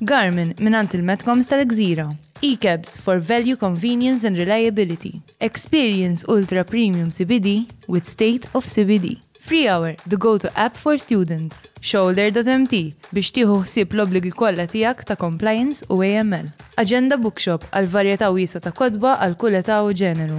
Garmin mingħand il-Metcoms tal-Gżira. E-Cabs for value, convenience and reliability. Experience ultra premium CBD with state of CBD. Freehour, the go-to app for students. Shoulder.mt biex tieħu ħsieb l-obbligi kollha tiegħek ta' compliance u AML. Agenda Bookshop għal varjetà wiesgħa ta' kotba għal kull età u ġeneru.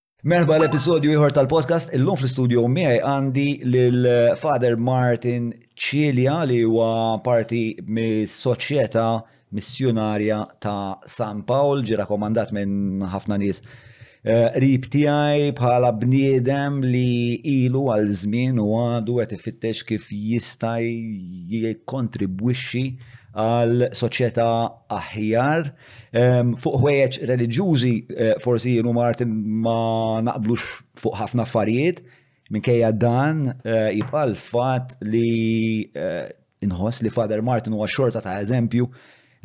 Merħba l-episodju ieħor tal-podcast, illum fl-istudio miegħi għandi lil Father Martin Cilia li huwa parti mis-Soċjetà Missjunarja ta' San Pawl, ġi rakkomandat minn ħafna nies eh, rib tiegħi bħala bniedem li ilu għal żmien u għadu qed ifittex kif jista' jikkontribwixxi għal soċjetà aħjar Fuq ħwejjeġ reliġjużi forsi jien u Martin ma naqblux fuq ħafna affarijiet, minkejja dan jibqa' l-fatt li inħoss li Father Martin huwa xorta ta' eżempju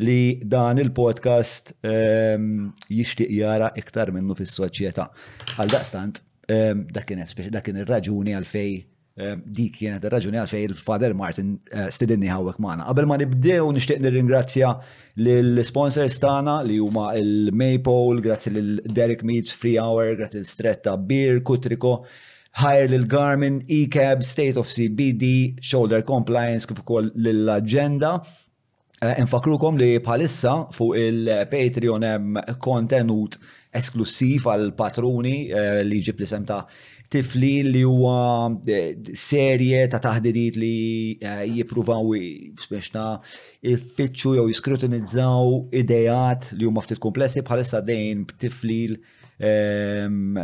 li dan il-podcast jixtieq jara iktar minnu fis-soċjetà. Għaldaqstant, dak kien ir-raġuni għalfejn Eh, dik kienet ir-raġuni għalfej il-Father Martin eh, stidinni hawnhekk magħna. Qabel ma nibdew nixtieq nirringrazzja lill-sponsors tagħna li huma il-Maypole, grazzi lil Derek Meets, Free Hour, grazzi l Stretta Beer, Kutriko, Hire lil Garmin, E-Cab, State of CBD, Shoulder Compliance kif ukoll lill-Agenda. Eh, infakrukom li bħalissa fuq il-Patreon hemm kontenut esklussiv għal patruni eh, li ġib li semta tifli li huwa eh, serje ta' taħdidiet li jippruvaw spiexna iffittxu jew jiskrutinizzaw idejat li huma ftit komplessi bħalissa dejn b'tiflil Ehm,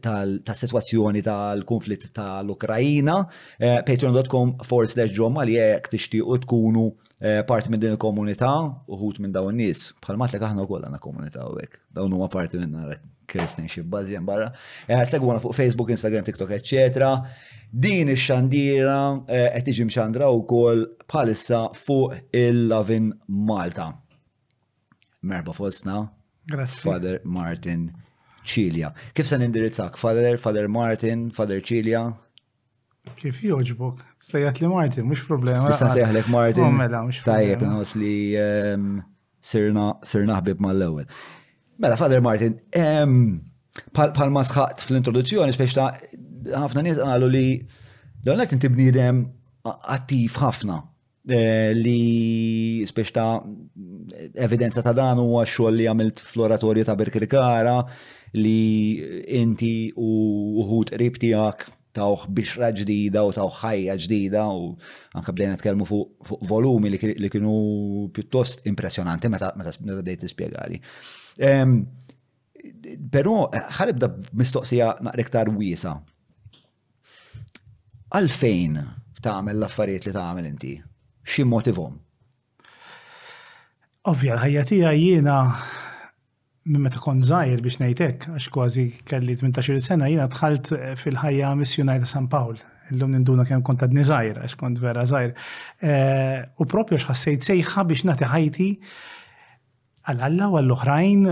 ta' situazzjoni tal-konflitt tal-Ukrajina. Eh, Patreon.com forward slash John Mali jek tixtiequ tkunu eh, parti minn din il-komunità uħut minn dawn nies. Bħal matlek aħna wkoll għandna komunità hawnhekk. Dawn huma parti minn nara Kirsten xi bażi barra. Eh, Segwana fuq Facebook, Instagram, TikTok, eċċetera. Din ix-xandira qed tiġi mxandra wkoll bħalissa fuq il-Lavin Malta. Merba fostna. Grazie. Father Martin Cilia. Kif se nindirizzak? Father, Father Martin, Father Cilia? Kif joġbok? Sejjat li Martin, mux problema. Issa sejjaħlek Martin. Oh, mela, mux Tajjeb, nħos li ehm, sirna, sirna ħbib mal-ewel. Mela, Father Martin, ehm, pal ma sħaqt fl-introduzzjoni, speċ ta' ħafna nies għalu li l-għonet inti bnidem attiv ħafna Eh, li spiex ta' evidenza ta' dan huwa xogħol li għamilt fl-oratorju ta' Birkirkara li inti u uħut qrib tiegħek tawħ bixra ġdida u tawħ ħajja ġdida u anka bdejna tkellmu fuq volumi li kienu pjuttost impressjonanti meta bdejt tispjegali. Però ħalibda mistoqsija naqra iktar wiesa. Għalfejn tagħmel l-affarijiet li tagħmel inti? Xi motivhom? Ovvja, l-ħajja tiegħi jiena minn meta kont żgħir biex ngħidlek, għax kważi kelli 18 sena jiena dħalt fil-ħajja missjunajta San Pawl. Illum ninduna kemm kont għadni żgħir għax kont vera żgħir. Eh, u propju x'ħassejt sejħa biex nagħti ħajti Għal Alla u għall-oħrajn,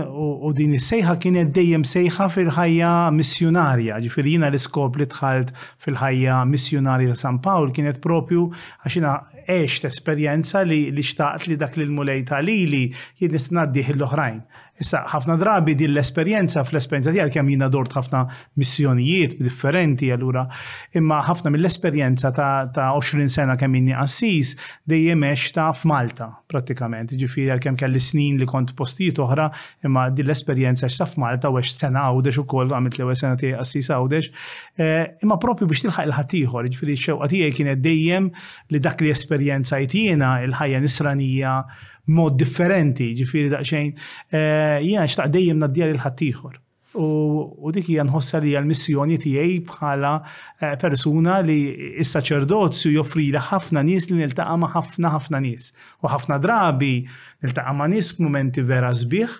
u din is-sejħa kienet dejjem sejħa fil-ħajja missjunarja. Ġifieri jiena l-iskop li dħalt fil-ħajja missjunarja ta' San Pawl kienet proprju għax jiena għext esperjenza li xtaqt li dak li l-Mulej ta lili jien nista' ngħaddih lill-oħrajn. Issa, ħafna drabi din l-esperjenza fl-esperjenza tiegħi għalkemm jiena dort ħafna missjonijiet differenti allura, imma ħafna mill-esperjenza ta' 20 sena kemm inni qassis dejjem għextha f'Malta. prattikament. Ġifiri, għalkemm kelli snin li kont postijiet oħra, imma din l-esperjenza x'ta f'Malta u għax sena għawdex u koll għamilt l-ewwel sena tiegħi qassis għawdex. Eh, imma propju biex tilħaq il-ħadd ieħor, ġifiri x-xewqa tiegħi kienet dejjem li dak li esperjenza jtina il-ħajja nisranija mod differenti, ġifiri daqsxejn eh, jiena xtaq dejjem naddija lil ħadd ieħor. U dik hija nħossha li hija l-missjoni tiegħi bħala persuna li s-saċerdozju joffrili ħafna nies li niltaqa' ma' ħafna ħafna nies. U ħafna drabi niltaqa' ma' nies f'mumenti vera sbieħ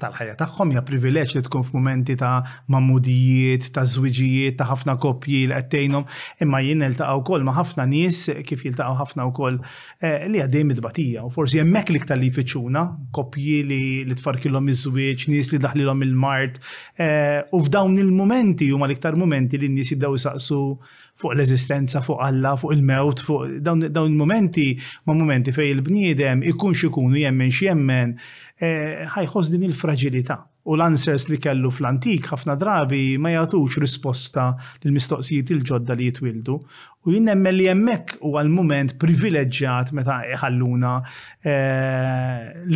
tal-ħajja tagħhom, hija privileġġ li tkun f'mumenti ta' magħmudijiet, ta' żwiġijiet, ta' ħafna koppji li qed tgħinhom, imma jien niltaqa' wkoll ma' ħafna nies kif jiltaqgħu ħafna wkoll Li hija dejjem it-tbatija, u forsi hemmhekk l-iktar li jfittxuna, koppji li li tfarrkilhom iż-żwieġ, nies li daħlilhom il-mard. U f'dawn il-mumenti huma l-iktar mumenti li n-nies jibdew isaqsu fuq l-eżistenza, fuq Alla, fuq il-mewt, fuq dawn il-mumenti huma mumenti fejn il-bniedem ikun x'ikun u jemmen x'jemmen, ħa jħoss din il-fraġilità. u l-answers li kellu fl-antik ħafna drabi ma jagħtux risposta lill-mistoqsijiet il-ġodda li jitwieldu. U jien nemmen li hemmhekk huwa l-mument privileġġjat meta jħalluna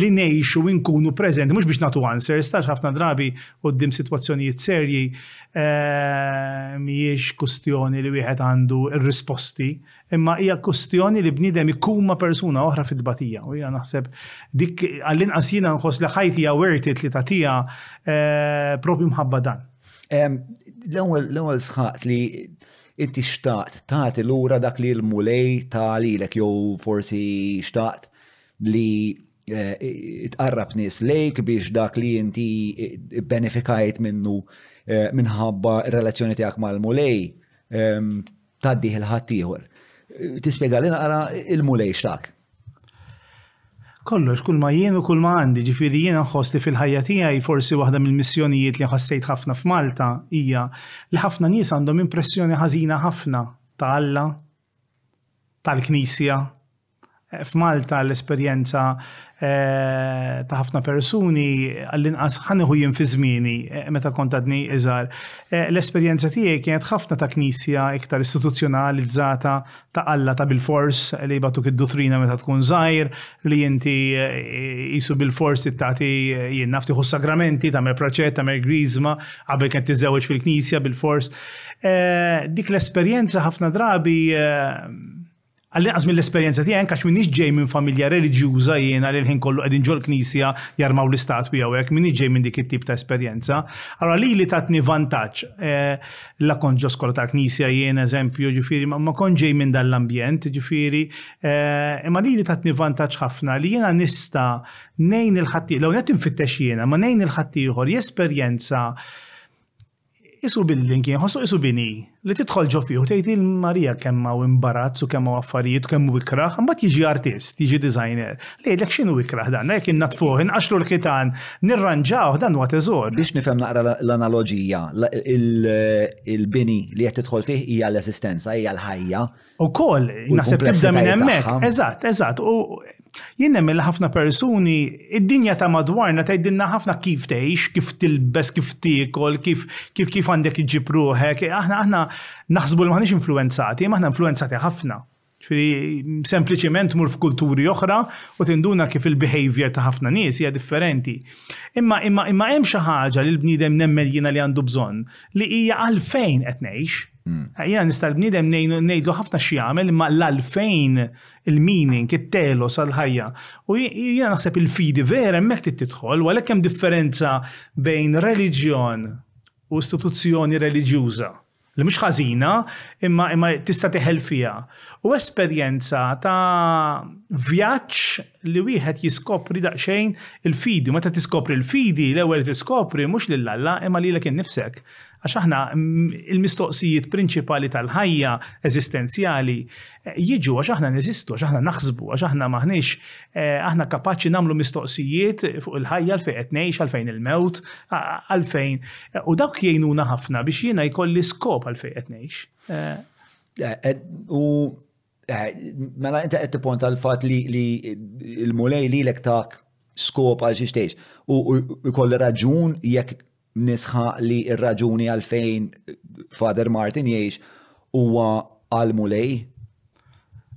li ngħixu u nkunu preżenti, mhux biex nagħtu answers, għax ħafna drabi quddiem sitwazzjonijiet serji mhijiex kwistjoni li wieħed għandu r-risposti, Imma hija kwistjoni li bniedem ikun ma' persuna oħra fit-tbatija. U jiena naħseb dik għall-inqas jiena nħoss li ħajti hija wertit li tagħtiha eh, propju mħabba dan. L-ewwel sħaqt li inti xtaqt tagħti lura dak li l-mulej ta' lilek jew forsi xtaqt li eh, tqarrab nies lejk biex dak li inti benefikajt minnu eh, minħabba relazzjoni tiegħek mal-mulej Taddih il-ħaddieħor. Tispjega li naqra il-mulej x'tak. Kollox, kull ma jien u kull ma għandi, ġifieri jiena nħoss li fil-ħajja tiegħi forsi waħda mill-missjonijiet li ħassejt ħafna f'Malta hija li ħafna nies għandhom impressjoni ħażina ħafna ta' Alla, tal-Knisja, F'Malta l-esperjenza ta' ħafna persuni għall-inqas ħa nieħu jien fi żmieni meta kont għadni iżgħar. L-esperjenza tiegħi kienet ħafna ta' knisja iktar istituzzjonalizzata ta' Alla ta' bilfors li jbagħtuk id-duttrina meta tkun żgħir, li inti qisu bilfors trid tagħti jien naf tieħu s-sagramenti, tagħmel proċett, tagħmel griżma, qabel kien tiżżewweġ fil-knisja bilfors. Dik l-esperjenza ħafna drabi Għall-inqas mill-esperjenza tiegħi anke għax m'iniex ġej minn familja reliġjuża jiena li l-ħin kollu qegħdin ġol-knisja jarmaw l-istatwi jew hekk, m'iniex ġej minn dik it-tip ta' esperjenza. Allura lili tatni vantaġġ. Eh, la kont ġo skola tal-knisja jien eżempju, ġifieri ma kont ġej minn dan l-ambjent, ġifieri eh, imma lili tatni vantaġġ ħafna li jiena nista' nejn il-ħaddieħor, l-ewwel qed infittex jiena, ma nejn il-ħaddieħor jesperjenza isu building jien, ħossu isu bini, li tidħol ġo fih u tgħid il-Marija kemm hawn imbarazz u kemm hawn affarijiet u kemm hu ikraħ, imbagħad jiġi artist, jiġi designer. Li jgħidlek x'inhu ikraħ dan, jekk innatfuh, inqaxlu l-ħitan, nirranġawh dan huwa teżor. Biex nifhem naqra l-analoġija, il-bini li qed tidħol fih hija l-eżistenza, hija l-ħajja, U koll, naħseb tibda minn hemmhekk. Eżatt, eżatt. U jien hemm li ħafna persuni, id-dinja ta' madwarna tgħidilna ħafna kif tgħix, kif tilbes, kif tiekol, kif kif kif għandek iġib ruħek. Aħna aħna naħsbu li maħniex influenzati, imma aħna influenzati ħafna. Ġifieri sempliċement mur f'kulturi oħra u tinduna kif il-behavior ta' ħafna nies hija differenti. Imma imma imma hemm xi ħaġa li l-bniedem nemmen jiena li għandu bżonn li hija għalfejn qed ngħix. Hmm. Jena nista' l-bniedem ngħidlu ħafna xi jagħmel imma l-għalfejn il-meaning, it-telo sal-ħajja. U jena naħseb il-fidi vera hemmhekk titħol, u għalhekk hemm differenza bejn reliġjon u istituzzjoni reliġjuża li mhux ħażina imma imma tista' teħel fiha. U esperjenza ta' vjaġġ li wieħed jiskopri daqsxejn il-fidi. Meta tiskopri l-fidi, l-ewwel tiskopri mhux lil Alla imma lilek innifsek. Għax aħna il-mistoqsijiet prinċipali tal-ħajja eżistenzjali eh, jiġu għax aħna neżistu, għax aħna naħsbu, għax aħna maħniex eh, aħna kapaċi namlu mistoqsijiet fuq il-ħajja għalfejn qed ngħix, għalfejn il-mewt, għalfejn. Eh, u dawk jgħinuna ħafna biex jiena jkolli skop għalfejn qed ngħix. U Eh, mela inti qed tipponta l-fatt li l-mulej li lek tak skop għal xi xtejx. U jkolli raġun jekk nisħa li r-raġuni għalfejn Father Martin jgħix huwa għal-mulej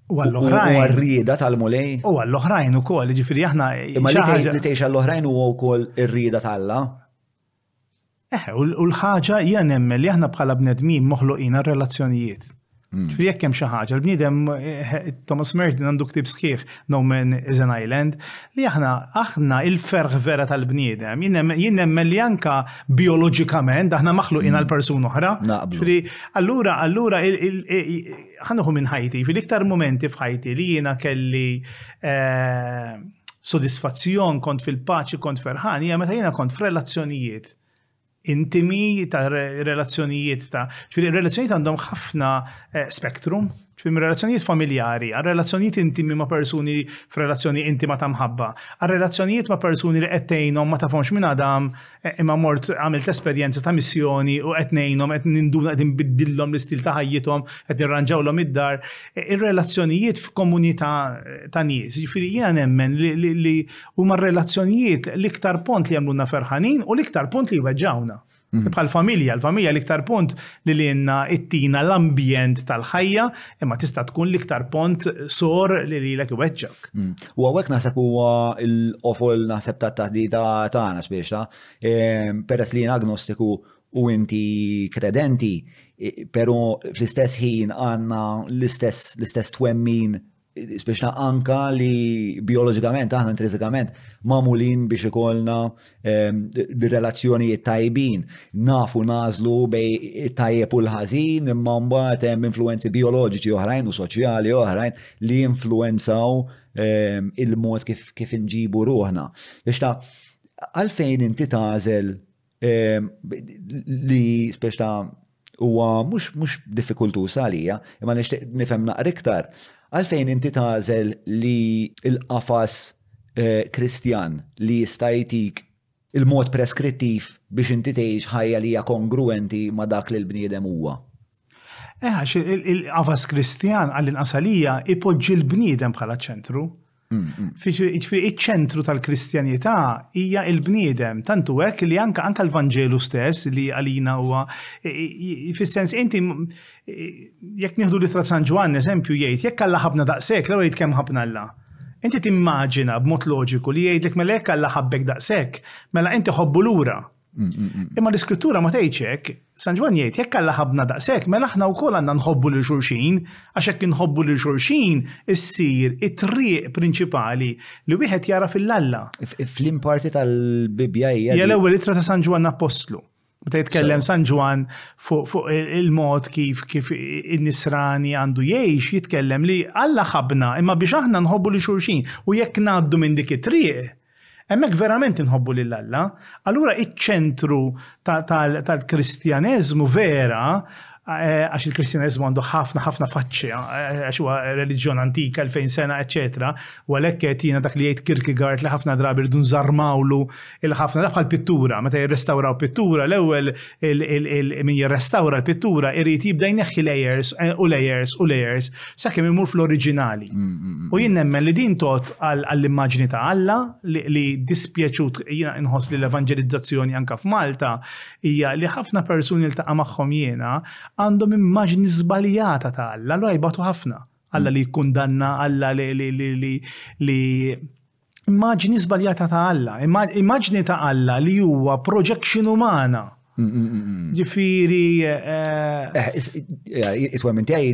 U għall-oħrajn. U għal-rida tal-mulej. U għall-oħrajn u koll, ġifiri aħna. Imma li teħx għall-oħrajn u għu koll ir-rida tal-la. Eħe, u l-ħaġa hija nemmen li aħna bħala bnedmin moħloqin għal relazzjonijiet. Hmm. Ġifieri jekk hemm xi ħaġa, l-bniedem eh, eh, Thomas Merton għandu ktib sħiħ No Man is an Island li aħna aħna il-ferħ vera tal-bniedem. Jien nemmen li anka bioloġikament aħna maħluqin għal hmm. persuna oħra. Ġifieri allura allura ħanuħu minn ħajti, fil-iktar momenti f'ħajti li jiena kelli eh, sodisfazzjon, kont fil-paċi, kont ferħan, hija meta jiena kont f'relazzjonijiet intimi ta' relazzjonijiet ta' ġifieri relazzjonijiet għandhom ħafna eh, spektrum, ġifieri relazzjonijiet familjari, għal relazzjonijiet intimi ma' persuni f'relazzjoni intima ta' mħabba, għal relazzjonijiet ma' persuni li qed tgħinhom ma tafhomx minn għadam eh, Eh, imma mort għamilt esperjenza ta' missjoni u qed ngħinhom qed ninduna qed nbiddillhom l-istil ta' ħajjithom, qed nirranġawlhom id-dar, eh, ir-relazzjonijiet f'komunità eh, ta' nies. Jiġifieri jiena nemmen li huma r-relazzjonijiet l-iktar pont li jagħmluna ferħanin u l-iktar pont li jweġġawna. Mm. Bħal familja, l-familja l-iktar pont li l-inna it-tina l-ambjent tal-ħajja, imma tista' tkun l-iktar pont sor li li l-ek mm. U għawek naħseb huwa l-ofol naħseb ta' taħdita tagħna spiex ta' ehm, peress li agnostiku u inti kredenti, pero fl-istess ħin għanna l-istess l-istess twemmin spiex ta' anka li biologikament aħna intrinsikament mamulin biex ikollna relazzjonijiet tajbin, nafu nażlu bej tajjeb u l-ħażin, imma mbagħad hemm influenzi bioloġiċi oħrajn u soċjali oħrajn li influenzaw ehm, il-mod kif, kif inġibu ruħna. Biex ta' għalfejn inti tażel ehm, li speċta Huwa mhux mhux diffikultuż għalija, imma nixtieq nifhem naqra iktar għalfejn inti tagħżel li l-qafas Kristjan li jista' jtik il-mod preskrittiv biex inti tgħix ħajja li hija kongruwenti ma' dak li l-bniedem huwa. Eh, għax il-qafas Kristjan, għall-inqas għalija, ipoġġi l-bniedem bħala ċ-ċentru. Ġifieri iċ-ċentru tal-Kristjanità hija l-bniedem, tantu hekk li anke anke l-Vanġelu stess li għalina huwa fis-sens inti jekk nieħdu litra San Ġwann eżempju jgħid jekk Alla ħabna daqshekk l-ewwel jgħid kemm ħabna Alla. Inti timmaġina b'mod loġiku li jgħidlek mela jekk Alla ħabbek daqshekk, mela inti ħobbu lura. Imma l-iskrittura ma tgħidx hekk, San Ġwan jgħid jekk Alla ħabna daqshekk, mela aħna wkoll għandna nħobbu lil xulxin, għax hekk inħobbu lil xulxin issir it-triq prinċipali li wieħed jara fil-Alla. Flim parti tal-Bibbja hija. Hija l-ewwel ittra ta' San Ġwan Apostlu. Meta jitkellem San Ġwan fuq il-mod kif kif in-nisrani għandu jgħix, jitkellem li Alla ħabna imma biex aħna nħobbu lil xulxin u jekk ngħaddu minn dik it-triq Hemmhekk verament inħobbu lil Alla. Allura iċ-ċentru tal-Kristjaneżmu vera, għax il-Kristjaneżmu għandu ħafna ħafna faċċi, għax huwa reliġjon antika, 2000 sena, eċċetera, u għalhekk qed jiena dak li jgħid Kierkegaard li ħafna drabi rridu nżarmawlu il-ħafna, bħal pittura, meta jirrestawraw pittura l-ewwel min jirrestawra l-pittura irrid jibda jneħħi layers eh, u layers u layers sakemm imur fl-oriġinali. Mm, mm, mm, u jien nemmen li din tot għall-immaġni ta' Alla li dispjaċut jiena inħoss li l-evanġelizzazzjoni anka f'Malta hija li ħafna persuni li taqa' magħhom jiena għandhom immaġni żbaljata ta' Alla, l jbatu ħafna. Alla li jkundanna, Alla li Immaġni żbaljata ta' Alla, immaġni ta' Alla li huwa projection umana. Mm, mm, mm, Ġifieri. Eh, eh, eh, it-twemmin tiegħi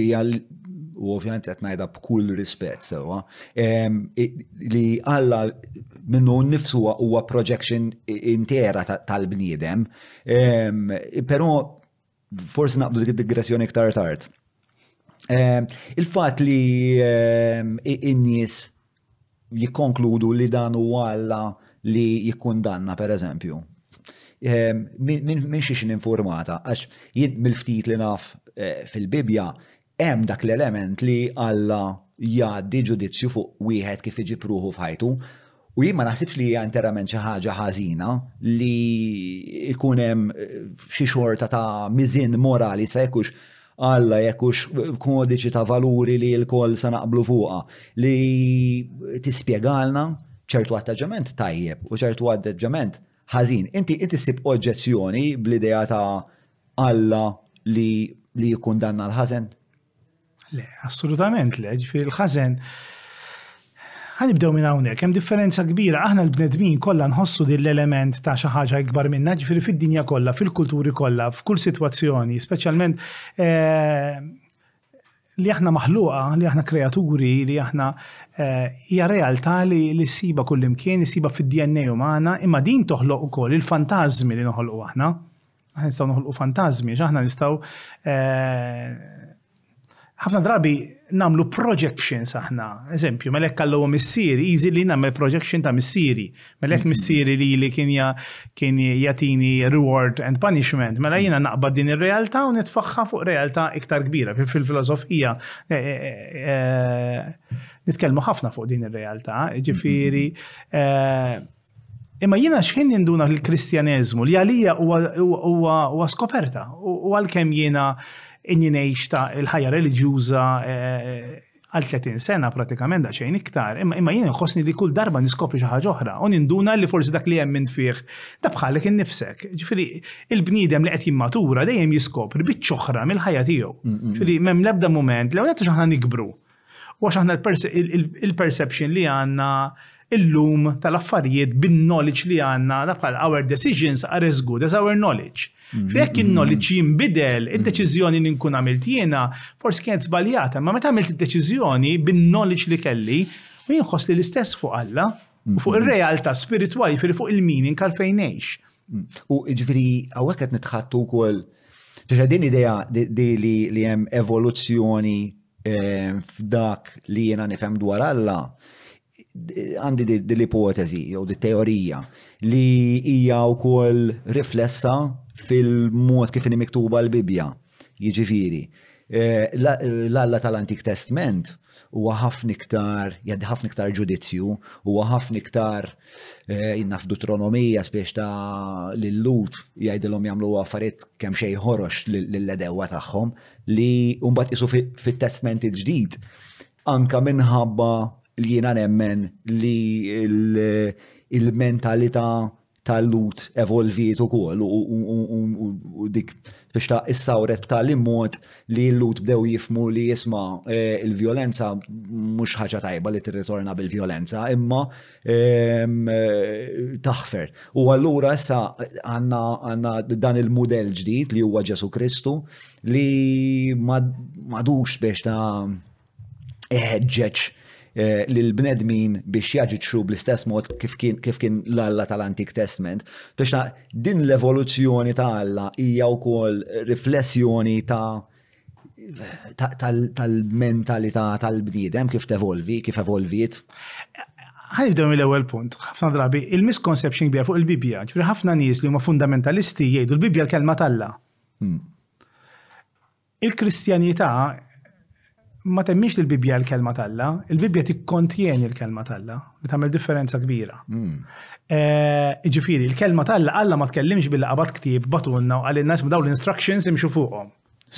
hija u ovvjament qed ngħidha b'kull rispett sewwa li Alla minnu nnifsu huwa projection intera tal-bniedem, però Forsi naqbdu dik id-digressjoni iktar tard. Ehm, il-fatt li ehm, in-nies jikkonkludu li dan u għalla li jikkundanna, per eżempju. Ehm, minn xiex informata, għax jien mill-ftit li naf eh, fil-Bibja, Hemm dak l-element li Alla jgħaddi ġudizzju fuq wieħed kif iġib ruħu f'ħajtu, u jien ma naħsibx li hija interament xi ħaġa ħażina li jkun hemm xi xorta ta' miżien morali sa jekk hux Alla jekk hux kodiċi ta' valuri li lkoll sa naqblu fuqha li tispjegalna ċertu attaġġament tajjeb u ċertu attaġġament ħażin. Inti ssib oġġezzjoni bl-idea ta' Alla li li jikkundanna l-ħażen? Le, assolutament le, ġifieri l-ħażen ħanibdew minn hawnhekk, hemm differenza kbira, aħna l-bnedmin kollha nħossu din l-element ta' xi ħaġa ikbar minna, ġifieri fid-dinja kollha, fil-kulturi kollha, f'kull sitwazzjoni, speċjalment eh, li aħna maħluqa, li aħna kreaturi, li aħna eh, hija realtà li li siba kullimkien, siba fid-DNA umana, imma din toħloq ukoll il-fantażmi li noħolqu aħna. Aħna nistgħu noħolqu fantażmi, aħna nistgħu eh, ħafna drabi namlu projections aħna. Eżempju, melek kallu missieri, easy li namel projection ta' missieri. Melek mhm. missieri li li kien kien jatini reward and punishment. Mela jina naqbad din ir-realtà u nitfaxħa fuq realtà iktar kbira. Fil-filosofija eh, eh, eh, nitkellmu ħafna fuq din ir-realtà, ġifiri mhm. Imma jiena xħin jinduna l-Kristjaneżmu li għalija huwa skoperta u għalkemm jiena injinejx ta' il-ħajja reliġjuża eh, għal 30 sena pratikament da xejn iktar, imma jien nħossni li kull darba niskopri xi ħaġa oħra u ninduna li forsi dak li hemm minn fih da bħalek innifsek. Ġifieri il-bniedem li qed jimmatura dejjem jiskopri biċċ oħra mill-ħajja tiegħu. Ġifieri m'hemm l-ebda mument li qed aħna nikbru. U għax aħna il-perception li għanna il-lum tal-affarijiet bin-knowledge li għanna, bħal our decisions are as good as our knowledge. Mm-hmm. Fekk il-knowledge jimbidel, mm-hmm. il-deċizjoni li nkun għamilt jiena, forsi kienet zbaljata, ma meta għamilt il-deċizjoni bin-knowledge li kelli, u jinħos li l-istess fuq Alla, u fuq mm-hmm. il-realtà spirituali, fil fuq il-meaning għalfejnejx. Mm. U ġviri, għawek għet nitħattu kol, ġviri din idea li jem evoluzzjoni F'dak li jiena nifhem dwar Alla, għandi din l-ipoteżi jew di teorija li hija wkoll riflessa fil-mod kif miktuba l-Bibbja. Jiġifieri, eh, l-Alla tal-Antik Testment huwa ħafna iktar, jgħaddi ħafna iktar ġudizzju, huwa ħafna iktar eh, jinna f'Dutronomija spiex ta' l-lut jgħidilhom jagħmlu affarijiet kemm xejn ħorox lill-edewa tagħhom, li mbagħad isu fit-testment il-ġdid anka minħabba li jiena nemmen li il-mentalità tal-lut evolviet ukoll u dik biex ta' issawret ta' li mod li l-lut bdew jifmu li jisma' eh, il-vjolenza mhux ħaġa tajba li tirritorna bil-vjolenza imma taħfer. U allura issa għanna dan il-modell ġdid li huwa Ġesu Kristu li madux biex ta' eħġeċ eh, lil bnedmin biex jaġitxu bl-istess mod kif kien l-Alla tal-Antik Testament, biex ta' din l-evoluzzjoni ta' Alla hija wkoll riflessjoni ta' tal-mentalità tal-bniedem kif tevolvi, kif evolviet. Ħanibdew mill-ewwel punt. Ħafna drabi il-misconception kbir fuq il-Bibbja, ġifieri ħafna nies li huma fundamentalisti jgħidu l-Bibbja l-kelma t'Alla. Hmm. Il-Kristjanità ma temmix li l-Bibja l-kelma talla, il-Bibja tikkontjeni l-kelma talla, li tagħmel differenza kbira. Hmm. Eh, ġifiri, l kelma talla, Alla ma tkellimx bil-qabat ktib batunna u għalin nasib daw l-instructions imxu fuqhom.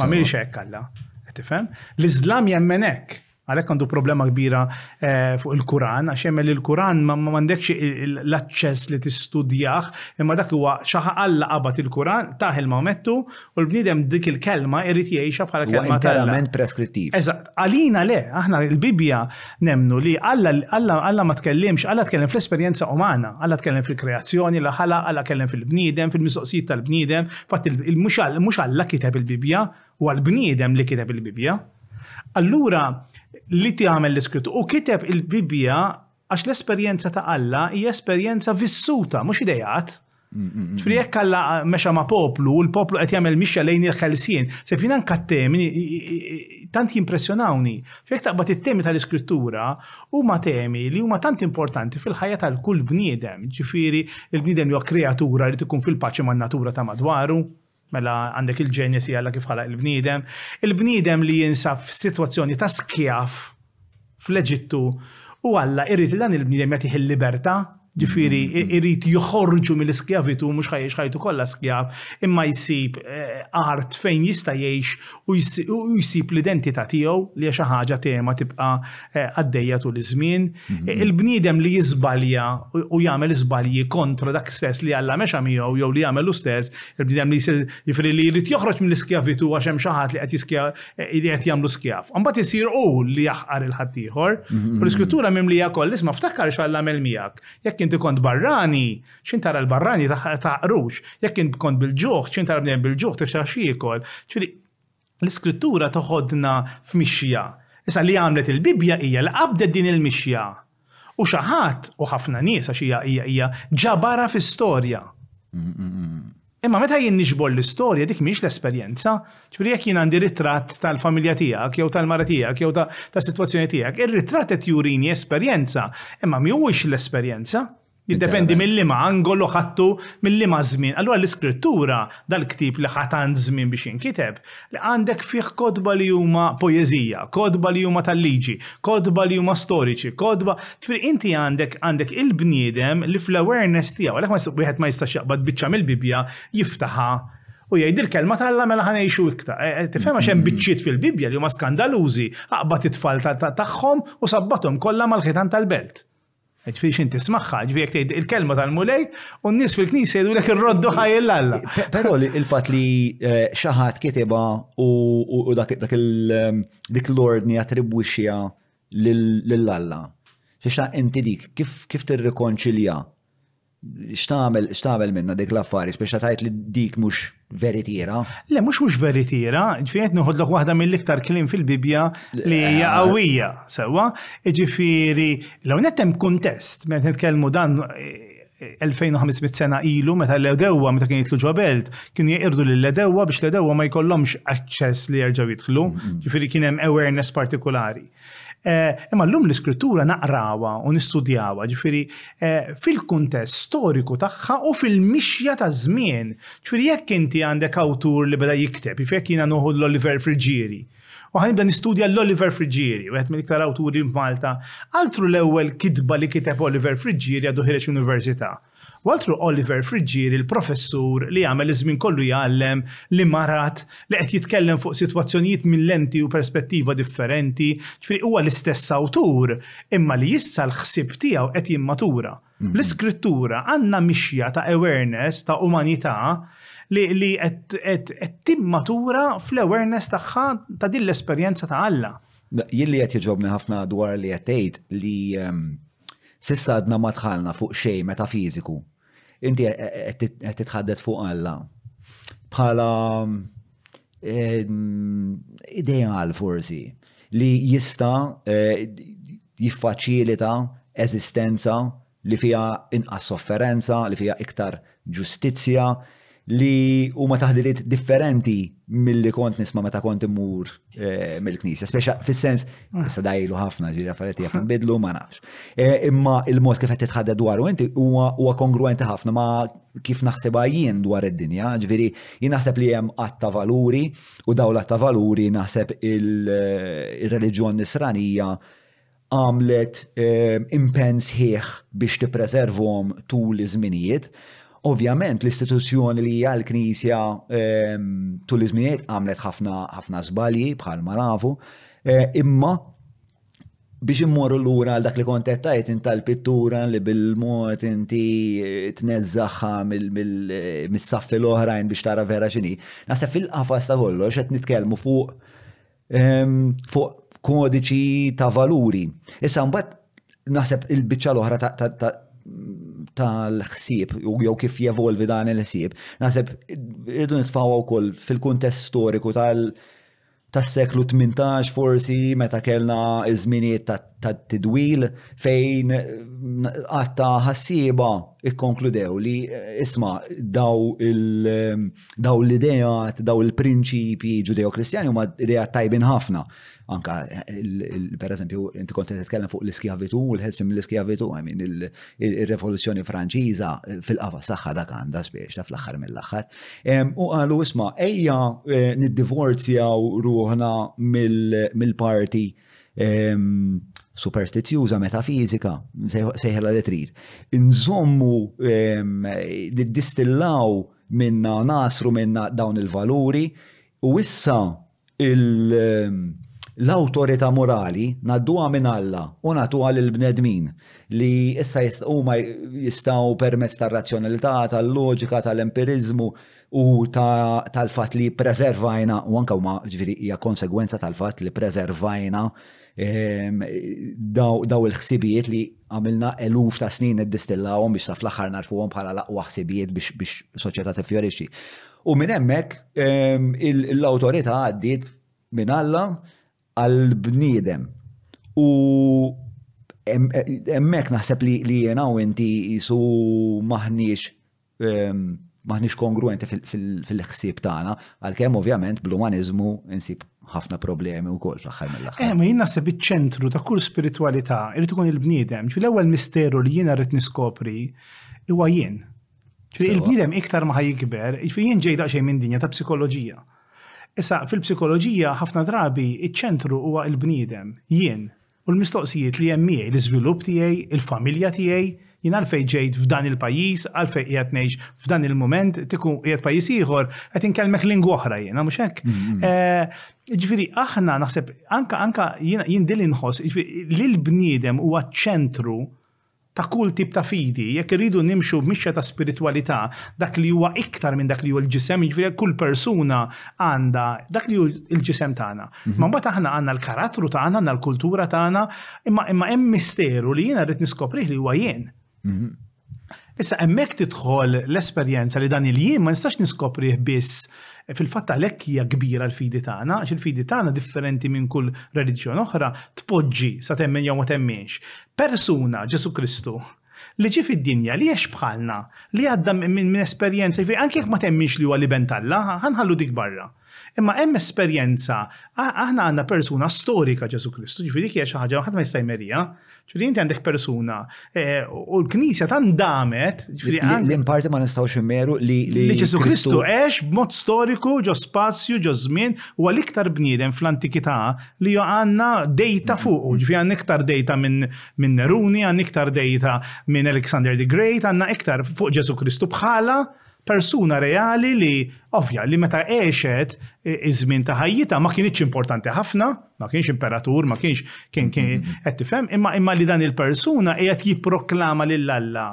Ma milx hekk Alla, qed tifhem? L-Iżlam jemmen hekk. Għalhekk għandu problema kbira eh, fuq il-Kuran, għax jemmen li l-Kuran ma m'għandekx l-aċċess li tistudjah, imma dak huwa xaħa Alla qabad il-Kuran, taħ il mettu u l-bniedem dik il-kelma irid jgħixha bħala kelma tal-. Interament preskrittiv. Eżatt, għalina le, aħna l-Bibja Nemmnu li Alla, Alla, Alla ma tkellimx, Alla tkellem fl-esperjenza umana, Alla tkellem fil-kreazzjoni li ħalaq, Alla kellem fil-bniedem, fil-mistoqsijiet tal-bniedem, fatt mhux Alla kiteb il-Bibbja, huwa l-bniedem li kiteb il-Bibbja. Allura li tagħmel l-iskrittu u kiteb il-Bibbja għax l-esperjenza ta' Alla hija esperjenza vissuta, mhux idejat, Ġifri jekk Alla mexa ma' poplu, u l-poplu qed jagħmel mixja lejn il-ħelsien, se fina nkattemi, tant jimpressjonawni. Jekk taqbad it-temi tal-iskrittura, huma temi li huma tant importanti fil-ħajja tal-kull bniedem, ġifieri il-bniedem jew kreatura li tkun fil-paċi man-natura ta' madwaru. Mela għandek il-ġenja si Alla kif ħalaq il-bniedem. Il-bniedem li jinsab f'sitwazzjoni ta' skjaf fl-Eġittu u Alla irrid li dan il-bniedem jagħtih il-libertà, ġifieri mm-hmm. irrid joħorġu mill-iskjavitu mhux ħajjiex ħajtu kollha skjaf, imma jsib eh, art fejn jista' jgħix u jsib l-identità tiegħu li hija xi ħaġa tema tibqa' Eh, għaddejja tul iż-żmien. Mhm. Eh, il-bniedem li jiżbalja u jagħmel żbalji kontra dak stess li Alla mexa miegħu jew li jagħmel stess, il-bniedem li jsir jifri li jrid joħroġ mill-iskjavitu għax hemm xi ħadd li qed eh, li qed jagħmlu skjav. Imbagħad isir hu li jaħqar il-ħaddieħor. Mhm. U l-iskrittura mimlija koll isma' ftakar x'Alla għamel miegħek. Jekk inti kont barrani, x'in tara l-barrani taqrux. Jekk int kont bil-ġuħ, x'in tara bniedem bil-ġuħ tifxax jiekol. Ġifieri L-Iskrittura toħodna f'mixja. Issa li għamlet il-Bibbja hija li qabdet din il-mixja. U xi ħadd, u ħafna nies għax hija hija hija, ġabarha fi storja. Imma meta jien niġbor l-istorja dik mhix l-esperjenza. Ġifieri jekk jien għandi ritratt tal-familja tiegħek jew tal-mara tiegħek jew ta' sitwazzjoni tiegħek, ir-ritratt qed jurini esperjenza, imma mhuwiex l-esperjenza. Jiddependi mill-liema angolu ħattu mill-liema żmien. Allura l-iskrittura, dal-ktib li ħatan żmien biex jinkiteb, li għandek fih kodba li huma poeżija, kodba li huma tal-liġi, kodba li huma storiċi, kodba. Ġifieri inti għandek għandek il-bniedem li fl-awareness tiegħu, għalhekk wieħed ma jistax jaqbad biċċa mill-Bibbja jiftaħha u jgħid il-kelma tal-la mela ħanejxu iktar. Eh, eh, tifhem għax hemm biċċiet fil-Bibbja li huma skandalużi, aqbad it-tfal tagħhom u sabbathom kollha mal-ħitan tal-belt. Ġifieri x'int tismagħha, ġifieri jekk tgħid il-kelma tal-Mulej u n-nies fil-knisja jgħidulek irroddu ħaj l-Alla. Però il-fatt li eh, xi ħadd kitibha u dak eh, dik l-ordni attribwixxiha lill-Alla. Xi inti dik kif tirrikonċilja x'tagħmel minna dik l-affari, speċa tajt li dik mhux veritiera. Le, mhux mhux veritiera, ġifieri noħodlok waħda mill-iktar klim fil-Bibja li hija eh, qawwija, sewwa, ġifieri l hawnhekk hemm kuntest, meta nitkellmu dan 2500 eh, sena ilu meta l-edewa meta kien jitlu ġobelt kien jirdu lill edewa biex l edewa ma jkollhomx aċċess li jerġgħu jidħlu, mm-hmm. ġifieri kien hemm awareness partikolari. Eh, imma llum l-iskrittura naqrawha u nistudjawha, ġifieri eh, fil-kuntest storiku tagħha u fil-mixja ta' żmien. Ġifieri jekk inti għandek awtur li beda jikteb, ġifieri jekk jiena noħu l-Oliver Frigieri. U ħanibda nistudja l-Oliver Frigieri, wieħed mill-iktar awturi f'Malta. Altru l-ewwel kitba li kiteb Oliver Frigieri għadu ħireġ università. Waltru Oliver Friggieri l-professur li għamel iż-żmien kollu jgħallem li marad li qed jitkellem fuq sitwazzjonijiet minn lenti u perspettiva differenti, ġifieri huwa l-istess awtur imma li issa l-ħsieb tiegħu qed jimmatura. L-iskrittura għandna mixja ta' awareness, ta' umanità li qed timmatura fl-awareness tagħha ta' din l-esperjenza ta' Alla. Jien li qed jogħġobni ħafna dwar li qed tgħid li S'issa għadna ma dħalna fuq xejn metafiżiku. Inti qed titħaddet fuq Alla bħala ehm, ideal forsi li jista eh, jiffaċilita eżistenza li fija inqas sofferenza, li fija iktar ġustizzja, li huma taħdiliet differenti mill-li kont nisma meta kont imur eh, mill-knisja. Speċa fis-sens, ah. issa dajlu ħafna ġiri affarijiet jaf nbidlu ma nafx. Eh, imma il-mod kif qed titħadded dwaru inti huwa kongruenti ħafna ma kif naħsibha jien dwar id-dinja, ġifieri jien naħseb li hemm qatt ta' valuri u dawl ta' valuri naħseb eh, il-reliġjon nisranija għamlet impenn sħiħ biex tippreservhom tul iż-żminijiet. Ovvjament l-istituzzjoni li hija l-Knisja tul iż-żminijiet għamlet ħafna ħafna żbalji bħal ma nafu, imma biex immorru lura għal dak li kont qed tgħid int tal-pittura li bil-mod inti eh, tneżżaħħa mis-saffi l-oħrajn biex tara vera x'inhi. Naħseb fil-qafas ta' kollox qed nitkellmu fuq Ehm, fuq kodiċi ta' valuri. Issa mbagħad naħseb il-biċċa l-oħra tal-ħsieb jew kif jevolvi dan il-ħsieb, naħseb irridu nitfgħu wkoll fil-kuntest storiku tal- tas-seklu 18 forsi meta kellna iż-żminijiet ta' ta' tidwil fejn għatta ħassiba ikkonkludew li isma daw l-idejat, daw il-prinċipji ġudeo-kristjani huma idejat tajbin ħafna. Anka, per eżempju, inti konti titkellem fuq l-iskjavitu u l-ħelsim mill-iskjavitu, għamin il-revoluzzjoni franċiża fil-qava saħħa dak għandha spiex ta' fl-aħħar mill-aħħar. U qalu isma ejja eh, niddivorzjaw ruħna mill-parti superstizjuża, metafizika, sejħela li trid. Inżommu li distillaw minna, nasru minna dawn il-valuri u issa l-autorita morali nadduha minn Alla u natuha l bnedmin li issa huma jistaw permezz tar-razzjonalità, tal-loġika, tal-empirizmu, u tal-fatt li preservajna, u anka huma ġifieri hija konsegwenza tal-fatt li preservajna ehm, daw il-ħsibijiet li għamilna eluf ta' snin id-distillawhom biex sa fl-aħħar narfuhom bħala l-aqwa ħsibijiet biex soċjetà tiffjorixxi. U minn hemmhekk ehm, l-awtorità għaddiet minn Alla għal bniedem. U hemmhekk naħseb li jiena u inti jisu maħniex maħniex kongruenti fil-ħsieb tagħna, għalkemm ovvjament bl-umaniżmu insib ħafna problemi wkoll fl-aħħar mill-aħħar. Eh, ma jien naħseb iċ-ċentru ta' kull spiritwalità irid ikun il-bniedem. Ġifieri l-ewwel misteru li jiena rrid niskopri huwa jien. Ġifieri il-bniedem iktar ma ħajikber, ġifieri jien ġej daqsxejn minn dinja ta' psikoloġija. Issa fil-psikoloġija ħafna drabi iċ-ċentru huwa il-bniedem, jien. U l-mistoqsijiet li hemm miegħi, l-iżvilupp tiegħi, il-familja tiegħi, jien għalfejn ġejt f'dan il-pajjiż, għalfejn qiegħed ngħix f'dan il-mument, tiku qiegħed pajjiż ieħor, qed inkellmek lingwa oħra jiena, mhux hekk? Eh, ġifieri aħna naħseb anka anka jien din inħoss, ġifieri li l-bniedem huwa ċentru ta' kull tip ta' fidi, jekk irridu nimxu b'mixja ta' spiritwalità, dak li huwa iktar minn dak li hu l-ġisem, jiġifieri jekk kull persuna għandha dak li hu l-ġisem tagħna. Imma mbagħad aħna għandna l-karattru tagħna, għandna l-kultura tagħna, imma imma hemm misteru li jiena rrid niskoprih li huwa jien. Issa hemmhekk tidħol l-esperjenza li dan il-jien ma nistax niskoprih biss fil-fatt għalhekk hija kbira l-fidi tagħna, għax il-fidi tagħna differenti minn kull reliġjon oħra, tpoġġi sa temmen jew ma temminx. Persuna, Ġesù Kristu, li ġie fid-dinja, li għex bħalna, li għadda minn esperjenza, jiġifieri anke jekk ma temminx li huwa l-Iben t'Alla, ħa nħallu dik barra. Imma hemm esperjenza, aħna għandna persuna storika Ġesù Kristu, ġifieri dik hija xi ħaġa ħadd ma jista' jmerija. Ġifieri inti għandek persuna e, u l-Knisja tant damet, ġifieri l-imparti ma nistgħux immeru li li Ġesù Kristu għex b'mod storiku ġo spazju ġo żmien huwa l-iktar bniedem fl-antikità li għanna data fuqu, ġifi għanna iktar data minn min Neruni, għanna iktar data minn Alexander the Great, għanna iktar fuq Ġesu Kristu bħala persuna reali li ovvja li meta għexet iż-żmien ta' ħajjita ma kienx importanti ħafna, ma kienx imperatur, ma kienx kien kien mm-hmm. qed tifhem, imma imma li dan il-persuna qiegħed jipproklama lil Alla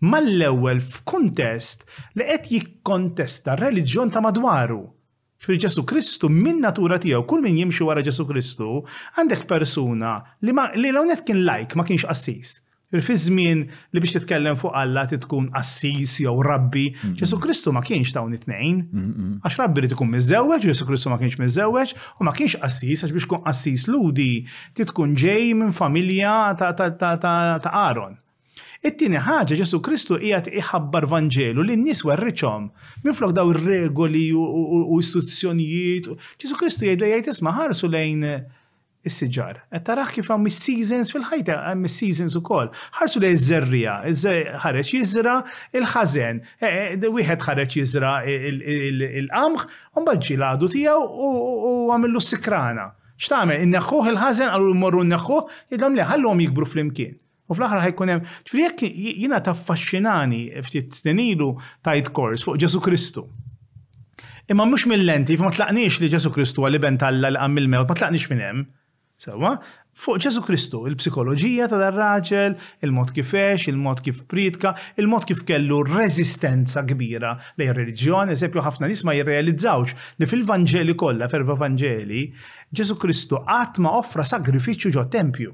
mal-ewwel f'kuntest li qed jikkontesta r-reliġjon ta' madwaru. Ġifieri Ġesù Kristu min-natura tiegħu, kull min jimxi wara Ġesù Kristu, għandek persuna li ma, li l-ewwel nett kien lajk, ma kienx qassis. Fi żmien li biex titkellem fuq Alla trid tkun qassis jew rabbi, Ġesù Kristu ma kienx ta' hawn it-tnejn. Għax rabbi jrid ikun miżżewweġ u Ġesù Kristu ma kienx miżżewweġ, u ma kienx qassis għax biex tkun qassis Lhudi trid tkun ġej minn familja ta' Aron. It-tieni ħaġa Ġesù Kristu qiegħed iħabbar Vanġelu li n-nies werriċhom. Minflok daw ir-regoli u istituzzjonijiet, Ġesù Kristu jgħidu jgħid isma' ħarsu lejn is-siġar. Qed taraħ kif hemm is-seasons fil-ħajta, hemm is-seasons ukoll. Ħarsu lejn iż-żerrija, ħareġ jiżra il-ħażen, e, e, wieħed ħareġ jiżra il-qamħ, u mbagħad ġie l-għadu tiegħu u għamillu s-sikrana. X'tagħmel? Inneħħuh il-ħażen għallu mmorru nneħħuh, idhom le ħallhom jikbru flimkien. U fl-aħħar ħajkun hemm, ġifieri jekk jiena taffaxxinani ftit snin ilu tajt kors fuq Ġesu Kristu. Imma mhux mill-lenti, ma tlaqniex li Ġesu Kristu għal iben talla li qammil mewt ma tlaqniex minn hemm. Sewa, fuq Ġesu Kristu, il-psikoloġija ta' dar raġel, il-mod kif għex, il-mod kif pritka, il-mod kif kellu reżistenza kbira lejn reliġjon, eżempju ħafna nies ma jirrealizzawx li fil-Vanġeli kollha, ferva Vanġeli, Ġesu Kristu qatt ma offra sagrifiċċju ġo tempju.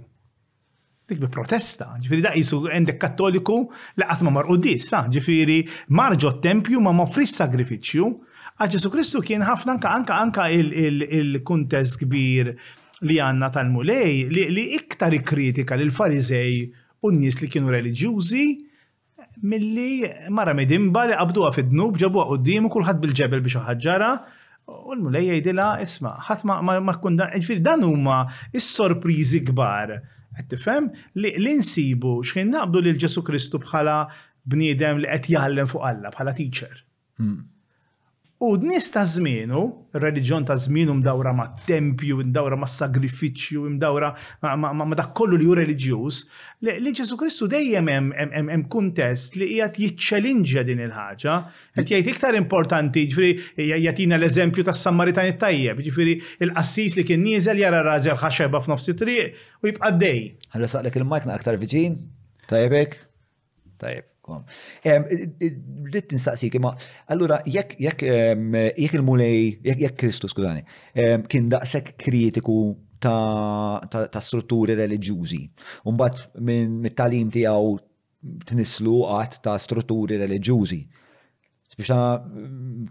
dik bi protesta, ġifiri da jisu għendek kattoliku li għatma mar u dis, ġifiri marġo tempju ma mafri sagrifiċju, għal Ġesu Kristu kien ħafna anka anka anka il-kuntest kbir li għanna tal-mulej li iktar kritika l-farizej u n-nis li kienu religjużi Milli mara midimba li qabduha fid-dnub ġabuha quddiemu kulħadd bil-ġebel biex iħaġġarha, u l-Mulej jgħidilha, isma', ħadd ma kkundanna, jiġifieri dan huma s-sorpriżi kbar, qed tifhem, li nsibu x'ħin naqbdu lil Ġesù Kristu bħala bniedem li qed jgħallem fuq Alla, bħala teacher. Hm. U n-nies ta' żmienu, ir-reliġjon ta' żmienu mdawra mat-tempju, mdawra mas-sagrifiċċju, imdawra ma' dak kollu li hu reliġjuż, lil Ġesù Kristu dejjem hemm kuntest li qiegħed jiċċelinġja din il-ħaġa. Qed jgħid iktar importanti, jiġifieri jagħtina l-eżempju tas-Sammaritan it-tajjeb, jiġifieri l-qassis li kien nieżel jara raġel ħaxebha f'nofs it-triq u jibqa' għaddej. Ħa nressaqlek il-mikna aktar viċin, tajjeb hekk? Tajib, kom. Rrit nistaqsik, ma allura jekk jekk jekk il-mulej, jekk Kristu, skużani, kien daqshekk kritiku ta' strutturi reliġjużi. Umbat minn mit-talim tiegħu tnislu għat ta' strutturi reliġjużi. Biex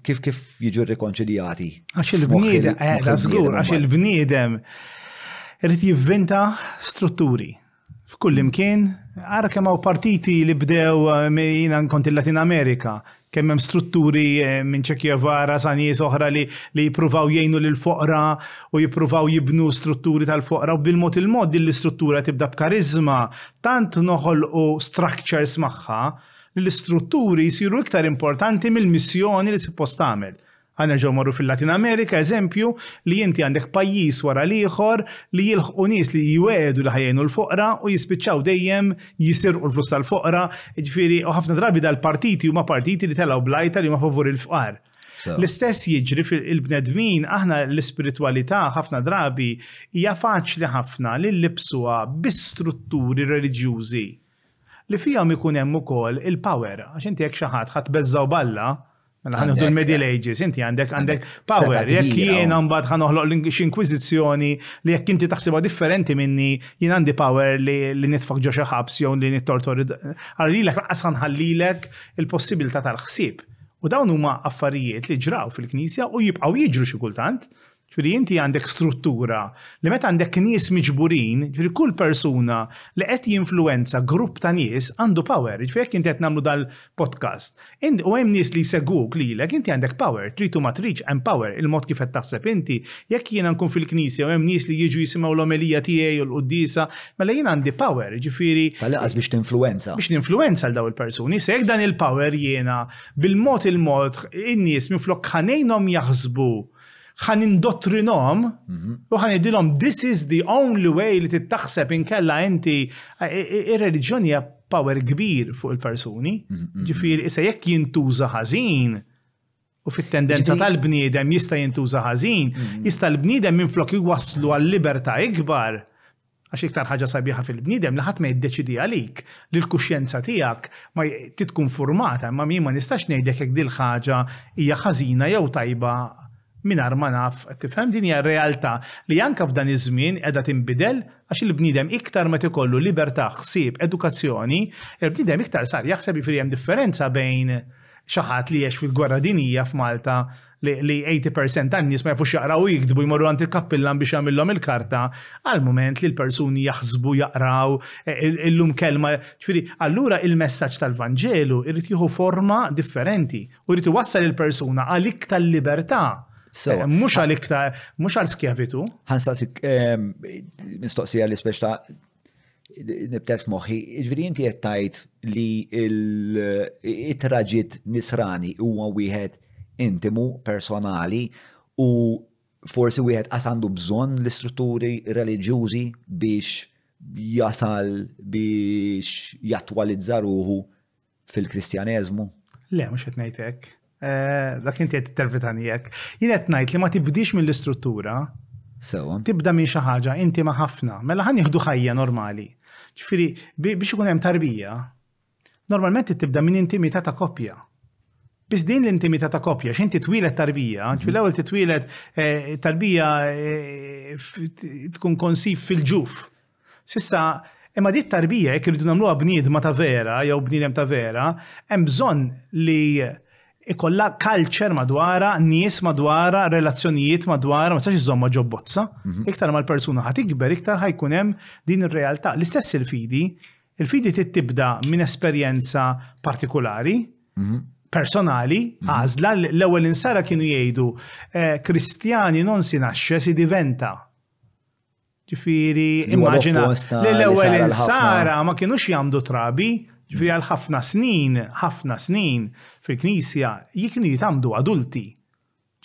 kif kif jiġu rikonċiljati. Għax il-bniedem, għedha eh, zgur, għax il-bniedem rrit jivvinta strutturi. F'kull imkien, għara kemm hawn partiti li bdew eh, jina kont il-Latin Amerika, kemm hemm strutturi eh, minn ċekjevara sa nies oħra li li jippruvaw jgħinu lil foqra u jippruvaw jibnu strutturi tal-foqra u bil-mod il-mod din l-istruttura tibda b'karizma tant noħolqu structures magħha li l-istrutturi jsiru iktar importanti mill-missjoni li suppost tagħmel. Għal nerġgħu morru fil-Latin Amerika, eżempju, li inti għandek pajjiż wara l-ieħor li jilħqu nies li jwegħdu li ħajjenu l-foqra u jispiċċaw dejjem jisirqu l-flus tal-foqra, ġifieri u ħafna drabi dal-partiti huma partiti li telgħu blajta li huma favur il-fqar. L-istess jiġri fil-bnedmin, aħna l-ispiritwalità ħafna drabi hija faċli ħafna li nlibsuha bi strutturi reliġjużi. Li fihom ikun hemm ukoll il-power, għax inti jekk xi ħadd ħa tbeżżgħu b'Alla, mela ħa nieħdu l-Middle Ages, inti għandek għandek power, jekk jiena mbagħad ħa noħloq xi inkwiżizzjoni li jekk inti taħsibha differenti minni, jien għandi power li nitfgħek ġo xi ħabs jew li nittorturi. Ara lilek lanqas ħa nħallilek il-possibilità tal-ħsieb. U dawn huma affarijiet li ġraw fil-Knisja u jibqgħu jiġru xi kultant, Ġifieri inti għandek struttura li meta għandek nies miġburin, ġifieri kull persuna li qed jinfluwenza grupp ta' nies għandu power. Ġifieri jekk inti qed nagħmlu dal-podcast u hemm nies li jsegwuk lilek, inti għandek power, trid u ma tridx hemm power, il-mod kif qed taħseb inti. Jekk jiena nkun fil-knisja u hemm nies li jiġu jisimgħu l-omelija tiegħi u l-quddiesa, mela jien għandi power, ġifieri. Ta' lanqas biex tinfluwenza. Biex ninfluwenza lil dawn il-persuni. Issa jekk dan il-power jiena bil-mod il-mod in-nies minflok ħa ngħinhom jaħsbu, ħan indottrinom mhm. u ħan idilom this is the only way li tittaħseb inkella inti ir-reliġjoni hija power kbir fuq il-persuni. Mhm, mhm. Ġifieri issa jekk jintuża ħażin u fit-tendenza tal-bniedem jista' jintuża ħażin, jista' l-bniedem minflok iwasslu għal libertà ikbar Għax l-iktar ħaġa sabiħa fil-bniedem li ħadd ma jiddeċidi għalik, li l-kuxjenza tiegħek ma hi tkun furmata, imma jien ma nistax ngħidlek jekk din l-ħaġa hija ħażina jew tajba mingħajr ma naf, qed tifhem? Din hija r-realtà li anke f'dan iż-żmien qiegħda tinbidel għax il-bniedem iktar meta jkollu libertà, ħsieb, edukazzjoni, il-bniedem iktar sar jaħseb jiġifieri hemm differenza bejn Xi ħadd li jgħix fil-gwerra dinjija f'Malta li 80% tan-nies ma jafux jaqraw u jiktbu jmorru għand il-kappillan biex jagħmilhom il-karta, għal mument li l-persuni jaħsbu jaqraw e, illum kelma. Ġifieri, allura il-messaġġ tal-Vanġelu jrid jieħu forma differenti u jrid iwassal il-persuna għal iktar libertà. Eh, mhux għal iktar, mhux għal skjavitu. Ħansaqsik ehm, mistoqsija li speċta Nibtes moħħi, ġviri inti qed tgħid li it-traġit nisrani huwa wieħed intimu, personali u forsi wieħed qas għandu bżonn l-istrutturi reliġjużi biex jasal biex jattwalizza ruħu fil-Kristjaneżmu? Le, mhux qed ngħid hekk. Eh, dak inti qed tervitani hekk. Jien qed ngħid li ma tibdix mill-istruttura. Sewa. Tibda minn xi ħaġa inti ma ħafna. Mela ħan nieħdu ħajja normali. Ġifieri biex ikun hemm tarbija, normalment tibda minn intimità ta' koppja. Biz din l-intimità ta' koppja, xinti twilet tarbija, mhm. fil ewwel titwilet eh, tarbija eh, tkun konsif fil-ġuf. S'issa, imma di t-tarbija jekk irridu nagħmluha bniedma ta' vera jew bniedem ta' vera, hemm bżonn li jkollha culture madwarha, nies madwarha, relazzjonijiet madwarha, ma tistax iżżommha ġo bozza. Iktar ma l-persuna ħa tikber, iktar ħa jkun hemm din ir-realtà. L-istess il-fidi, il-fidi trid tibda minn esperjenza partikulari, personali, għażla, l-ewwel insara kienu jgħidu, Kristjani non si nasce, si diventa. Ġifiri, immaġina li l-ewwel insara ma kienux jagħmlu trabi, ġifiri għal ħafna snin, ħafna snin fil-Knisja jikni jitgħamdu adulti.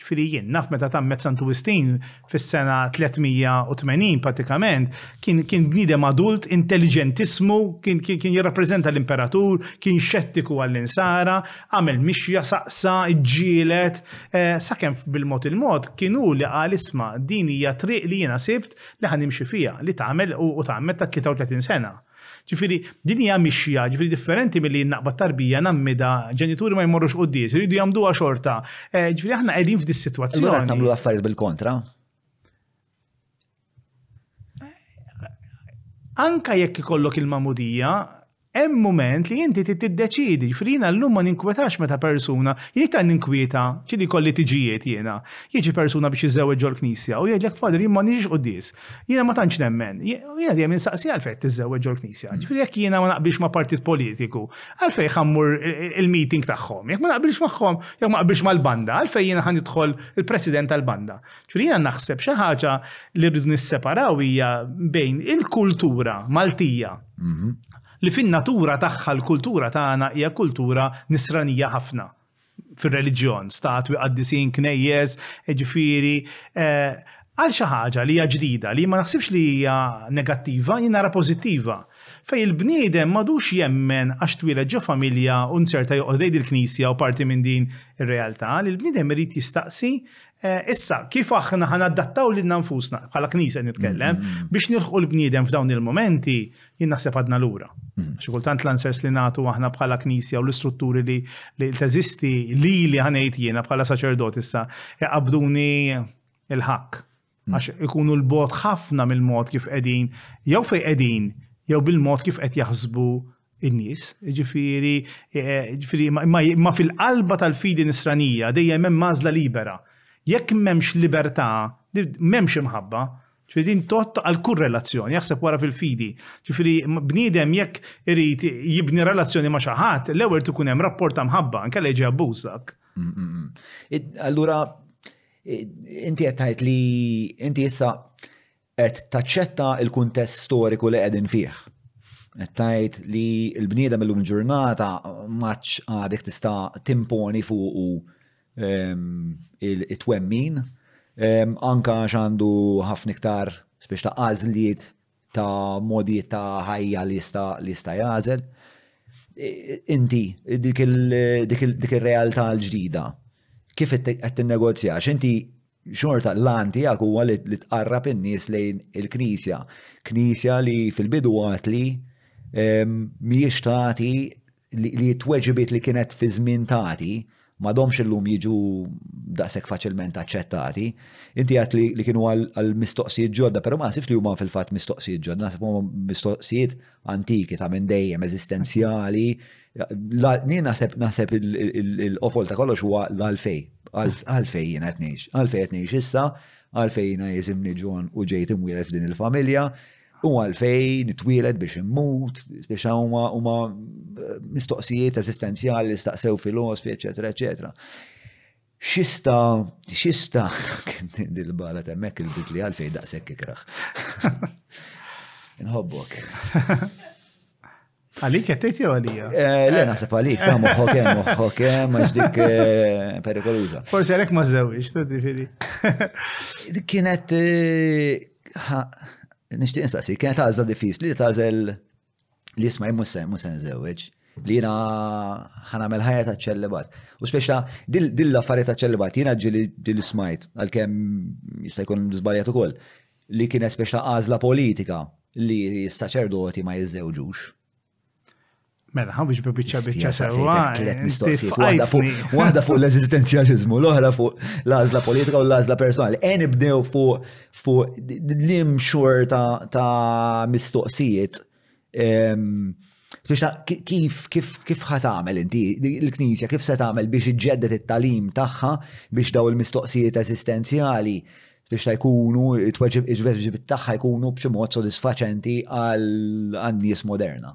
Ġifiri jien naf meta tammet Santu Wistin fis-sena 380 pratikament kien kien bniedem adult intelligentismu, kien kien jirrappreżenta l-imperatur, kien xettiku għall-insara, Għamel mixja, saqsa, ġġieled, sakemm bil-mod il-mod kien hu li qal isma' din hija triq li jiena sibt li ħa nimxi fiha, li tagħmel u tgħammed ta' 33 sena. Ġifieri, din hija mixja, ġifieri differenti milli jien naqbad tarbija, ngħammidha, ġenituri ma jmorrux quddies, iridu jagħmduha xorta. Ġifieri aħna qegħdin f'dis-sitwazzjoni. Allura qed nagħmlu l-affarijiet bil-kontra? anka jekk ikollok il-mamudija, hemm moment li inti tiddeċidi, frina llum ma ninkwetax meta persuna, jien iktar ninkwieta ċili kolli tiġijiet jiena. Jiġi persuna biex jiżewweġ ġol knisja u jgħidlek Father jien ma niġix qudies. Jiena ma tantx nemmen. Jiena dejjem insaqsi għalfejn tiżewweġ ġol knisja. Ġifieri jekk jiena ma naqbilx ma' partit politiku, għalfejn ħammur il-meeting tagħhom. Jekk ma naqbilx magħhom, jekk ma naqbilx mal-banda, għalfejn jiena ħa nidħol il-president tal-banda. Ġifieri jiena naħseb xi ħaġa li rridu nisseparaw hija bejn il-kultura Maltija li fin-natura tagħha l-kultura tagħna hija kultura nisranija ħafna fir-reliġjon, statwi qaddisin, knejjes, ġifieri eh, għal xi ħaġa li hija ġdida li ma naħsibx li hija negattiva, jien nara pożittiva. Fej il-bniedem madux jemmen għax twieled ġo familja u nserta joqgħod il-knisja u parti minn din ir-realtà li l-bniedem irid jistaqsi Issa, kif aħna ħan adattaw lilna nfusna, bħala knisja nitkellem, mm-hmm. biex nilħqu l-bniedem f'dawn il-momenti, jien naħseb għadna lura. Mm-hmm. Xi kultant l-answers li nagħtu aħna bħala knisja u l-istrutturi li li teżisti li li ħanejt jiena bħala saċerdot issa iqabduni il-ħakk. Mm-hmm. Għax ikunu l-bot ħafna mill-mod kif qegħdin, jew fejn qegħdin, jew bil-mod kif qed jaħsbu in-nies, ġifiri, eh, ġifiri, ma fil-qalba tal-fidi nisranija dejjem hemm mażla libera. Jekk m'hemmx libertà, m'hemmx imħabba, ġifiri din tot għal kull relazzjoni, jaħseb wara fil-fidi. Ġifiri, bniedem jekk irid jibni relazzjoni ma' xi ħadd, l-ewwel tkun hemm rapport ta' mħabba, anke li ġi abbuż dak. Mm, mm, mm. Allura, inti qed tgħid li inti issa qed taċċetta l-kuntest storiku li qegħdin fih. Qed tgħid li l-bniedem illum il-ġurnata maċ għadek tista' timponi fuq ehm, it-twemmin, ehm, anka għax għandu ħafna iktar biex ta' għażliet ta' modi ta' ħajja li jista' li jista' jagħżel. Inti dik il-realtà l-ġdida kif qed tinnegozjax, inti xorta l-għan tijak huwa li tqarrab in-nies lejn il-knisja. Knisja li fil-bidu għat li ehm, miex tati li t-tweġibiet li kienet fi żmien tati madomx illum jiġu daqshekk faċilment aċċettati. Inti għat li, li kienu għal mistoqsijiet ġodda, pero ma nasibx li huma fil-fatt mistoqsijiet ġodda, nasib huma mistoqsijiet antiki ta' minn dejjem eżistenzjali Nien naħseb naħseb il-qofol ta' kollox huwa l-għalfej. Għalfej jiena qed ngħix. Għalfej qed ngħix issa, għalfej jiena jisimni Ġon u ġejt imwieled f'din il-familja. U għalfej nitwieled biex immut, biex huma huma eh, mistoqsijiet eżistenzjali li staqsew filosofi, eċetera, eċetera. Xista, xista, dil-bala temmek il-bit li għalfej daqsek ikraħ. Nħobbok. Għalik għettejt jew għalija? Eh, le, naħseb għalik, ta' moħħok hemm, moħħok hemm, għax dik eh, perikoluża. Forse għalek ma żewġ, tuddi fili. Kienet, eh, nishtiq nistaqsi, kienet għazza diffiċli li tażel li jisma jimmu sen zewġ, li jina ħanamel ħajja ta' ċellibat. U speċa dilla affarijiet ta' ċellibat, jina ġili ġili smajt, għal-kem jista' jkun zbaljat u koll, li kienet speċa għazla politika li s-saċerdoti ma jizzewġux. Mela, ħa biex bieċa bieċa sewa. Waħda fuq l-eżistenzjalizmu, l-oħra fuq l-għazla politika u l-għazla personali. Eni bdew fuq fuq l-im xor ta' mistoqsijiet biex kif kif kif ħat għamel inti l-Knisja kif se tagħmel biex iġġedded it-talim tagħha biex daw il-mistoqsijiet eżistenzjali biex ta' jkunu it-tweġib tagħha jkunu b'xi mod sodisfaċenti għal nies moderna.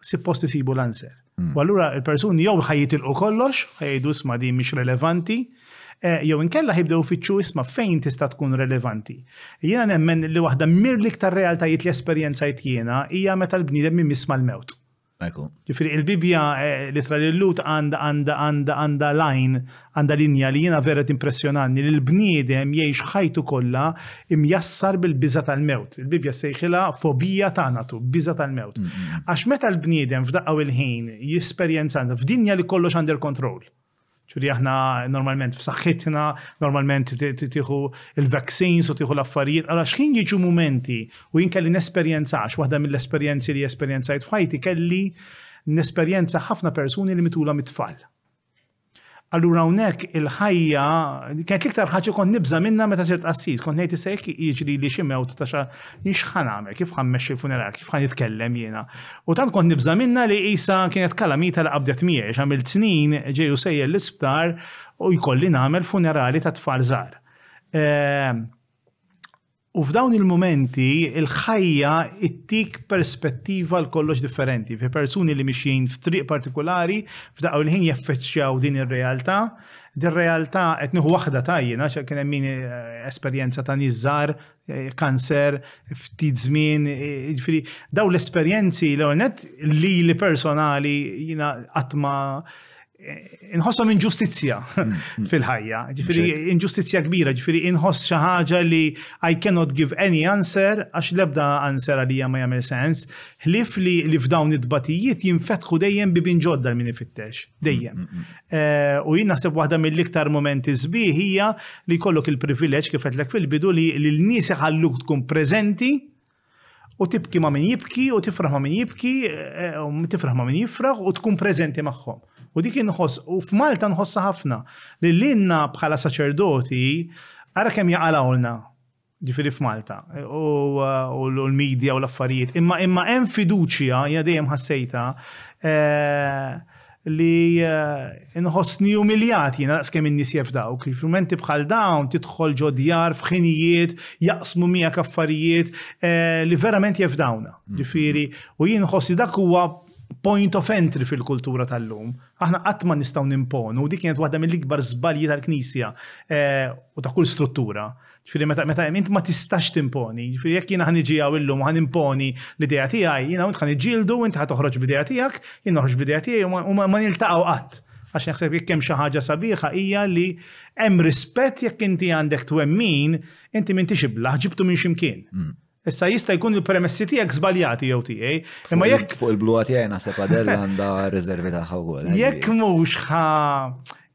Sippost isibu l-answer. Mm. U allura il-persuni jew ħajitilqu kollox, ħajdu isma di mhix relevanti, eh, jew inkella ħibdew fiċċu isma fejn tista' tkun relevanti. Jiena nemmen li waħda mir liktar realtajiet li esperjenzajt jiena hija meta l-bniedem miss mal-mewt. Ġifiri, il-Bibja eh, litra l-lut għanda għanda għanda għanda lajn Għandha linja li jiena vera timpressjonanni li l-bniedem jgħix ħajtu kollha imjassar bil-biża' tal-mewt. Il-Bibbja ssejħilha fobija tanatu, biża' tal-mewt. Mm-hmm. Għax meta l-bniedem f'daqqa il-ħin jesperjenza f'dinja li kollox under control. Ġuri aħna normalment f'saħħitna, normalment tieħu il-vaccines u tieħu l-affarijiet. Għala xħin jiġu momenti u jien kelli nesperjenzax, waħda mill-esperjenzi li esperjenzajt f'ħajti kelli nesperjenza ħafna persuni li mitula mit-tfal. Allura hawnhekk il-ħajja kienet l-iktar ħaġa kont nibża' minnha meta sirt qassis, kont ngħid issa jekk jiġri li xi mewt ta' xa x'ħa nagħmel, kif ħa mmexxi l-funeral, kif ħa nitkellem jiena. U tant kont nibża' minnha li qisha kienet kalamita li qabdet miegħi għax għamilt snin ġej u sejjer l-isptar u jkolli nagħmel funerali ta' tfal żgħar. Ehm, U f'dawn il-mumenti, il-ħajja ittik perspettiva l kollox differenti. Fi persuni li mixjin f'triq partikolari, f'daqqa u l-ħin jaffeċċjaw din ir-realtà. Din realtà qed nieħu waħda tajjina, xa kien hemm eh, esperjenza ta' niżar, eh, kanser, ftit żmien, eh, ġifieri daw l-esperjenzi l-ornet li li personali jina għatma inħossom inġustizzja hmm, hmm. fil-ħajja, ġifiri inġustizzja kbira, ġifiri inħoss xi ħaġa li I cannot give any answer għax lebda answer għalija ma jagħmel sens, ħlif li li f'dawn id-batijiet jinfetħu dejjem bibin ġodda l min ifittex, dejjem. Hmm, eh, u jien naħseb waħda mill-iktar momenti sbieħ hija li kollok il-privileġġ kif qedlek fil-bidu li l-nies iħalluk tkun preżenti U tibki ma' min jibki, u tifraħ ma' min jibki, u tifraħ ma' min jifraħ, u tkun preżenti magħhom. U dik inħoss, u f'Malta nħossha ħafna, li lilna bħala saċerdoti, ara kemm jaqalgħulna, ġifieri f'Malta, u l-media u l-affarijiet, imma hemm fiduċja, jiena dejjem ħassejtha, li eh, nħossni umiljat jiena daqskemm in-nies jefdawk. F'mumenti bħal dawn tidħol ġo djar f'ħinijiet jaqsmu miegħek affarijiet eh, li verament jefdawna. Mm. Ġifieri, u jien nħossi dak huwa point of entry fil-kultura tal-lum. Aħna qatt ma nistgħu nimponu, dik kienet waħda mill-ikbar żbalji tal-Knisja eh, u ta' kull struttura. Ġifiri, meta, meta int ma tistax timponi, ġifiri, jekk jina ħaniġi għaw illum ħan imponi l-ideja tijaj, jina int ħan iġildu, int ħat toħroġ b'idea tijak, jien noħroġ b'idea tijaj, u ma niltaqaw qatt. Għax naħseb jekk hemm xi ħaġa sabiħa hija li hemm rispett jekk inti għandek twemmin, inti m'intix iblaħ ġibtu minn ximkien. Mm. Issa jista' jkun il-premessi tiegħek żbaljati jew tiegħi, imma jekk. Fuq il-blu għatijaj nasib għadella għandha riservi tagħha wkoll. Eh, jekk mhux ħa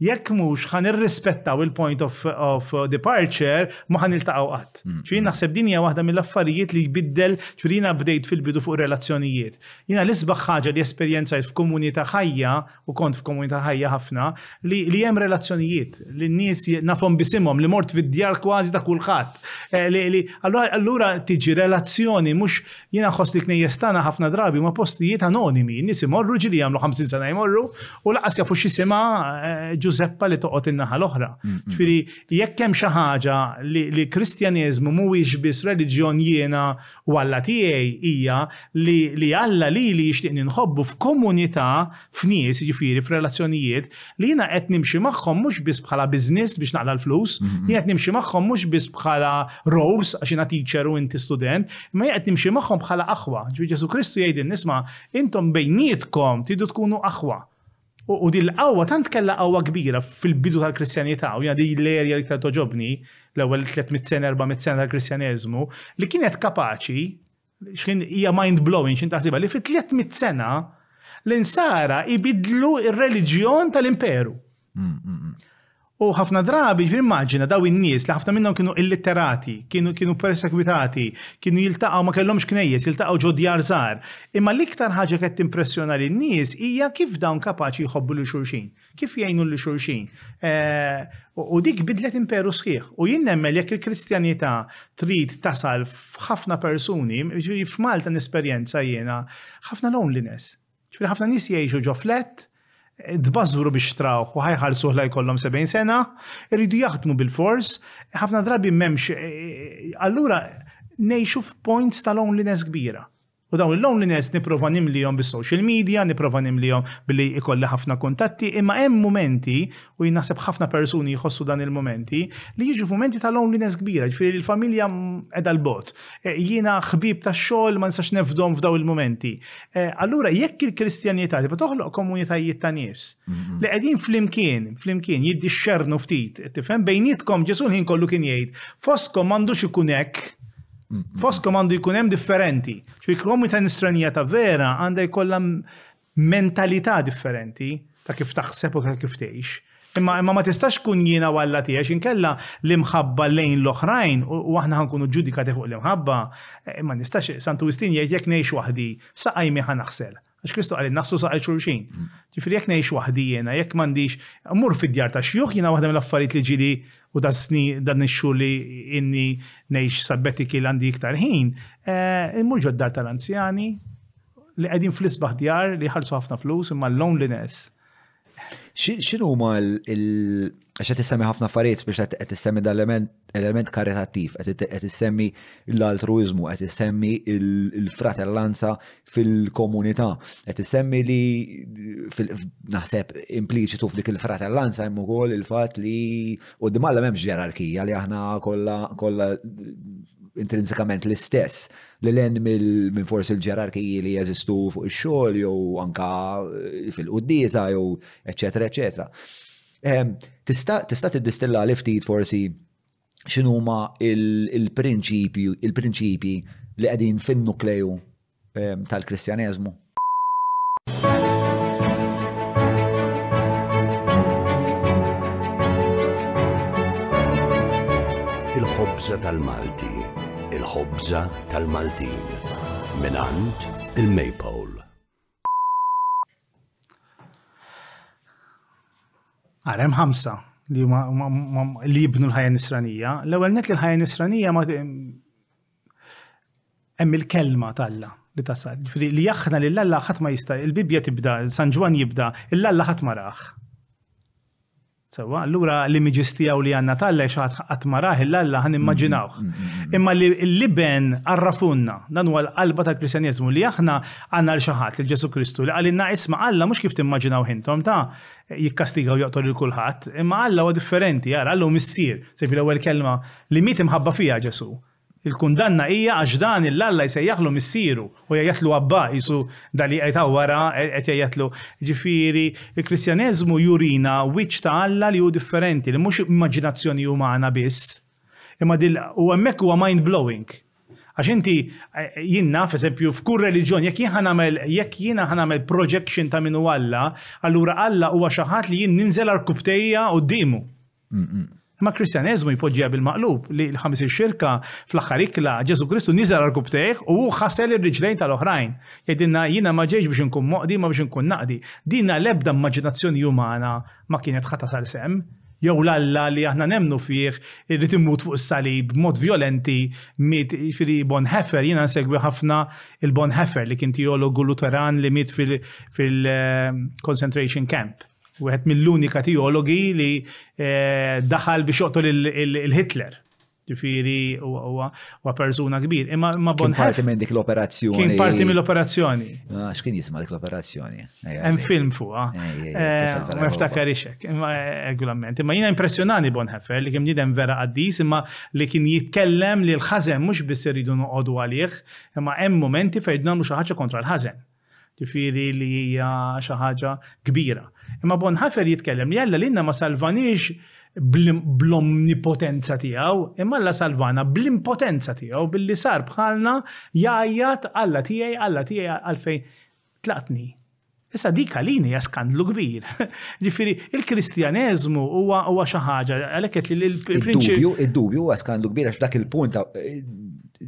jekk mhux ħan irrispettaw il-point of, of departure ma ħan iltaqgħu qatt. Mm. Ġifieri naħseb din hija waħda mill-affarijiet li jbiddel ġifieri jiena bdejt fil-bidu fuq relazzjonijiet. Jiena l-isbaħ ħaġa li esperjenzajt f'komunità ħajja u kont f'komunità ħajja ħafna li, li hemm relazzjonijiet li n-nies nafhom bisimhom li mort fid-djar kważi ta' kulħadd. Eh, li, li allura tiġi relazzjoni mhux jiena ħoss li knejjes tagħna ħafna drabi ma' postijiet anonimi, nies imorru ġili jagħmlu 50 sena jmorru u laqas jafu x'isima eh, Ġużeppa li toqgħod in-naħa l-oħra. Mm, mm. Ġifieri jekk hemm xi ħaġa li kristjaniżmu mhuwiex biss reliġjon jiena u Alla tiegħi hija li li Alla lili jixtieqni nħobbu f'komunità, f'nies, jiġifieri f'relazzjonijiet, li jiena qed nimxi magħhom mhux biss bħala business biex naqla' l-flus, jien qed nimxi magħhom mhux biss bħala roles għax jiena teacher u inti student, imma jien qed nimxi magħhom bħala aħwa. Ġifieri Ġesù Kristu jgħidilna, isma' intom bejnietkom tridu tkunu aħwa. U din l-qawwa tant kellha qawwa kbira fil-bidu tal-Kristjanità, u di l-erja li tal toġobni l-ewwel 300 sena, 400 sena tal-Kristjaneżmu, li kienet kapaċi, x'kien hija mind blowing x'in taħsibha li fi 300 sena l-insara ibidlu ir-reliġjon tal-imperu. Mm, mm, mm. U ħafna drabi, ġifieri immaġina, dawn in-nies li ħafna minnhom kienu illitterati, kienu kienu persegwitati, kienu jiltaqgħu ma kellhomx knejjes, jiltaqgħu ġo djar żgħar. Imma l-iktar ħaġa qed timpressjona lin-nies hija kif dawn kapaċi jħobbu lil xulxin, kif jgħinu lil xulxin. Eh, u dik bidlet imperu sħiħ. U jien nemmen jekk il-Kristjanità trid tasal f'ħafna persuni, ġifieri f'Malta nesperjenza jiena ħafna loneliness Ġifieri ħafna nies jgħixu ġo flat, tbażżwru biex xtrawh u ħajħallsuh la jkollhom 70 sena, iridu jaħdmu bil-fors, ħafna drabi m'hemmx e, e, allura ngħixu f'points ta' loneliness kbira. U dawn il-loneliness niprofa nimlijom bis-social media, niprofa nimlijom billi ikolli ħafna kuntatti, imma hemm momenti, u jinaħseb ħafna persuni jħossu dan il-momenti, li jiġu f'momenti ta' loneliness kbira, ġifieri l-familja edha l-bot. Eh, jiena ħbib ta' xogħol ma nistax nefdom f'daw il-momenti. Eh, allura jekk il-Kristjanità tibqa' toħloq komunitajiet ta' nies mm-hmm. li qegħdin flimkien, flimkien jiddixxernu ftit, tifhem bejnietkom Ġesu ħin kollu kien jgħid, foskom m'għandux ikun hekk, mm-hmm. foskom għandu jkun hemm differenti. Ġifieri komunità nisranija ta' vera għandha jkollha mentalità differenti ta' kif taħseb u ta' kif tgħix. Imma imma ma tistax kun jiena u Alla tiegħek inkella l-imħabba lejn l-oħrajn u aħna ħankunu ġudikati fuq l-imħabba. Eh, ma nistax Santu Wistin jgħid jekk ngħix waħdi, saqaj mi ħanaħsel. Għax Kristu għalli naħsu saqaj xulxin. Ġifieri jekk ngħix waħdi jiena, jekk m'għandix mmur fid-djar ta' xjuħ jiena waħda mill-affarijiet li ġili u da' sni dan ix-xhur li inni ngħix sabbetti kiel għandi iktar ħin, eh, immur ġod-dar tal-anzjani, li qegħdin fl-isbaħ djar li ħalsu ħafna flus imma l-loneliness. X'inhu ma l għax qed issemmi ħafna affarijiet biex qed issemmi dal-element karitattiv, qed issemmi l-altruiżmu, qed issemmi l-fratellanza fil-komunità, qed issemmi li naħseb impliċitu f'dik il-fratellanza hemm ukoll il-fatt li u dimalla m'hemmx ġerarkija li aħna kollha intrinsikament l-istess. Lil hinn minn forsi l-ġerarkiji li jeżistu fuq ix-xogħol jew anka eh, fil-quddiesa jew eċetera eċetera. Ehm, tista' tista' tiddistilla li ftit forsi x'inhuma il-prinċipji il-prinċipji li qegħdin fin-nukleju ehm, tal-Kristjaneżmu? il-ħobza tal-Malti, il-ħobza tal-Maltin, minant il-Maypole. Għarem ħamsa li jibnu l-ħajja nisranija, l-ewel net li l-ħajja nisranija ma hemm il-kelma t'Alla li tasal. Ġifieri li aħna lil Alla ħadd ma jista' il-Bibbja tibda, San Ġwann jibda, il-Alla ħadd ma rah. Sewwa, allura l-imiġis tiegħu li għandna t'Alla xi ħadd qatt ma rah il-Alla ħa nimmaġinawh. Mm, mm, mm, Imma li l-iben għarrafunna, dan huwa l-qalba tal-Kristjaneżmu li aħna għandna l xi ħadd lil Ġesu Kristu li qalilna isma' Alla mhux kif timmaġinaw intom ta' jikkastigaw joqtol il kulħadd, imma Alla huwa differenti, ara Alla hu missier, se l-ewwel kelma Li miet imħabba fiha Ġesù. Il-kundanna hija għax dan il Alla jsejjaħlu Missieru u jgħajjatlu Abbà, qisu dan li qiegħed hawn wara qed jgħajjatlu. Ġifieri, il-Kristjaneżmu jurina wiċċ ta' Alla li hu differenti, li mhux immaġinazzjoni umana biss. Imma dil u hemmhekk huwa mind blowing. Għax inti jien naf eżempju f'kull reliġjon jekk jien nagħmel jekk jiena nagħmel projection ta' min hu Alla, allura Alla huwa xi ħadd li jien ninżel arkubtejja quddiemu. Imma l-Kristjaneżmu jpoġġiha bil-maqlub li l-ħames ix-xirka fl-aħħar ikla Ġesù Kristu niżel għal rkubtejh u hu ħasel ir-riġlejn tal-oħrajn. Jgħidilna jiena ma ġejtx biex inkun moqdi imma biex inkun naqdi. Dinha l-ebda immaġinazzjoni umana ma kienet ħa tasal sehem. Jew l-Alla li aħna nemmnu fih irid imut fuq is-salib b'mod vjolenti miet jiġifieri Bonhoeffer jiena nsegwi ħafna il-Bonhoeffer li kien teologu Luteran li miet fil-concentration camp. Wieħed mill-unika teologi li eh, daħal biex joqtol il-Hitler. Ġifiri, huwa persuna kbir. Imma ma bon. Kien parti minn dik l-operazzjoni. Kien parti mill operazzjoni ah, X'kien jisma' dik l-operazzjoni? Hemm film fuqha. Eh, ma ftakar ixek, imma regulament. Imma jiena impressjonani bon ħefer li kien nidem vera qaddis, imma li kien jitkellem li l-ħażen mhux biss iridu noqogħdu għalih, imma hemm momenti fejn nagħmlu xi ħaġa kontra l-ħażen. Ġifieri li hija xi ħaġa kbira. Imma Bonhoeffer jitkellem li Alla lilna ma salvanix bl-omnipotenza tiegħu, imma Alla salvana bl-impotenza tiegħu billi sar bħalna jgħajjat Alla tiegħi, Alla tiegħi għalfejn tlaqtni. Issa dik għalini hija skandlu kbir. Ġifieri, il-Kristjaneżmu huwa huwa xi ħaġa għalhekk qed li l-prinċipju. Id-dubju huwa skandlu kbir għax dak il-punt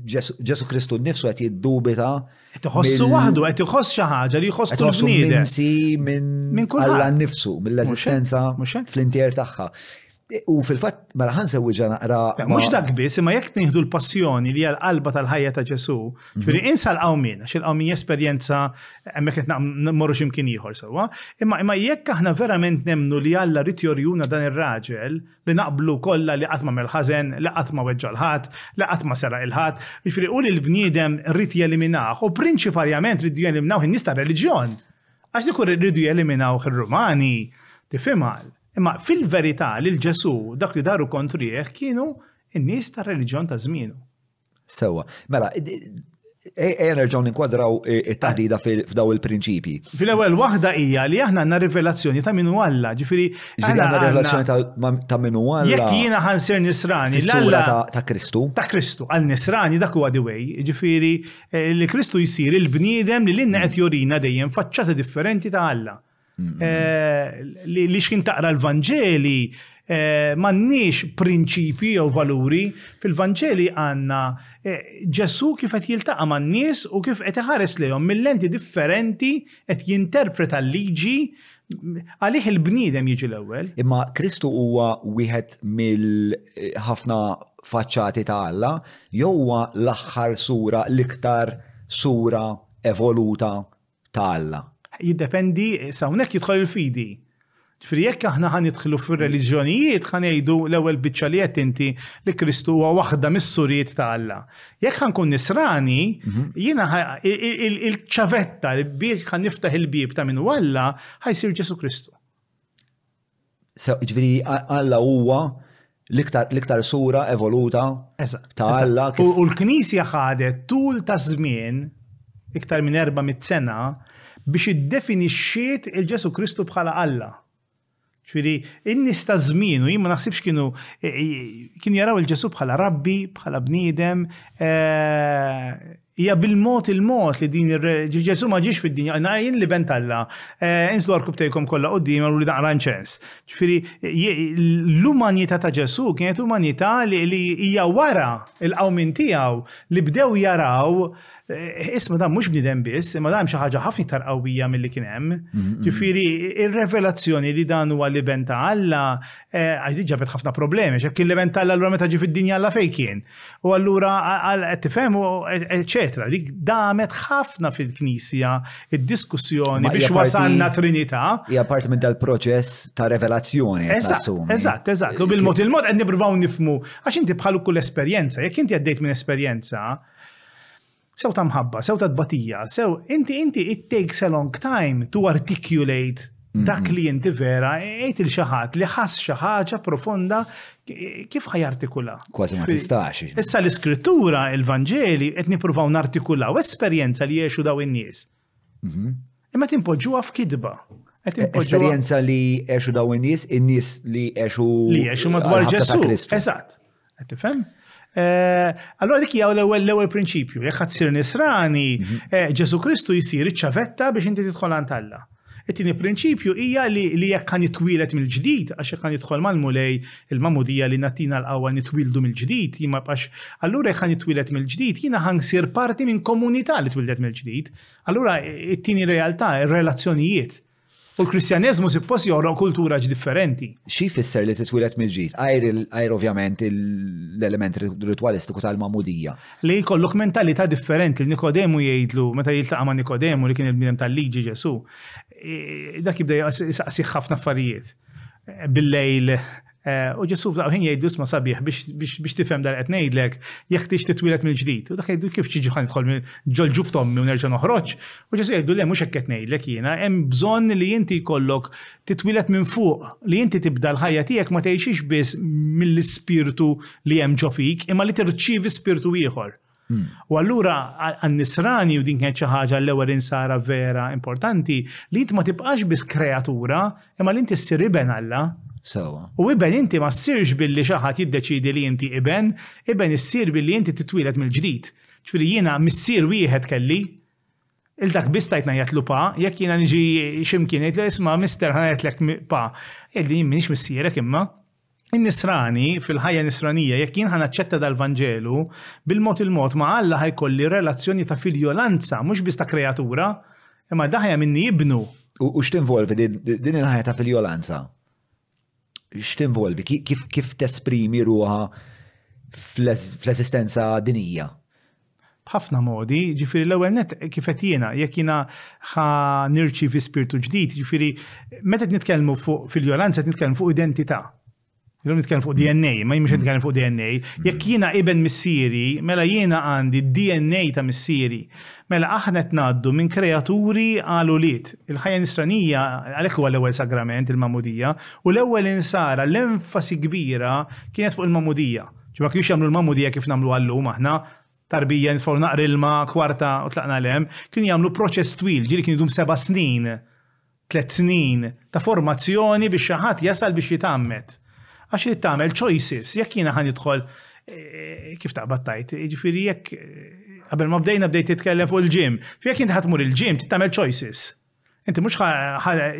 Ġesu Kristu nnifsu qed jiddubita Qed iħossu waħdu, qed iħoss xi ħaġa li jħoss kull bniedem. Minn kull Alla nnifsu, mill-eżistenza fl-intier tagħha. U fil-fatt, mela ħan sewi ġa naqra. Mhux dak biss, imma jekk nieħdu l-passjoni li għal qalba tal-ħajja ta' Ġesu, mhm. ġifieri insa l-qawmin, għax il-qawmin jesperjenza hemmhekk qed nmorru x'imkien ieħor sewwa, imma imma jekk aħna verament nemnu li Alla rid jorjuna dan ir-raġel, li naqblu kollha li qatt m'għamel ħażen, li qatt ma weġġa' 'l ħadd, li qatt ma seraq 'il ħadd, jiġifieri hu li l-bniedem ried jeliminah u prinċiparjament riedu jeliminawh in-nies tar-reliġjon. Għax li kieku riedu jeliminawh ir-Rumani, tifhimha, imma fil-verità lil Ġesù dak li daru kontrih kienu n-nies tar-reliġjon ta' żmienu. Sewa, mela, Ejja nerġgħu ninkwadraw e, it-taħdida f'daw il-prinċipji. Fil-ewwel waħda hija li aħna għandna rivelazzjoni ta' min huwa Alla, ġifieri għandna rivelazzjoni ta' min huwa Alla. Jekk jiena ħansir nisrani l-Alla ta' Kristu. Ta' Kristu, għal nisrani dak huwa the way, ġifieri e, li Kristu jsir il-bniedem li l-inna qed jorina dejjem faċċata differenti ta' Alla. Eh, li xkin taqra l-Vanġeli eh, mannix prinċipi jew valuri fil-Vanġeli għanna eh, Ġesu kif qed jiltaqa' man-nies u kif qed iħares lejhom mill-lenti differenti qed jinterpreta l-liġi għalih il-bniedem jiġi l-ewwel. Imma Kristu huwa wieħed mill-ħafna faċċati ta' Alla jew huwa l-aħħar sura l-iktar sura evoluta ta' Alla. Jiddependi, sa' hawnhekk jidħol il-fidi. Ġifieri jekk aħna ħa nidħlu fir-reliġjonijiet ħa ngħidu l-ewwel biċċa li qed inti li Kristu huwa waħda mis-suriet ta' Alla. Jekk ħa nkun nisrani, mhm. jiena il-ċavetta li bih ħa niftaħ il-bieb ta' min huwa Alla ħa jsir Ġesu Kristu. Ġviri, Alla huwa l-iktar sura evoluta ta' Alla. U l-Knisja ħadet tul ta' żmien, iktar minn 400 sena, biex iddefinixxiet il-Ġesu Kristu bħala Alla. Ġviri, in-nies ta' żmien, u jien ma naħsibx kienu, kienu jaraw il-Ġesu bħala Rabbi, bħala bniedem, Hija bil-mod il-mod li din Ġesu ma ġiex fid-dinja, għanna għajin li bent Alla. Eh, Inslu għarku btejkom kolla u d-dima u li daqra nċens. Ġifiri, l-umanita ta' Ġesu kienet umanita li hija wara il-qawmin tijaw li bdew jaraw eh, Isma dan mux bnidem biss, imma dan xi ħaġa ħafna iktar qawwija mill-li kien hemm. Mm-hmm. Ġifieri, ir-revelazzjoni li dan huwa li benta Alla Eh, għax diġa bet ħafna problemi, xek kien l-event tal allura meta ġi fid-dinja għalla fej kien. U allura għal tifhem eċetera. Dik damet ħafna fil-Knisja id-diskussjoni biex wasalna Trinità. Hija parti minn dal-proċess ta' revelazzjoni. Eżatt, eżatt. U bil-mod il-mod qed nippruvaw nifmu għax inti bħalu kull esperjenza, jekk inti għaddejt minn esperjenza, sew ta' mħabba, sew ta' tbatija, sew inti inti it takes a long time to articulate mhm. dak li inti vera għid il xaħat li ħass xi ħaġa profonda kif ħajartikula. Kważi ma tistax. Issa l-iskrittura, il-Vanġeli, qed nippruvaw nartikulaw esperjenza li jiexu daw in-nies. Mhm. Imma timpoġġuha f'kidba. Esperjenza li għexu daw in-nies, in-nies li għexu. Li għexu madwar Ġesu. Eżatt. Qed tifhem? Eh, allora dik hija l-ewwel l-ewwel prinċipju, jekk qed sir nisrani, mhm. eh, Ġesu Kristu jsir iċ-ċavetta biex inti tidħol għand Alla. It-tieni prinċipju hija li jekk kan jitwielet mill-ġdid, għax jekk kan jidħol mal-mulej, Il-magħmudija li ngħatina l-qawwa nitwieldu mill-ġdid, jien ma bqax, allura jekk ħa nitwieled mill-ġdid, jiena ħa nsir parti minn komunità li twildet mill-ġdid. Allura it-tieni realtà, ir-relazzjonijiet. U l-Kristjaneżmu suppost joħroq kultura differenti. Xi jfisser li titwilet mill-ġid? Għajr ovvjament l-element ritualistiku tal-mamudija. Li jkollok mentalità differenti, Nikodemu jgħidlu, meta jiltaqa' ma' Nikodemu li kien il-bniem tal-liġi Ġesu, dak jibda jisaqsih ħafna affarijiet. bil-lejl u Ġesu f'daqqa ħin jgħidu isma' sabiħ biex tifhem dan qed ngħidlek jeħtieġ titwieled mill-ġdid. U dak jgħidu kif ġiġi ħan nidħol ġol ġuf tommi u nerġa' noħroġ. U Ġesu jgħidu le mhux hekk qed ngħidlek jiena, hemm bżonn li inti jkollok titwieled minn fuq, li inti tibda l-ħajja tiegħek ma tgħixix biss mill-ispirtu li hemm ġo fik, imma li tirċievi spirtu ieħor. U allura għan-nisrani u din kienet xi ħaġa l-ewwel insara vera importanti li int ma tibqax biss kreatura imma li inti ssir iben Alla. Sewa. U iben inti ma ssirx billi xi ħadd jiddeċidi li inti iben, iben issir billi inti titwieled mill-ġdid. Ġifieri jiena missier wieħed kelli, il dak biss tajtna jgħidlu pa, jekk jiena niġi x'imkien jgħidlu isma' mister ħa ngħidlek pa, jgħidli jien m'iniex missierek imma. In-Nisrani, fil-ħajja Nisranija, jekk jien ħa naċċetta dal-Vanġelu, bil-mod il-mod ma' Alla ħa jkolli relazzjoni ta' filjolanza, mhux biss ta' kreatura, imma daħja minni ibnu. U x'tinvolvi din il-ħajja ta' filjolanza? X'tinvolvi? Kif tesprimi ruha fl-eżistenza dinija? B'ħafna modi, jiġifieri l-ewwel nett kif għedt jiena, jekk jiena ħa nirċievi spirtu ġdid, jiġifieri meta qed nitkellmu fuq fil-joranza qed nitkellmu fuq identità. Illum nitkellem fuq DNA, ma jimx nitkellem fuq DNA. Jekk jiena iben missieri, mela jiena għandi DNA ta' missieri. Mela aħna qed ngħaddu minn kreaturi għal ulied. Il-ħajja nisranija għalhekk huwa l-ewwel sagrament il-mamudija u l-ewwel insara l-enfasi kbira kienet fuq il-mamudija. Ġewwa kienux jagħmlu l-magħmudija kif nagħmluha llum aħna, tarbija nitfgħu naqr ilma, kwarta u tlaqna l hemm, kienu jagħmlu proċess twil, ġieli kien idum seba' snin, tliet snin ta' formazzjoni biex xi ħadd jasal biex jitgħammed. Għax irid tagħmel choices, jekk jiena ħa nidħol eh, kif taqbad tajt, jiġifieri jekk eh, qabel ma bdejna bdejt titkellem fuq il-ġim. Jekk inti ħatmur il-ġim, tagħmel choices. Inti mhux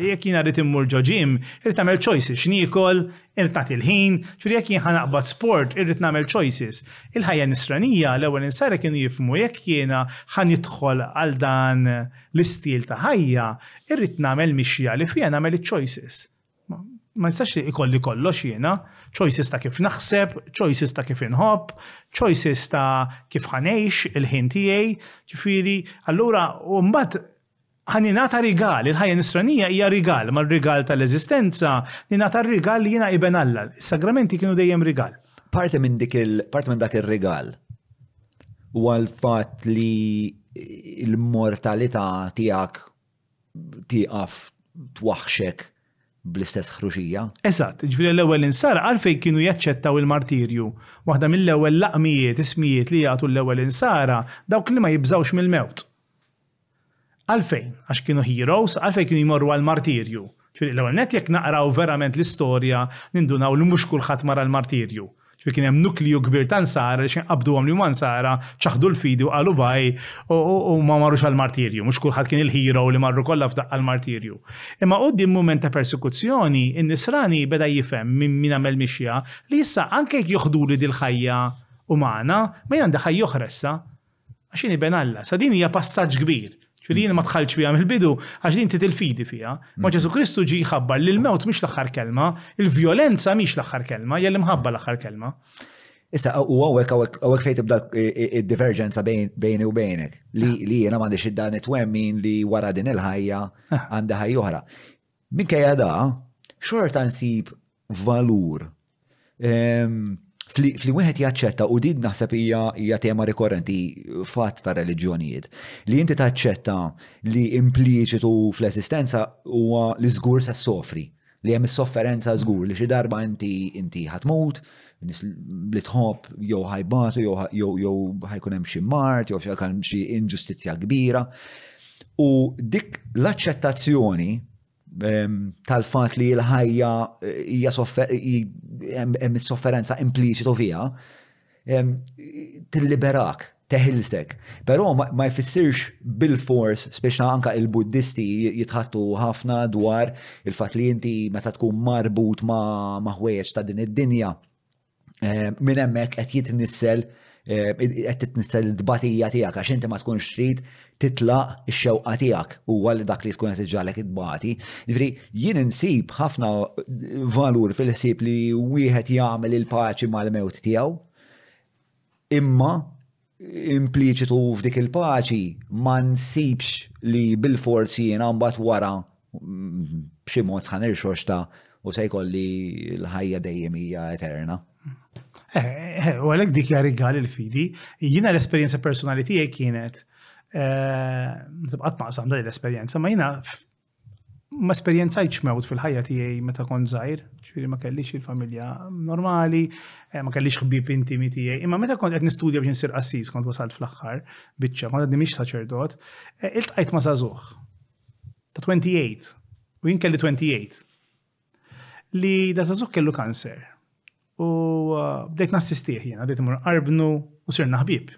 jekk jiena rrid immur ġo ġim, irrid nagħmel choices x'niekol, irrid nagħti l-ħin, ġifieri jekk jien ħanaqbad sport irrid nagħmel choices. Il-ħajja nisranija l-ewwel insara kienu jifhmu jekk jiena ħanidħol għal dan l-istil ta' ħajja, irrid nagħmel mixja li fiha nagħmel iċ-choices. Ma nistax ikolli kollox jiena, choices ta' kif naħseb, choices ta' kif inħobb, choices ta' kif ħanejx il-ħin tiegħi, ġifieri allura u mbagħad Ħa ningħata rigal, il-ħajja nisranija hija rigal, ma rigal tal-eżistenza, ningħata rigal li jiena iben Alla. Is-sagramenti kienu dejjem rigal. Parti minn dik il parti minn dak ir-rigal huwa l-fatt li l-mortalità tiegħek tieqaf twaħxek bl-istess ħruxija. Eżatt, ġifieri l-ewwel insar għalfejn kienu jaċċettaw il-martirju. Waħda mill-ewwel laqmijiet ismijiet li jagħtu l-ewwel insara dawk li ma jibżawx mill-mewt. Għalfejn? Għax kienu heroes? Għalfejn kienu jmorru għall-martirju? Ġifieri, l-ewwel nett jekk naqraw verament l-istorja nindunaw li mhux kulħadd mar għall-martirju. Ġifieri kien hemm nukliju kbir ta' Nsara li xejn qabduhom li huma Nsara, ċaħħdu l-fidi u qalu bye u ma marrux għall-martirju. Mhux kulħadd kien il-hero li marru kollha f'daqqa l-martirju. Imma quddiem mument ta' persekuzzjoni, in-Nisrani beda jifhem minn min għamel mixja li issa anke jekk joħduli dil-ħajja umana, ma jien għandi ħajja oħra issa. Għax jien iben Alla, sa din hija passaġġ kbir. Ġifieri jien ma dħaltx fiha mill-bidu għax din titil fidi fiha. Ma Ġesu Kristu ġi jħabbar li l-mewt mhix l-aħħar kelma, il-vjolenza mhix l-aħħar kelma, hija l-imħabba l-aħħar kelma. Issa, u għawek, għawek fejt ibda id-divergenza bejni u bejnek, li jena mandi xiddan it-twemmin li wara din il-ħajja ah. għanda ħajja oħra. Minkejja da, xorta nsib valur Ehm, fli wieħed jaċċetta u din naħseb hija tema rikorrenti fatt ta' reliġjonijiet li inti taċċetta li impliċitu fl-eżistenza huwa li żgur se sofri li hemm is-sofferenza żgur li xi darba inti inti ħatmut li tħobb jew ħajbatu jew ħajkun hemm xi mart jew xi inġustizzja kbira. U dik l-aċċettazzjoni tal-fat li l-ħajja eh, hija hemm is-sofferenza impliċitu fiha, tilliberak, teħilsek. Però ma jfissirx bil-fors, speċa anka il-Buddisti jitħattu ħafna dwar il-fat li inti meta tkun marbut ma' ħwejjeġ ta' din id-dinja eh, minn hemmhekk qed jitnissel eh, qed titnissel id-batija tiegħek għax inti ma tkunx trid titlaq ix-xewqa tiegħek huwa li dak li tkun qed iġġalek id-bati. Ġifieri jien insib ħafna valur fil-ħsieb li wieħed jagħmel il-paċi mal-mewt tiegħu. Imma impliċitu f'dik il-paċi ma nsibx li bil-fors jiena mbagħad wara b'xi mod sħan irxoxta u se jkolli l-ħajja dejjem hija eterna. Eh, eh, u għalek dik jarrigal il-fidi, jina l-esperienza personali tijaj kienet, eh, naqsam da l-esperienza, ma jina ma esperjenzajtx mewt fil-ħajja tiegħi meta kont żgħir, ġifieri ma kellix il-familja normali, eh, ma kellix ħbieb intimi tiegħi. Imma meta kont qed nistudja biex insir qassis kont wasalt fl-aħħar biċċa, kont qed mhix saċerdot, eh, iltqajt ma' żagħżugħ ta' 28 u jien kelli 28. li da zazuh kellu kanser. U uh, bdejt nassistih jiena, bdejt imur qarbnu u sirna ħbib.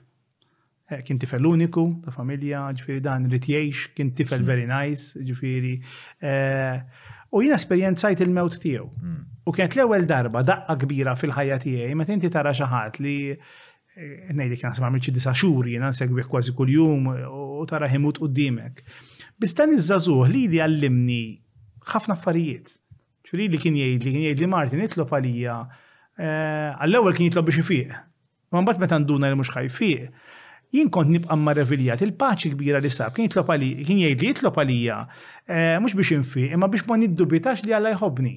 Eh, kien tifel uniku ta' familja, ġifiri dan rrit jgħix, kien tifel hmm. very nice, ġifiri. Eh, u jiena esperjenzajt il-mewt tiegħu. Hmm. U kienet l-ewwel darba daqqa kbira fil-ħajja tiegħi meta inti tara xi ħadd li Eh, nejdik naħseb għamilċi disa xur jena nsegwi kważi kull-jum eh, u tara ħimut u d-dimek. Bis dan iż-żazuħ li li għallimni ħafna affarijiet. ċuri li kien jgħid li kien jgħid li Martin itlob għalija eh, għall-ewwel kien jitlob biex ifiq. Ma mbagħad meta nduna li mhux ħajfiq, jien kont nibqa' marreviljat il-paċi kbira li sab kien jitlob għalija, kien jgħid li jitlob għalija mhux biex infiq, imma biex ma niddubitax li Alla jħobbni.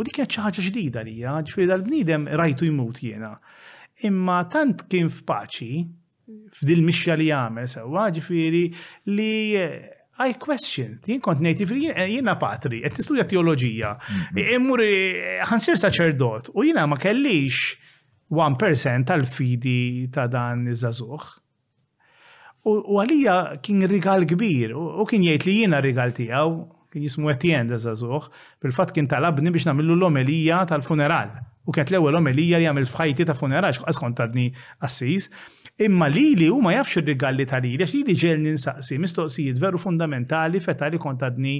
U dik kienet xi ħaġa ġdida lija, ġifieri dal-bniedem rajtu jmut jiena. Imma tant kien f'paċi f'dil mixja li jagħmel sewwa, ġifieri li I question, jien kont ngħid jiena patri, qed nistudja teoloġija, mm-hmm. immur ħansir saċerdot u jiena ma kellix 1% tal-fidi ta' dan iż-żagħżugħ. U għalija kien rigal kbir, u kien jgħid li jiena rigal tiegħu, kien jismu Etienne da Zazuħ, fil-fatt kien talabni biex nagħmlu l-omelija tal-funeral. U kienet l-ewwel omelija li għamilt f'ħajti ta' funeral, x'qas kont għadni qassis. Imma lili hu ma jafx ir-rigal li ta' lili, għax lili ġelni nsaqsi mistoqsijiet veru fundamentali feta li kont għadni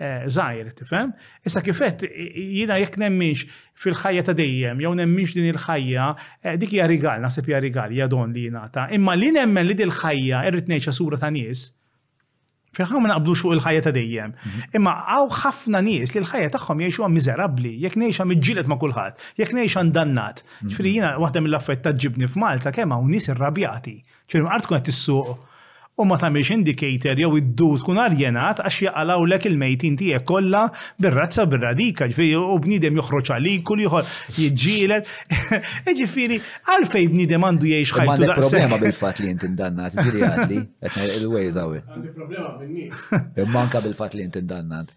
Eh, zaħir, tifhem? Issa kifet, jina jek nemminx fil-ħajja ta' dejjem, jew nemminx din il-ħajja, eh, dik hija rigal, nasib hija rigal, hija don li jingħata. Imma li nemmen li din il-ħajja irrid ngħixha sura ta' nies, Fil-ħam naqblux fuq il-ħajja ta' dejjem. Mhm. Imma għaw ħafna nies li l-ħajja tagħhom jgħixu miżerabbli, jekk ngħixha miġġieled ma' kulħadd, jekk ngħixha ndannat. Mhm. Ġifieri jiena waħda mill-affett ta' ġibni f'Malta kemm hawn nies irrabjati. Ġifieri mqar tkun qed tissuq u ma tagħmilx indicator jew iddur tkun aljenat għax jaqalgħulek il-mejtin tiegħek kollha bir-razza u bir-radika, ġifieri u bniedem joħroġ għalik u l-ieħor jiġġieled. Jiġifieri għalfejn bniedem għandu jgħix ħajtu daqshekk. Għandek problema bil-fatt li inti ndannat, ġieli għadli, qed il-ways hawn. Għandi problema bin-nies. Imma anke bil-fatt li inti ndannat.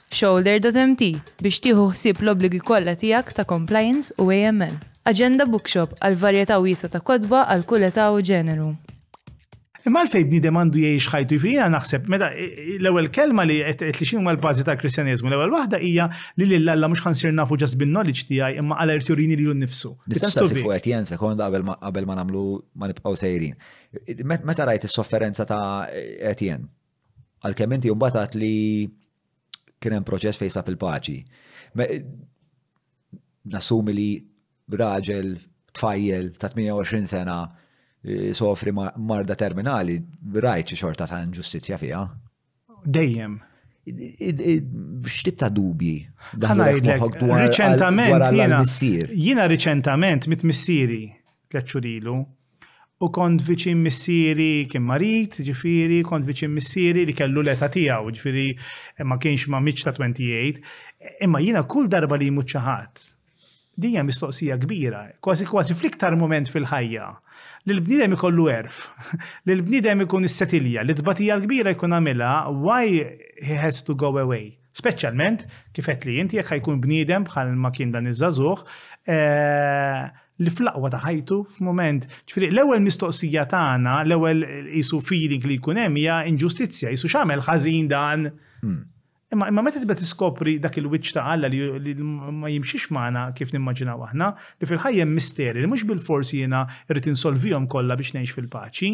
Shoulder dot MT biex tieħu ħsieb l-obbligi kollha tiegħek ta' compliance u AML. Agenda Bookshop għal varjetà wiesgħa ta' kotba għal kull età u ġeneru. Imma għalfejn bniedem għandu jgħix ħajtu? Jifieri jiena naħseb meta l-ewwel kelma li qed li x'inhu huma l-bażi tal-Kristjaneżmu. L-ewwel waħda hija li lil Alla mhux ħa nsir nafu just bin-knowledge tiegħi imma Alla jrid jurini lilu nnifsu. Nista' fuq qed jien sekonda qabel ma nagħmlu ma nibqgħu sejrin. Meta rajt is-sofferenza ta' qed jien, Għalkemm inti mbagħad għad li kien hemm proċess fejn sab il-paċi. Nassumi li raġel tfajjel ta' 28 sena eh, sofri marda terminali, rajt xi xorta ta' inġustizzja fiha. Dejjem. X'tib ta' dubji? Riċentament jiena jiena riċentament mit missieri tliet xurilu U kont viċin missieri, kien marid, ġifiri, kont viċin missieri li kellu l-eta tiegħu, ġifiri, ma kienx ma miċ ta' 28. Imma jiena kull darba li jmut ċaħat, dinja mistoqsija kbira, kważi kważi fl-iktar moment fil-ħajja, li l-bniedem ikollu erf, li l-bniedem ikun is-setilja, li tbatija l-kbira jkun għamilha, why he has to go away? Speċjalment, kif għedtli int, jekk ħajkun bniedem bħal ma kien dan iż-żagħżugħ, li fl-aqwa ta' ħajtu f'mument. Ġifieri l-ewwel mistoqsija tagħna, l-ewwel qisu feeling li jkun hemm hija inġustizzja, qisu x'għamel ħażin dan. Hmm. Imma imma meta tibda tiskopri dak il-wiċċ ta' Alla li ma jimxiex magħna kif nimmaġinaw aħna, li fil-ħajja misteri li mhux bil-forsi jiena rrid insolvihom kollha biex ngħix fil-paċi.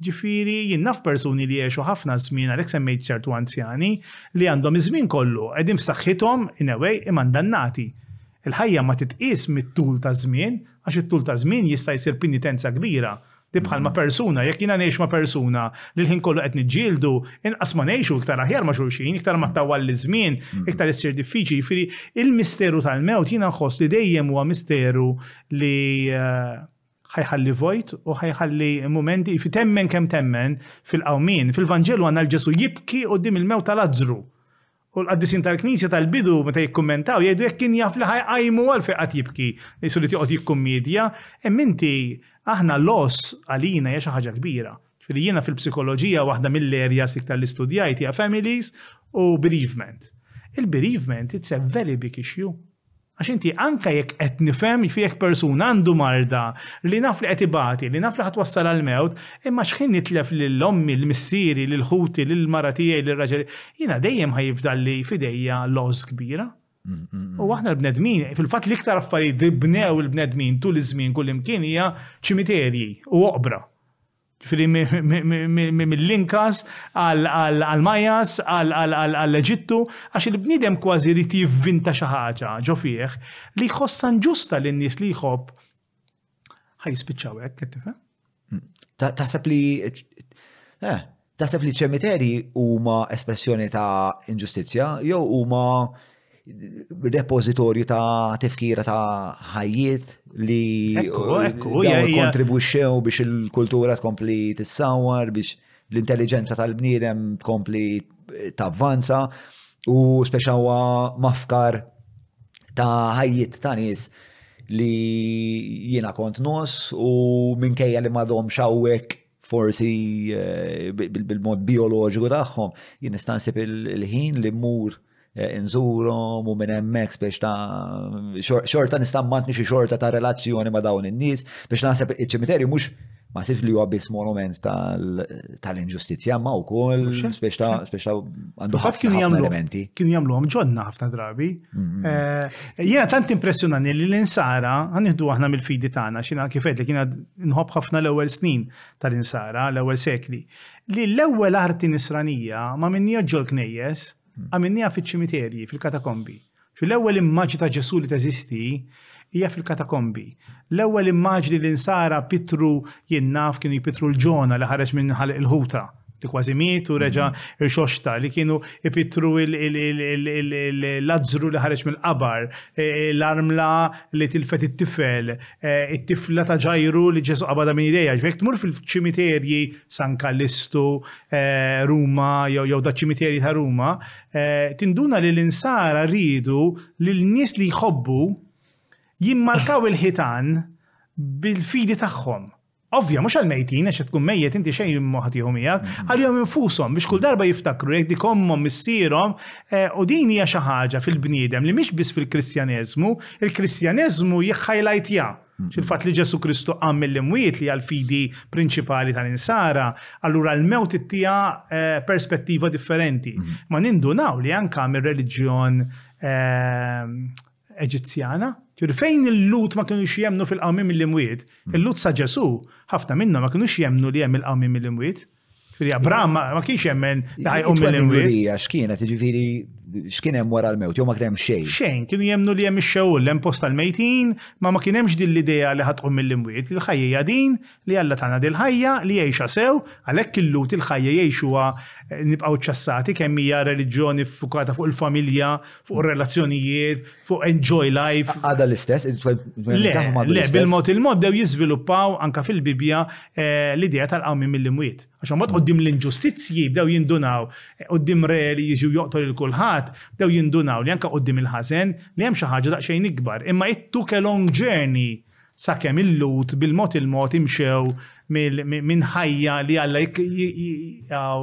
Ġifieri, jien naf persuni li għexu ħafna żmien, għalhekk semmejt ċertu anzjani, li għandhom iż-żmien kollu, qegħdin f'saħħithom, in a way, imma ndannati. Il-ħajja ma titqies mit-tul taż-żmien, għax it-tul taż-żmien jista' jsir penitenza kbira. Di bħal ma' persuna, jekk jiena ngħix ma' persuna li l-ħin kollu qed niġġieldu, inqas ma ngħixu iktar aħjar ma' xulxin, iktar ma tawwal iż-żmien, iktar issir diffiċli. Jifieri, il-misteru tal-mewt jiena nħoss li dejjem huwa misteru li eh, ħajħalli vojt u ħajħalli mument fi temmen kem temmen fil-qawmin. Fil-Vanġelu għanna l-Ġesu jibki u dim il-mew tal-azzru. U l-qaddisin tal-Knisja tal-bidu meta jikkummentaw jgħidu jekk kien jaf li ħajqajmu għal feqat jibki, jisu li tiqgħod jikkummedja, emminti aħna los għalina hija xi ħaġa kbira. Fili jiena fil-psikoloġija waħda mill-areas li ktar l-istudjajt hija families u bereavement. Il-bereavement it's a very big issue. Għax inti anke jekk qed nifhem jiġifieri jekk persuna għandu marda li naf li qed ibati, li naf li ħa twassal għall-mewt, imma x'ħin nitlef lil ommi, lil missieri, lil ħuti, lil mara tiegħi, lil raġel, jiena dejjem ħa jifdalli f'idejja loss kbira. U aħna l-bnedmin, fil-fatt l-iktar affarijiet li bnew il-bnedmin tul iż-żmien kullimkien hija ċimiterji u oqbra. Ġifiri mill-Inkas, għal-Majas, għal-Eġittu, għax il-bnidem kważi rrit jivvinta xaħġa ġo fieħ li jħossan ġusta li n-nis li jħob ħaj spiċċaw hekk, tifhem? Mm. Taħseb li eh, taħseb li ċemiteri huma espressjoni ta' inġustizzja jew huma repozitorju ta' tifkira ta' ħajjiet li kontribwixxew biex il-kultura tkompli tissawar, biex l-intelligenza tal-bniedem tkompli tavvanza u speċawa mafkar ta' ħajjiet ta' nies li jiena kont nos u minkejja li madhom xawwek forsi bil-mod bioloġiku tagħhom, jien nista' nsib il-ħin li mmur inżurhom u minn hemmhekk biex ta' xorta nista' mmant xi xorta ta' relazzjoni ma' dawn in-nies biex naħseb iċ-ċimiterju mhux ma sif li huwa biss monument tal-inġustizzja ma wkoll biex ta' biex ta' għandu ħafna elementi. Kien jagħmluhom ġonna ħafna drabi. Mm-hmm. Eh, jiena tant impressjonani li l-insara ħanihdu aħna mill-fidi tagħna xina kif qed li kien nħobb ħafna l-ewwel snin tal-insara, l-ewwel sekli, li l-ewwel arti nisranija ma minnija ġol knejjes, ma minnija fiċ-ċimiterji, fil-katakombi. Fil-ewwel immaġi ta' Ġesu li teżisti hija fil-katakombi. L-ewwel immaġni li nsara pitru jinnaf kienu jipitru l-ġona li ħareġ minn ħalq il-ħuta. li kważi miet u reġa mm-hmm. rxoxta li kienu ipittru l-azzru li ħareġ mill-qabar, e, e, l-armla li tilfet it-tifel, e, it-tifla ta' ġajru li ġesu qabada minn ideja. Ġvek tmur fil-ċimiterji San Kallistu, Ruma, jew da ċimiterji ta' Ruma, tinduna li l-insara rridu li l-nies li jħobbu jimmarkaw il-ħitan bil-fidi tagħhom. Ovvja, mhux għal mejtin, għax tkun mejjet inti xejn ma ħadd jieħu miegħek, mm-hmm. għalihom infushom biex kull darba jiftakru jekk dik ommhom missierhom eh, u din hija xi ħaġa fil-bniedem li mhix biss fil-Kristjaneżmu, il-Kristjaneżmu jħajlajtja. Mm-hmm. Xil-fat li Ġesu Kristu għam mill-imwiet li għal-fidi prinċipali tal-insara, allura l-mewt tija eh, perspettiva differenti. Mm-hmm. Ma nindunaw li anka mir-reliġjon eh, Eġizzjana, ġifieri fejn il-Lhud ma kinux jemmnu fil-qawmien mill-imwiet, hmm. il-Lhud sa Ġesù, ħafna minnhom ma kinux jemmnu li hemm il-qawmien mill-imwiet. Ġifieri Abraham ma kienx jemmen li ħajqum mill-imwiet. X'kienet, ġifieri x'kien hemm wara l-mewt, jew ma kien hemm xejn. Xejn, kienu jemmnu li hemm ix-xewul, hemm post tal-mejtin, ma ma kien hemmx din l-idea li ħatqum mill-imwiet, il-ħajja din Li Alla tana dil-ħajja li jgħixha sew, għalhekk il-Lhud il-ħajja jgħixuha nibqgħu ċċassati kemm hija reliġjoni ffukata fuq il-familja, fuq ir-relazzjonijiet, fuq enjoy life. Għadha l-istess, Le, le, bil-mod il-mod dew jiżviluppaw anke fil-Bibbja eh, l-idea tal-qawmi mill-imwiet. Għax imbagħad qudiem l-inġustizzji bdew jindunaw, eh, qudiem re li jiġu joqtol il kulħadd, bdew jindunaw li anke qudiem il-ħażen li hemm xi ħaġa daqsxejn ikbar. Imma it took a long journey Sakemm il-Lhud bil-mod il-mod imxew minn ħajja li Alla jgħu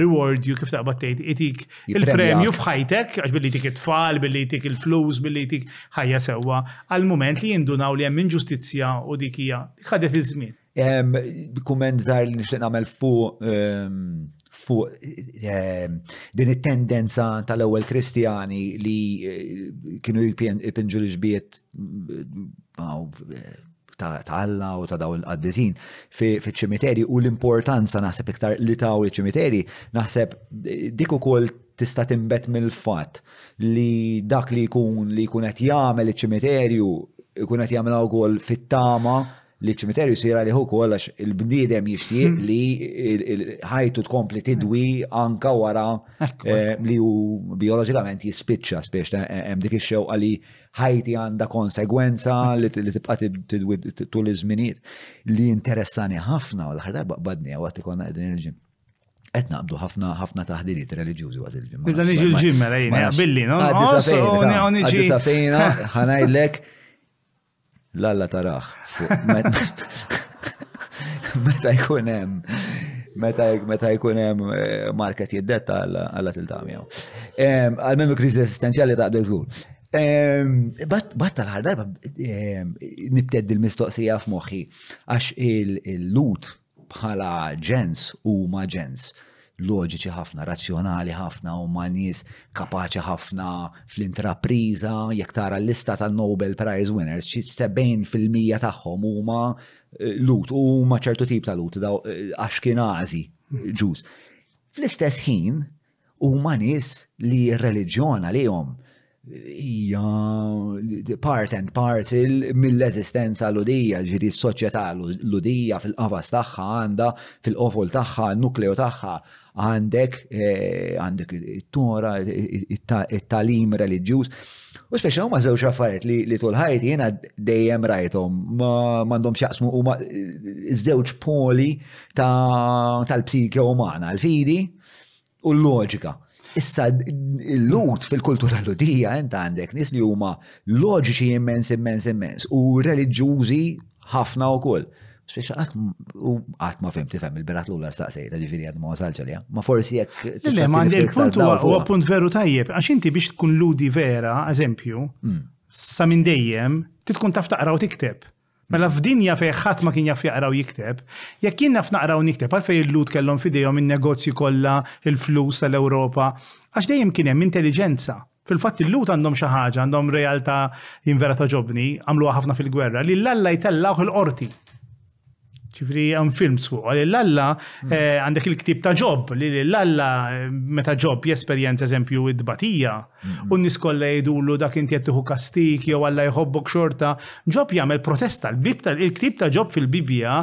reward you kif taqbad tgħid itik il-premju f'ħajtek għax billi jtik it-tfal, billi jtik il-flus, billi jtik ħajja sewwa għal mument li jindunaw li hemm inġustizzja u dik hija dik ħadet iż-żmien. Kumment żgħar li nixtieq nagħmel fuq ehm, fuq ehm, din it-tendenza tal-ewwel Kristjani li eh, kienu jpinġu l-ġbiet eh, ta' Alla u ta' dawn il-qaddisin fiċ-ċimiterji u l-importanza naħseb iktar li taw il-ċimiterji, naħseb eh, dik ukoll tista' timbet mill-fatt li dak li jkun li jkun qed jagħmel iċ-ċimiterju jkun qed jagħmilha wkoll fit-tama li ċ-ċimiterju jsir għalih ukoll għax il-bniedem jixtieq hmm. li ħajtu tkompli tidwi anka wara eh, li hu bioloġikament jispiċċa spiex eh, eh, hemm dik ix-xewqa li ħajti għandha konsegwenza li tibqa' tidwi tul iż-żminijiet li interessani ħafna u l-aħħar darba badni għat ikonna qegħdin il-ġim qed naqbdu ħafna ħafna taħdiliet reliġjużi waqt il-ġimgħa. Bidda niġi l-ġimgħa lejn billi, no? Għaddi safejna, ħanajdlek L-alla taraħ. Meta jkun hemm meta jkun hemm eh, market jiddetta għalla tilta' miegħu. Għalmenu kriżi esistenzjali ta' żgur. Bat tal-ħar darba nibteddi l-mistoqsija f'moħħi għax il-lut bħala ġens huma ġens loġiċi ħafna, razzjonali ħafna, huma nies kapaċi ħafna fl-intrapriża, jekk tara l-lista tan-Nobel Prize winners, xi 70 fil-mija tagħhom huma eh, lut, huma ċertu tip ta' lut, eh, għax kien għażi ġus. Fl-istess ħin, huma nies li r-reliġjon għalihom hija part and parcel mill-eżistenza l-udija, ġiri s-soċjetà l-udija fil-qafas tagħha għandha fil-qofol tagħha, nukleo tagħha għandek eh, għandek it-tora, it-talim reliġjuż. U speċi huma żewġ affarijiet li li tul ħajti jiena dejjem rajthom ma m'għandhomx jaqsmu huma żewġ poli tal-psike umana, l-fidi u l-loġika. Issa, l-lut fil-kultura l-udija, jent għandek nis li huma loġiċi immens, immens, immens, u religjużi ħafna u koll. Speċa għat u għat ma fem tifem il-berat l-ula staqsejta ġifiri għad ma wasalċa li ma forsi jek. Le, ma għandek punt u punt veru tajjeb, għax inti biex tkun ludi vera, eżempju, hmm. sa minn dejjem, titkun taf taqra u tikteb. Mela f'dinja fejn ħadd ma kien jaf jaqra u jikteb, jekk jien naf naqra u nikteb għalfejn il-Lhud kellhom f'idejhom in-negozji kollha, il-flus tal-Ewropa? Għax dejjem kien hemm intelliġenza. Fil-fatt il-Lhud għandhom xi ħaġa, għandhom realtà jien vera togħġobni, għamluha ħafna fil-gwerra, li l-Alla jtellgħuh il-qorti. Ġifri hemm films fuq, li l-Alla hmm. eh, għandek il-ktib ta' ġob, li l-Alla eh, meta ġob jesperjenza eżempju id-batija, Mhm. U nis kollha jgħidulu dak inti qed tieħu kastik jew Alla jħobbok xorta. Ġob jagħmel protesta l-bib tal-ktib ta' ġob fil-Bibbja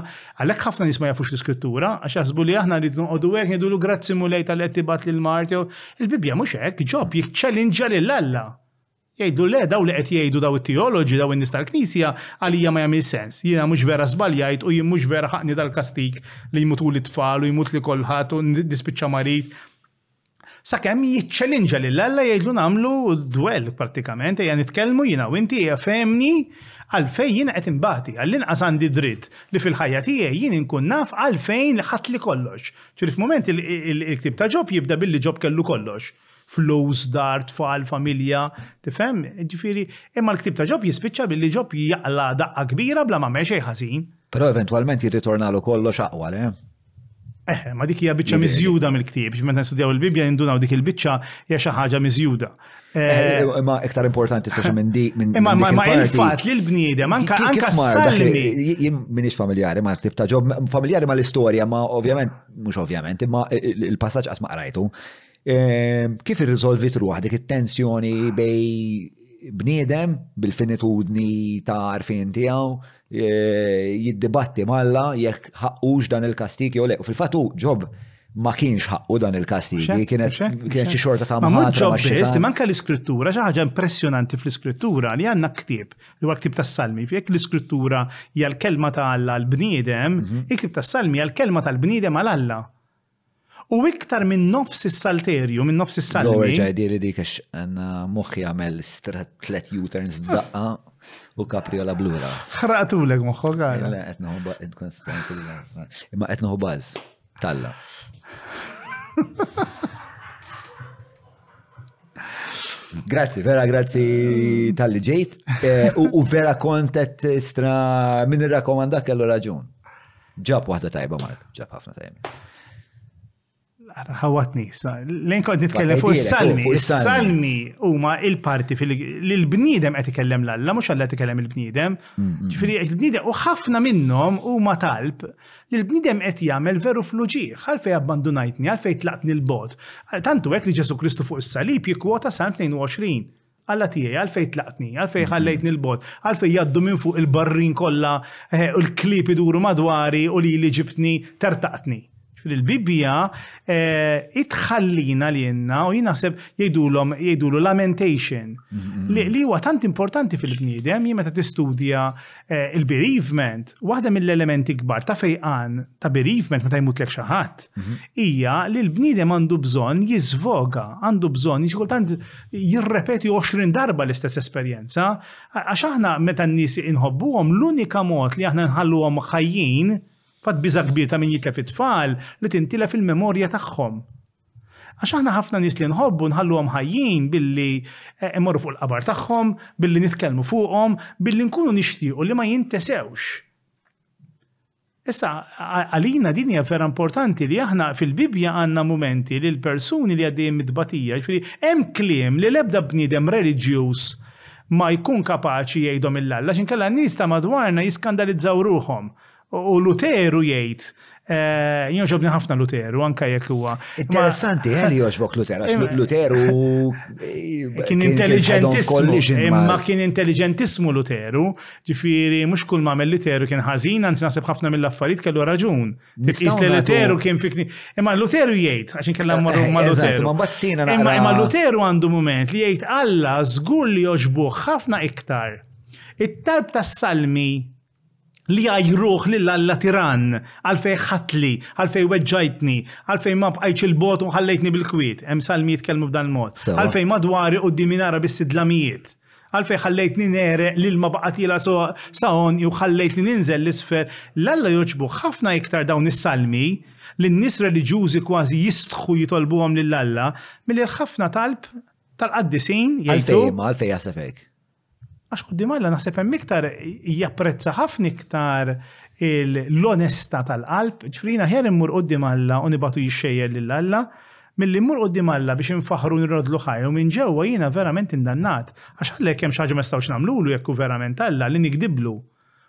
għalhekk ħafna nies ma jafux l-iskrittura għax jaħsbu li aħna rridu noqogħdu hekk ngħidulu grazzi mulej tal-qed tibgħat lil Mart jew il-Bibbja mhux hekk, ġob jiċċellinġa lil Alla. Jgħidu le daw li qed jgħidu daw it-teoloġi daw in-nies tal-Knisja għalija ma jagħmel sens. Jiena mhux vera żbaljajt u jien mhux vera ħaqni dal-kastik li jmutu li tfal u jmut li kolħat u dispiċċa marit Sakemm jiċċelinġa lil Alla jgħidlu nagħmlu dwell prattikament, ejja nitkellmu jiena u inti ejja fehemni għalfejn jiena qed inbati. Għall-inqas għandi dritt li fil-ħajja tiegħi jien inkun naf għalfejn li ħadtli kollox. Ġifieri f'mument il-ktieb ta' Ġob jibda billi Ġob kellu kollox. Flus, dar, tfal, familja, tifhem? Ġifieri, imma l-ktieb ta' Ġob jispiċċa billi Ġob jaqla' daqqa kbira bla m'għamel xejn ħażin. Però eventwalment jirritornalu kollox aqwa, le? Eħe, ma dik hija biċċa miżjuda mill-ktieb, biex meta nistudjaw il-Bibbja jindunaw dik il-biċċa hija xi ħaġa miżjuda. Eh, eh, eh, imma iktar importanti speċi minn di minn. Imma ma il-fatt li l-bniedem anka anka salmi. Jien m'iniex familjari ma tip ta' ġob, familjari ma l-istorja, ma ovvjament, mhux ovvjament, imma il-passaġġ qatt ma qrajtu. Ehm, kif irriżolvit ruħ dik it-tensjoni bej bniedem bil-finitudni ta' arfin tiegħu e, jiddibatti malla jekk ħaqqux dan il-kastik jew le. U fil-fatt hu ġob ma kienx ħaqqu dan il-kastik, kienet xi xorta ta' mħatra ma' xi. Imma anke l-iskrittura, xi ħaġa impressjonanti fl-iskrittura li għandna ktieb, li huwa ktieb tas-salmi, jekk l-iskrittura hija l-kelma ta' Alla l-bniedem, mhm. il-ktieb tas-salmi hija l-kelma tal-bniedem għal Alla. U iktar minn nofs is-salterju, minn nofs is-salmi. Lower ġajdi li dik għax għanna moħħi għamel strat tlet U-turns daqqa u kapriola blura. Xraqtulek moħħu għara. Le, qed noħu inkonstant imma qed noħu baż talla. Grazzi, vera grazzi tal-li ġejt. Eh, u vera kontet stra minn il-rakomandak kellu raġun. Ġab waħda tajba Mark, ġab ħafna tajba. Ħawatni, lejn kont nitkellem fuq is-salmi. Is-salmi huma il-parti li l-bniedem qed ikellem l-Alla, mhux Alla qed ikellem il-bniedem. Mm, mm, mm. Ġifieri il-bniedem u ħafna minnhom huma talb li l-bniedem qed jagħmel veru fluġieħ, għalfej abbandunajtni, għalfej tlaqtni l-bot. Tantu hekk li Ġesu Kristu fuq is-salib jikkwota Salm 22. Alla tiegħi, għalfej tlaqtni, għalfej mm-hmm. ħallejtni l-bot, għalfej jaddu minn fuq il-barrin kollha eh, u l-klib iduru madwari u li li ġibtni tertaqtni. Il-Bibbja eh, itħallina li jenna u jinaħseb jgħidulhom jgħidulu lamentation mm-hmm. li huwa tant importanti fil-bniedem jien meta tistudja Eh, il-bereavement, waħda mill-elementi kbar ta' fejqan ta' bereavement meta jmutlek xi ħadd, mhm. hija li l-bniedem għandu bżonn jiżvoga, għandu bżonn jiġkultant jirrepeti 20 darba l-istess esperjenza, għax aħna meta n-nies inħobbuhom l-unika mod li aħna nħalluhom ħajjin fat biża kbir ta' min jitlef it-tfal li tintilef il-memorja tagħhom. Għax aħna ħafna nies li nħobbu nħalluhom ħajjin billi eh, immorru fuq il-qabar tagħhom, billi nitkellmu fuqhom, billi nkunu nixtiequ li ma jintesewx. Issa, għalina din hija vera importanti li aħna fil-Bibja għandna momenti li l-persuni li għaddejjem mitbatija, ġifieri hemm kliem li l-ebda bniedem reliġjuż ma jkun kapaċi jgħidhom il-alla, xinkella n-nies ta' madwarna jiskandalizzaw ruhom U Luteru jgħid, eh, jogħġobni ħafna Luteru, anka jekk huwa. Interessanti, eh, li jogħġbok Luteru, għax Luteru eh, kien intelligentissmu, imma kien intelligentissmu Luteru, ġifiri, mux kull ma' Luteru kien ħażin, anzi naħseb ħafna mill-affarijiet kellu raġun. Tqis li Luteru kien fikni. Imma Luteru jgħid, għax inkella eh, marru ma' Luteru. Imma Luteru għandu moment li jgħid Alla żgur li jogħġbuh ħafna iktar. It-talb tas-salmi li għajruh lil Alla tirann, għalfej ħatli, għalfej weġġajtni, għalfej ma bqajtx il-bot u ħallejtni bil-kwiet, hemm salmi jitkellmu b'dan il-mod, għalfej madwari quddiem nara biss id-dlamijiet għalfej ħallejtni nere lil ma baqatila saħon jew ħallejtni ninżel l-isfer, l-Alla joġbu ħafna iktar dawn is-salmi li n-nies reliġjużi kważi jistħu jitolbuhom lil Alla milli l-ħafna talb tal-qaddisin jgħidu. Għalfej jaħseb hekk? Għax quddiem Alla naħseb hemm iktar japprezza ħafna iktar l-onesta tal-qalb, ġifrina ħjar immur quddiem Alla u nibatu jixxejjer lil Alla, milli mmur quddiem Alla biex infaħħru nirrodlu ħaj u minn ġewwa jiena verament indannat, għax Alla jekk hemm xi ħaġa ma nistgħux nagħmlulu jekk hu verament Alla li nigdiblu.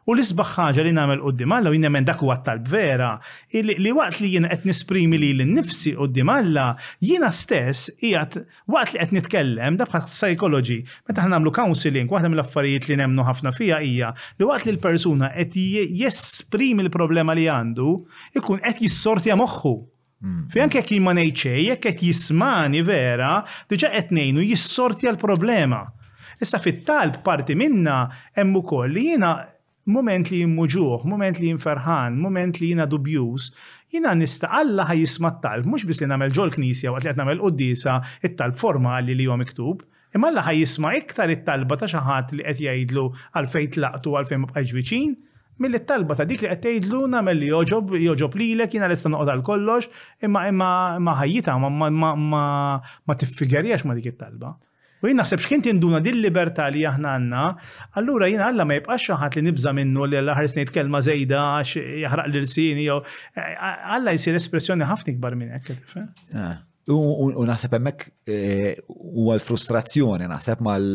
U l-isbaħ ħaġa li nagħmel quddiem Alla u jien nemmen dak huwa t-talb vera, li waqt li jien qed nisprimi lili nnifsi quddiem Alla, jiena stess qiegħed waqt li qed nitkellem, dak bħal psychology, meta aħna nagħmlu counselling, waħda mill-affarijiet li nemmnu ħafna fiha hija li waqt li l-persuna qed jesprimi l-problema li għandu, ikun qed jissortja moħħu. Fi anke jekk ma ngħid xejn, jekk qed jismani vera, diġà qed ngħinu jissortja l-problema. Issa fit-talb parti minna hemm ukoll li jiena mument li jimmuġuh, mument li jinferħan, mument li jiena dubjuż, jiena nista' Alla ħa jisma' t-talb, mhux biss li nagħmel ġol-knisja waqt li qed nagħmel quddiesa t-talb formali li hu miktub, Imma Alla ħa jisma' iktar it-talba ta' xi ħadd li qed jgħidlu għalfejn tlaqt u għalfejn ma bqajtx viċin, milli t-talba ta' dik li qed tgħidlu nagħmel li jogħġob jogħġob lilek, jiena lesta noqgħod għal kollox, imma imma imma ħajjitha ma ma ma ma ma tiffigerjax ma' dik it-talba. U jien naħseb x'ħin tinduna din libertà li aħna għandna, allura jiena Alla ma jibqax xi ħadd li nibża' minnu li l-aħħar ngħid kelma żejda għax jaħraq l-irsieni jew Alla jsir espressjoni ħafna ikbar minn hekk. U naħseb hemmhekk eh, huwa l-frustrazzjoni naħseb mal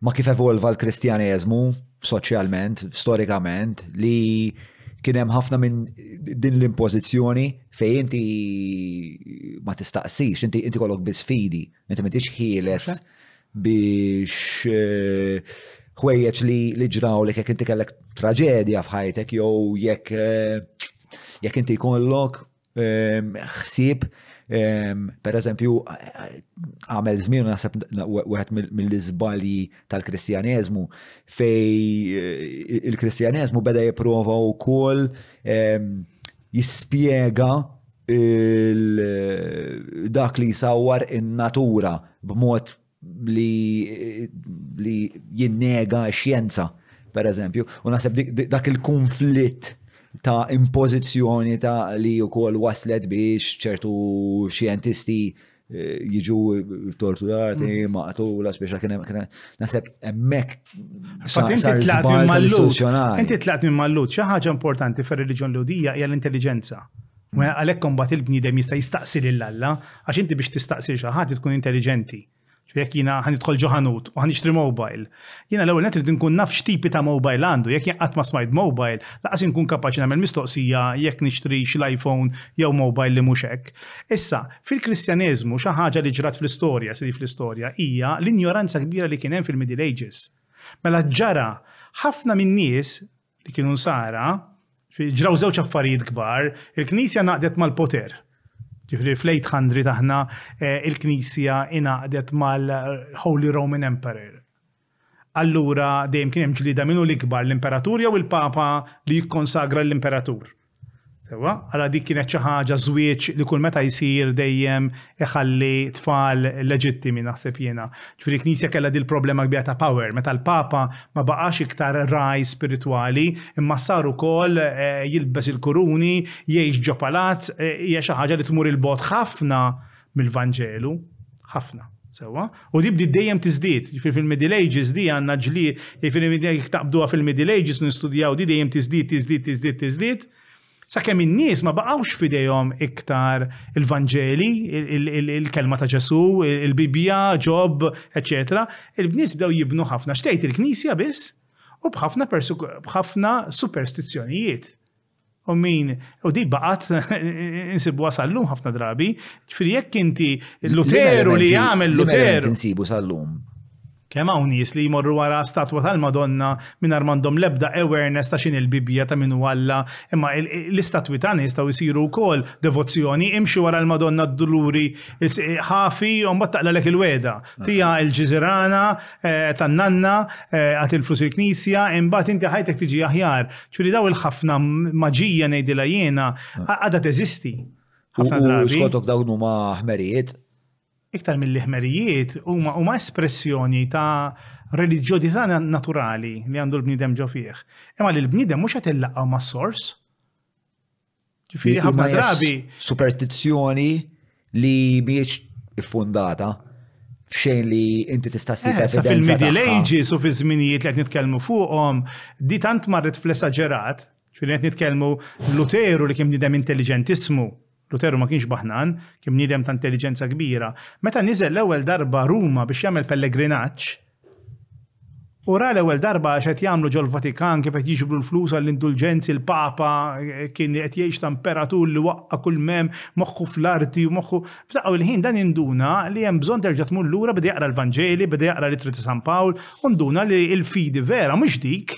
ma kif evolva l-Kristjaneżmu soċjalment, storikament, li kien hemm ħafna minn din l-impożizzjoni fejn inti ma tistaqsix, inti inti kollok biss fidi, inti ma tix ħieles biex eh, ħwejjeġ li li ġraw li jekk inti kellek traġedja f'ħajtek jew jekk eh, jekk inti jkollok ħsieb, per eżempju, għamel żmien naħseb wieħed mill-iżbalji tal-Kristjaneżmu fej eh, il-Kristjaneżmu beda jipprova wkoll jispjega dak li jsawwar in-natura b'mod li li jinnega xjenza, per eżempju, u naħseb dak il-konflitt ta' impożizzjoni ta' li wkoll waslet biex ċertu xjentisti eh, jiġu torturati, mm. maqtula, speċa kien hemm naħseb hemmhekk Inti tlaqt minn mallut, xi ħaġa importanti fir-reliġjon Lhudija hija l-intelliġenza. Mela għalhekk kombat il-bniedem jista' jistaqsi lil Alla għax inti biex tistaqsi xi ħadd tkun intelliġenti. Jekk jiena ħanidħol ġo ħanut u ħanixtri mobile. Jiena l-ewwel qed nkun naf x'tipi ta' mobile għandu, jekk jien qatt ma smajt mobile, laqas inkun kapaċi nagħmel mistoqsija jekk nixtrix l-iPhone jew mobile li mhux hekk. Issa, fil-Kristjaneżmu xi ħaġa li ġrat fl-istorja, sidi fl-istorja, hija l-injoranza kbira li kien hemm fil-Middle Ages. Mela ġara, ħafna min-nies li kienu nsara, ġraw żewġ affarijiet kbar, il-Knisja naqdet mal-poter. Ġifri fl-800 aħna eh, il-Knisja inaqdet mal-Holy Roman Emperor. Allura dejjem kien hemm ġlida minnu l-ikbar l-imperatur jew il-papa li jikkonsagra l-imperatur. Sewwa, ara dik kienet xi ħaġa żwieġ li kull meta jsir dejjem iħalli tfal leġittimi naħseb jiena. Ġifieri l-Knisja kellha din il-problema kbira ta' power, meta l-Papa ma baqax iktar ragħaj spiritwali, imma sar ukoll jilbes il-kuruni, jgħix ġo palazz, hija xi ħaġa li tmur 'il bogħod ħafna mill-Vanġelu, ħafna. Sewa, u di bdiet dejjem tiżdied, ġifieri fil-Middle Ages di għandna ġli, ġifieri jekk taqbduha fil-Middle Ages nistudjaw di dejjem tiżdied, tiżdied, tiżdied, tiżdied. Sakemm in-nies ma baqgħux f'idejhom iktar il-Vanġeli, il-kelma ta' Ġesu, il-Bibbja, Ġob, eċetera, il-nies bdew jibnu ħafna xtejt il-Knisja biss u b'ħafna superstizzjonijiet. U min, u di baqat insibu għasallum ħafna drabi, ġifiri jekk inti Luteru li jgħamil Luteru. Insibu sallum. Kemm hawn nies li jmorru wara statwa tal-Madonna minn armandom lebda awareness ta' xin il-Bibbja ta' minu Alla, imma l-istatwi ta' nies taw isiru wkoll devozzjoni, imxi wara l-Madonna d-Duluri ħafi u mbagħad taqlalek il-weda. Tija il-ġiżirana eh, tan-nanna eh, għat il-flus il-knisja, imbagħad inti ħajtek tiġi aħjar. Ġifieri daw il-ħafna maġija ngħidilha jiena għadha teżisti. Ħafna drabi. Skotok dawn huma ħmerijiet. Iktar mill ħmerijiet huma espressjoni ta' reliġjodità naturali li għandu l-bniedem ġo fih. Imma li l-bniedem mhux qed illaqgħu mas-sors. Ġifieri ħafna drabi. Superstizzjoni li mhijiex iffundata f'xejn li inti tista' ssib eh, evidenza. Fil-Middle Ages u fi żminijiet li qed nitkellmu fuqhom, di tant marret fl-esaġerat, fil qed nitkellmu Luteru li kien nidem intelligentismu, Luteru ma kienx baħnan, kien nidem ta' intelligenza kbira. Meta niżel l-ewwel darba Ruma biex jagħmel pellegrinaġġ, U ra l-ewwel darba x'qed jagħmlu ġol-Vatikan kif qed jiġbru l-flus għall-indulġenzi l-Papa kien qed jgħix ta' imperatur li waqqa' kull m'hemm, moħħu fl-arti u moħħu. F'daqqa bil-ħin dan induna li hemm bżonn terġa' tmur lura beda jaqra l-Vanġeli, beda jaqra l-Ittri ta' San Pawl u nduna li l-fidi vera mhux dik.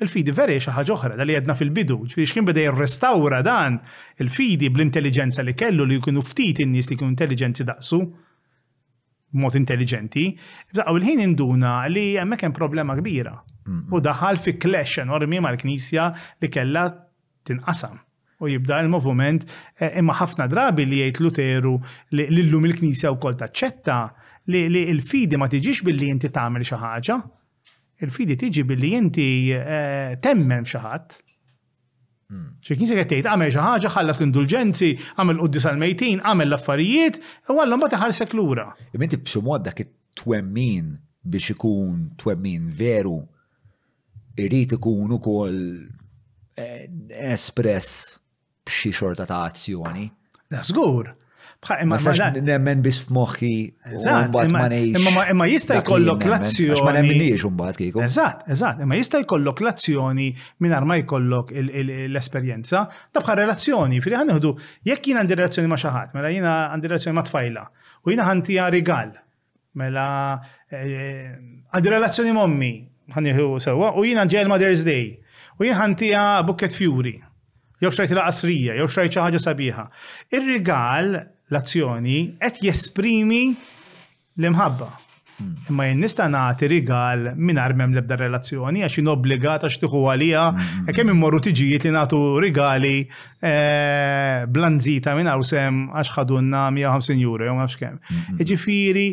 Il-fidi vera hija xi ħaġa oħra, dan li għedna fil-bidu. Ġifieri x'kien beda jirrestawra dan il-fidi bl-intelliġenza li kellu li kienu ftit in-nies li kienu intelliġenti daqsu. b'mod intelligenti, f'daqqa il-ħin induna li hemmhekk hemm problema kbira. U daħal fi clash enormi mal-Knisja li kellha tinqasam. U jibda il-moviment eh, imma ħafna drabi li jgħid Luteru li l-lum il-Knisja wkoll taċċetta li l-fidi ma tiġix billi inti tagħmel xi ħaġa. Il-fidi tiġi billi inti eh, temmen f'xi ħadd Xi knisja qed tgħid għamel xi ħaġa, ħallas l-indulġenzi, għamel quddis għall-mejtin, għamel l-affarijiet, u Alla mbagħad iħarsek lura. Imma inti b'xi mod dak it-twemmin biex ikun twemmin veru irid ikun ukoll eh, espress b'xi xorta ta' azzjoni. Żgur, Ma sax nemmen bis f'moħħi mbagħad ma ngħix. Imma jista' jkollok l-azzjoni. Ma nemminniex mbagħad kieku. Eżatt, eżatt, imma jista' jkollok l-azzjoni mingħajr ma jkollok l-esperjenza. Ta' bħal relazzjoni, fri ħanħdu, jekk jiena għandi relazzjoni ma' xi ħadd, mela jiena għandi relazzjoni ma' tfajla, u jiena ħantiha rigal, Mela, eh, għandi relazzjoni mommi, ħaniħu sewa, u jina ġel Mother's Day. U jien ħantija bukket fjuri, jew xrajt la qasrija, jew xrajt xi ħaġa sabiħa. Ir-rigal, l-azzjoni, qed jesprimi l-imħabba. Hmm. Imma jien nista' nagħti rigal mingħajr m'hemm l-ebda relazzjoni għax jien obbligata x'tieħu għalija, hmm. kemm immorru tiġijiet li nagħtu rigali Eh, blanzita minn għawsem għax ħadunna 150 euro, jew għax kem. Mm-hmm. Ġifiri,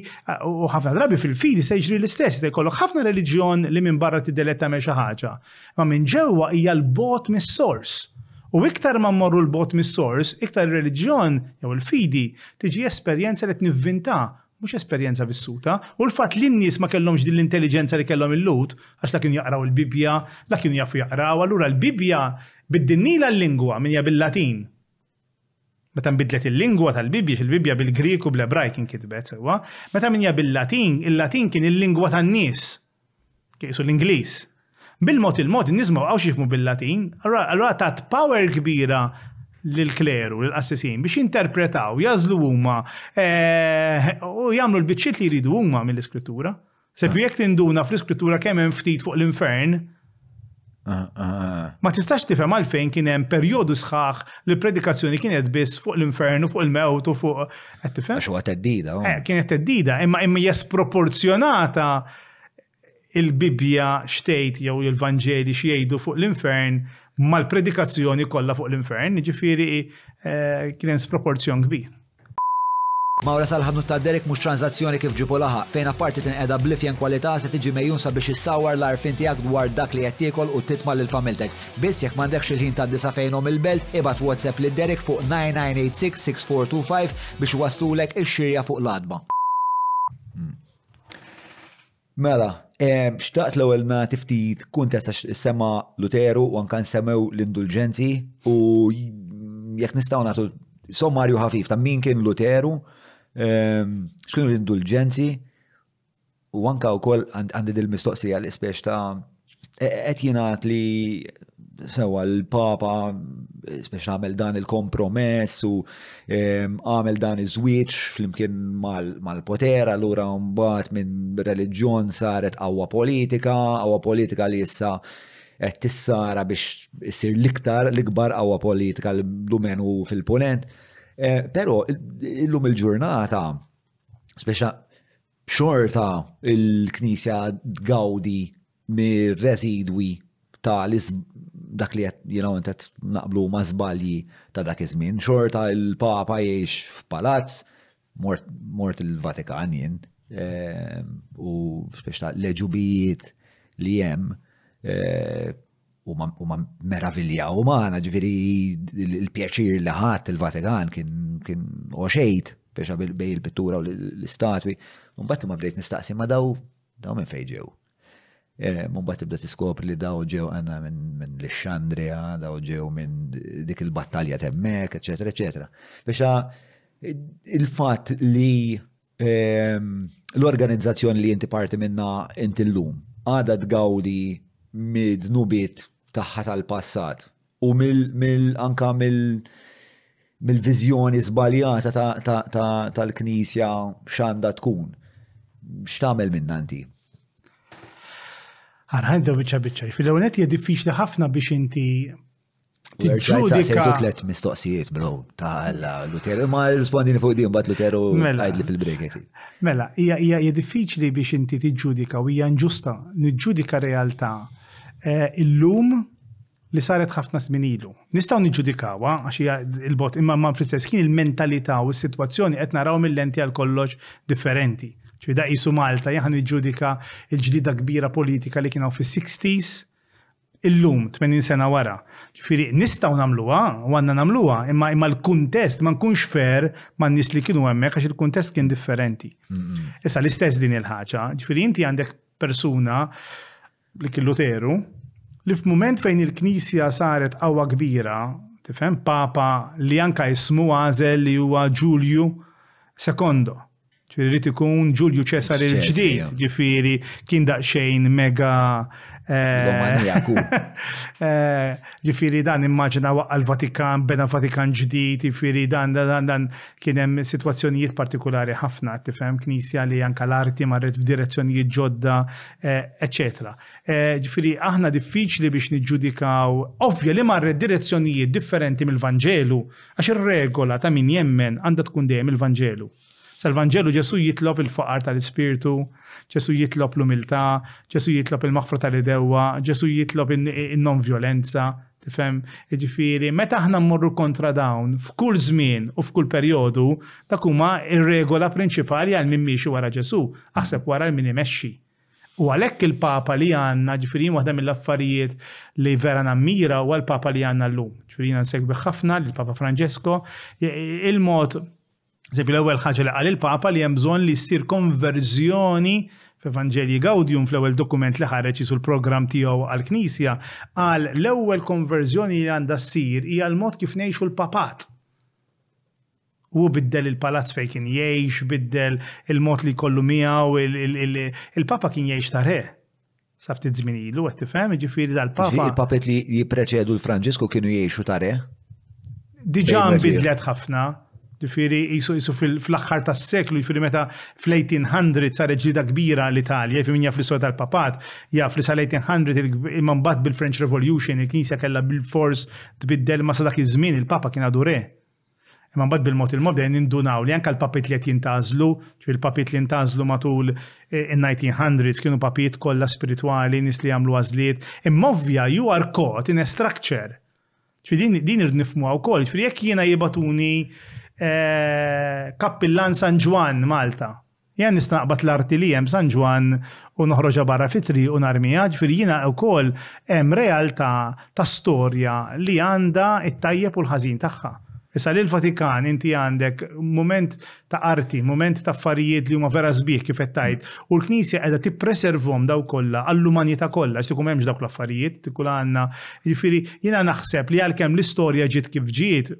u ħafna drabi fil-fidi se jġri l-istess, se jkollok ħafna reliġjon li minn barra t-deletta me ħaġa. Ma minn ġewwa hija l-bot mis-sors. U iktar ma mmorru l-bot mis-sors, iktar il-reliġjon jew il-fidi tiġi esperjenza li t-nivvinta mhux esperjenza vissuta, u l-fatt li n-nies ma kellhomx din l-intelliġenza li kellhom il-Lhud, għax la kienu jaqraw il-Bibbja, la kienu jafu jaqraw, allura l-Bibbja biddilnilha l-lingwa minn hija bil-Latin. Meta nbidlet il-lingwa tal-Bibbja, x'il-Bibbja bil-Grieg u bl-Ebrajk inkitbet sewwa, meta minn hija bil-Latin, il-Latin kien il-lingwa tan-nies, Qisu l-Ingliż. Bil-mod il-mod in-nies ma baqgħux jifhmu bil-Latin, allura tat power kbira lill-kleru, lill-qassisin biex jinterpretaw, jagħżlu huma eh, u jagħmlu l-biċċiet li jridu huma mill-Iskrittura. Sepp jekk tinduna fl-Iskrittura kemm hemm ftit fuq l-infern, Ma tistax tifhem għalfejn kien hemm perjodu sħaħ li predikazzjoni kienet biss fuq l-infernu, fuq il-mewt u fuq. Qed tifhem? Għax huwa teddida. Oh. Eh, kienet teddida, imma imma hija sproporzjonata il-Bibbja xtejt jew il-Vanġeli x'jgħidu fuq l-infern mal-predikazzjoni kollha fuq l-infern, ġifieri eh, kien hemm sproporzjon kbir. Mawra sal-ħanut ta' Derek mhux tranżazzjoni kif ġipu laħaq, fejn apparti tinqeda bl-ifjen kwalità se tiġi megħjun sabiex issawwar l-għarfien tiegħek dwar dak li qed tiekol u titma' lil familtek. Biss jekk m'għandekx il-ħin tgħaddi sa fejn omm il-belt, ibgħat WhatsApp lil Derek fuq 9986-6425 biex iwasslulek ix-xirja fuq l-għatba. Mela, xtaqt l-ewwel nagħti ftit kuntest għax issemma Luteru u anke nsemmew l-indulġenzi u jekk nistgħu nagħtu sommarju ħafif ta' min kien Luteru, x'kienu l-indulġenzi u anke wkoll għandi dil-mistoqsija l-ispex ta' Qed jingħad li sewa l-Papa biex għamel dan il-kompromess u ehm, għamel dan iż-żwieġ flimkien mal-poter, allura mbagħad minn reliġjon saret qawwa politika, qawwa politika li issa qed tissara biex issir l-iktar l-ikbar qawwa politika l-lumenu fil-punent. Eh, però illum il-ġurnata, speċa Xorta il-Knisja tgawdi mir-residwi ta' dak li qed jiena qed naqblu ma' żbalji ta' dak iż-żmien. Xorta l-Papa jgħix f'palazz, mort il-Vatikan jien, u speċta l-għeġubijiet li hemm, huma meraviljaw magħna, ġifieri l-pjaċir li ħadd il-Vatikan kien oxejt biex bej il-pittura u l-istatwi. Mbagħad ma bdejt nistaqsi ma daw daw minn fejn ġew. Eh, Mumbat tibda tiskopri li daw ġew għanna minn l-Xandria, daw ġew minn dik il-battalja temmek, eccetera, eccetera. Biex il-fat li Ehm, l-organizzazzjoni li inti parti minna inti l-lum, għada tgawdi mid-dnubiet taħħa tal-passat u mill anka mill mill-vizjoni zbaljata tal-knisja xanda tkun. X'tagħmel minna inti? Għarħan da bieċa bieċa. Fil-għonet hija diffiċli ħafna biex inti Ġudika. Tlet mistoqsijiet, bro, ta' Luteru. Ma rispondini fuq di, bat Luteru mela. għajd li fil-break. Mela, hija diffiċli biex inti tiġġudika u hija nġusta. Niġġudika realtà eh, illum li saret ħafna żmien ilu. Nistgħu niġġudikawha għax hija l-bot imma ma fl-istess ħin il-mentalità u s-sitwazzjoni qed naraw mill-lenti għal kollox differenti. Ġifieri da qisu Malta jaħan niġġudika l-ġdida kbira politika li kienu fis-60s illum, 80 sena wara. Ġifieri nistgħu nagħmluha u għandna nagħmluha, imma imma l-kuntest ma nkunx fair man-nies li kienu hemmhekk għax il-kuntest kien differenti. Issa l-istess din il-ħaġa, ġifieri inti għandek persuna li kien Luteru li f'mument fejn il-Knisja saret qawwa kbira, tifhem, papa li anka ismu għażel li huwa Ġulju Sekondo. Ġifieri rrid ikun Ġulju Ċesar il-ġdid, ġifieri kien daqsxejn mega L-omanijaku. Eh, ġifiri dan immaġina waqqa l-Vatikan, bena Vatikan ġdid, ġifiri dan dan dan kien hemm sitwazzjonijiet partikolari ħafna, tifhem knisja li anka l-arti marret f'direzzjonijiet ġodda, eċetera. Eh, eh, ġifiri aħna diffiċli biex niġġudikaw, ovvja li marret direzzjonijiet differenti mill-Vanġelu, Għax ir-regola ta' min jemmen għandha tkun dejjem il-Vanġelu. Sal-Vanġelu Ġesù jitlob il-faqar tal-ispirtu, Ġesù jitlob l-umiltà, Ġesù jitlob il-maħfra tal-għedewwa, Ġesù jitlob in-nonvjolenza, tifhem? Jiġifieri, meta aħna mmorru kontra dawn, f'kull żmien u f'kull perjodu, dak huma r-regola prinċipali għal min miexi wara Ġesù, aħseb wara l-min imexxi. U għalhekk il-Papa li għandna, ġifieri jien waħda mill-affarijiet li vera nammira huwa l-Papa li għandna llum. Ġifieri jiena nsegwih ħafna lil Papa Francesco, il-mod Eżempju, l-ewwel ħaġa li qal il-Papa li hemm bżonn li ssir konverżjoni f'Evangelji Gaudium fl-ewwel dokument li ħareġ jisu l-programm tiegħu għall-Knisja, qal l-ewwel konverżjoni li għandha ssir hija l-mod kif ngħixu l-Papat. U hu biddel il-palazz fejn kien jgħix, biddel il-mod li jkollu miegħu, il-Papa kien jgħix ta' re. Sa ftit żmien ilu qed tifhem, jiġifieri dal-Papa. Il-papet li jippreċedu l-Franġisku kienu jgħixu ta' re? Diġà nbidlet ħafna. Ġifieri jisu jisu fl-aħħar tas-seklu, ġifieri meta fl-1800 saret ġlida kbira l-Italja, fi min jaf l-istorja tal-Papat, jaf li sal-1800 imma mbagħad bil-French Revolution il-Knisja kellha bil-fors tbiddel ma sa dak iż-żmien il-Papa kien għadu re. Imma mbagħad bil-mod il-mod bdejna nindunaw li anke l-papiet li qed jintgħażlu, ġifieri l-papiet li ntgħażlu matul in-1900s kienu papiet kollha spiritwali, nies li jagħmlu għażliet. Imma ovvja you are caught in a structure. Ġifieri din din irid nifhmuha wkoll, ġifieri jekk jiena jibatuni eh, kappillan San Ġwann Malta, Jien nista' naqbad l-arti li hemm San Ġwann u noħroġha barra fit-triq u narmiha, ġifieri jiena wkoll hemm realtà ta' storja li għandha t-tajjeb u l-ħażin tagħha. Issa li l-Vatikan inti għandek mument ta' arti, mument ta' affarijiet li huma vera sbieħ kif qed tgħid, u l-Knisja qiegħda tippreservhom dawn kollha għall-umanità kollha għax kieku m'hemmx dawk l-affarijiet, kieku la għandna, jiġifieri jiena naħseb li għalkemm l-istorja ġiet kif ġiet,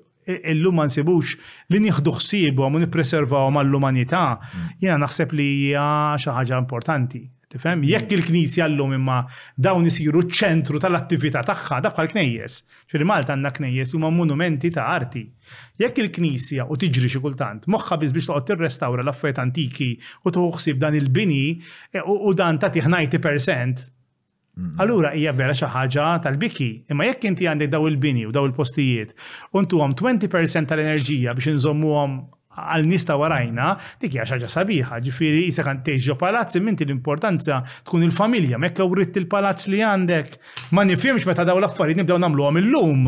illum ma nsibux li nieħdu ħsiebhom u nippreservawhom għall-umanità, mm. jiena naħseb li hija xi ħaġa importanti. Tifhem? Mm. Jekk il-Knisja llum imma dawn isiru ċ-ċentru tal-attività tagħha, da bħal knejjes. Ġifieri Malta għandna knejjes huma monumenti ta' arti. Jekk il-Knisja u tiġri xi kultant, moħħa biss biex toqgħod tirrestawra l-affarijiet antiki u tuħsib dan il-bini e, u dan tagħtih 90% Allura hija vera xi ħaġa tal-biki, imma jekk inti għandek daw il-bini u daw il-postijiet, u ntuhom 20% tal-enerġija biex inżommuhom għal nies ta' warajna, dik hija xi ħaġa sabiħa, ġifieri isa kan tgħix ġo palazz minti l-importanza tkun il-familja, mekk uritt il-palazz li għandek. Ma nifhimx meta daw l-affarijiet nibdew nagħmluhom illum.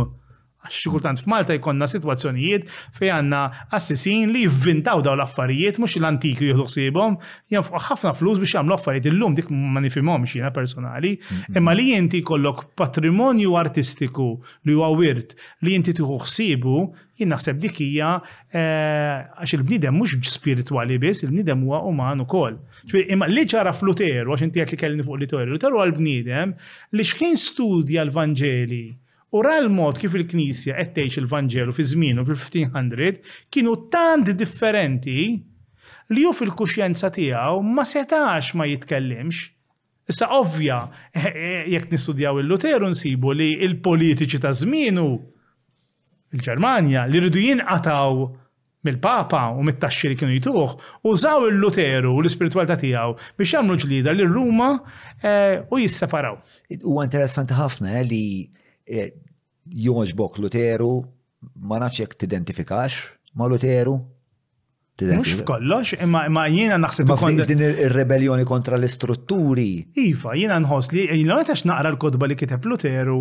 Għax xi kultant f'Malta jkollna sitwazzjonijiet fejn għandna assisin li jivvintaw daw l-affarijiet mhux l-antiki jieħdu ħsiebhom, jenfqu ħafna flus biex jagħmlu affarijiet illum dik ma nifhimhomx jiena personali, mm-hmm. imma li inti jkollok patrimonju artistiku li huwa wirt li inti tieħu ħsiebu jien naħseb dik hija eh, għax il-bniedem mhux spiritwali biss, il-bniedem huwa uman ukoll. Imma li ġara f'Luteru, għax inti qed li kellni fuq Luteru, Luteru għal bniedem li xħin studja l-Vanġeli u ra l-mod kif il-Knisja qed tgħix il-Vanġelu fi żmienu fil-1500 kienu tant differenti li hu fil-kuxjenza tiegħu ma setax ma jitkellimx. Issa ovvja, eh, eh, jekk nistudjaw il-Luteru nsibu li il-politiċi ta' żmienu il-Ġermanja li rridu jinqataw mill-Papa u mit-taxxi li kienu jtuh, użaw il-Luteru u l-ispiritwalità tiegħu biex jagħmlu ġlieda lil Ruma eh, u jisseparaw. Huwa interessanti ħafna eh, li eh, jogħġbok Luteru ma nafx jekk tidentifikax ma' Luteru. Mux f'kollox, imma jiena naħseb kontra. Din ir-rebellioni kontra l-istrutturi. Iva, jiena nħoss li jiena meta naqra l-kodba li kiteb Luteru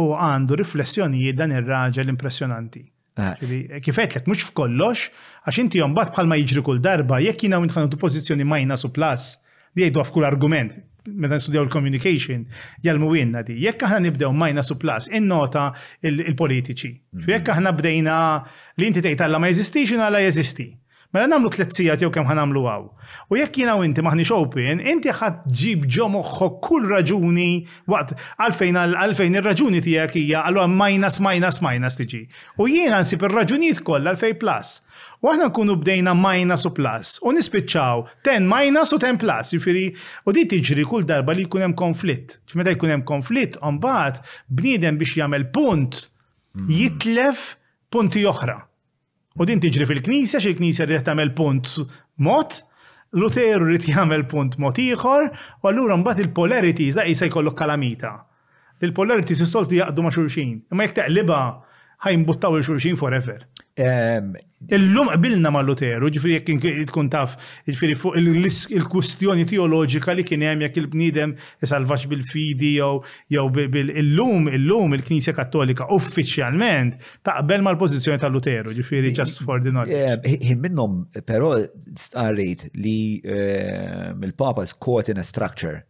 u għandu riflessjonijiet dan ir-raġel impressjonanti. Eh. Kif għedlek, mux f'kollox, għax inti jombat bħalma jiġri kull darba, jekk jina mintħanu tu pozizjoni minus u plus, li jgħidu għaf kull argument, meta nistudjaw il-communication, jgħalmu għinna di. Jekk aħna nibdew minus u plus, innota il-politiċi. Mhm. Jekk aħna bdejna li inti tgħid għalla ma jeżistix, għalla jeżisti. Mela nagħmlu tliet sigħat jew kemm ħa nagħmlu hawn. U jekk jiena u inti m'aħniex open, inti ħa ġġib ġo moħħok kull raġuni waqt għalfejn għalfejn ir-raġuni tiegħek hija allura minus minus minus tiġi. U jiena nsib ir-raġunijiet kollha għalfejn plus. U aħna nkunu bdejna minus u plus, u nispiċċaw 10 minus u 10 plus, jifiri, u di tiġri kull darba li jkun hemm konflitt. Meta jkun hemm konflitt, mbagħad bniedem biex jagħmel punt, jitlef punti oħra. U din tiġri fil-Knisja, xi l-Knisja rriet tagħmel punt mod, Luteru rrid jagħmel punt mod ieħor, u allura mbagħad il-polarities da qisha jkollok kalamita. Il-polarities is-soltu jaqdu ma' xulxin, imma jekk teqlibha ħajmbuttaw il xulxin forever. Ehm, Illum qbilna ma' Luteru, ġifri jekk tkun taf, ġifri fuq il-kwistjoni teoloġika li kien hemm jekk il-bniedem isalvax bil-fidi jew jew bil-illum illum il-Knisja Kattolika uffiċjalment taqbel mal-pożizzjoni ta' Luteru, ġifieri just for the knowledge. Ħin minnhom però stqarrit li eh, mill-Papa is caught in a structure.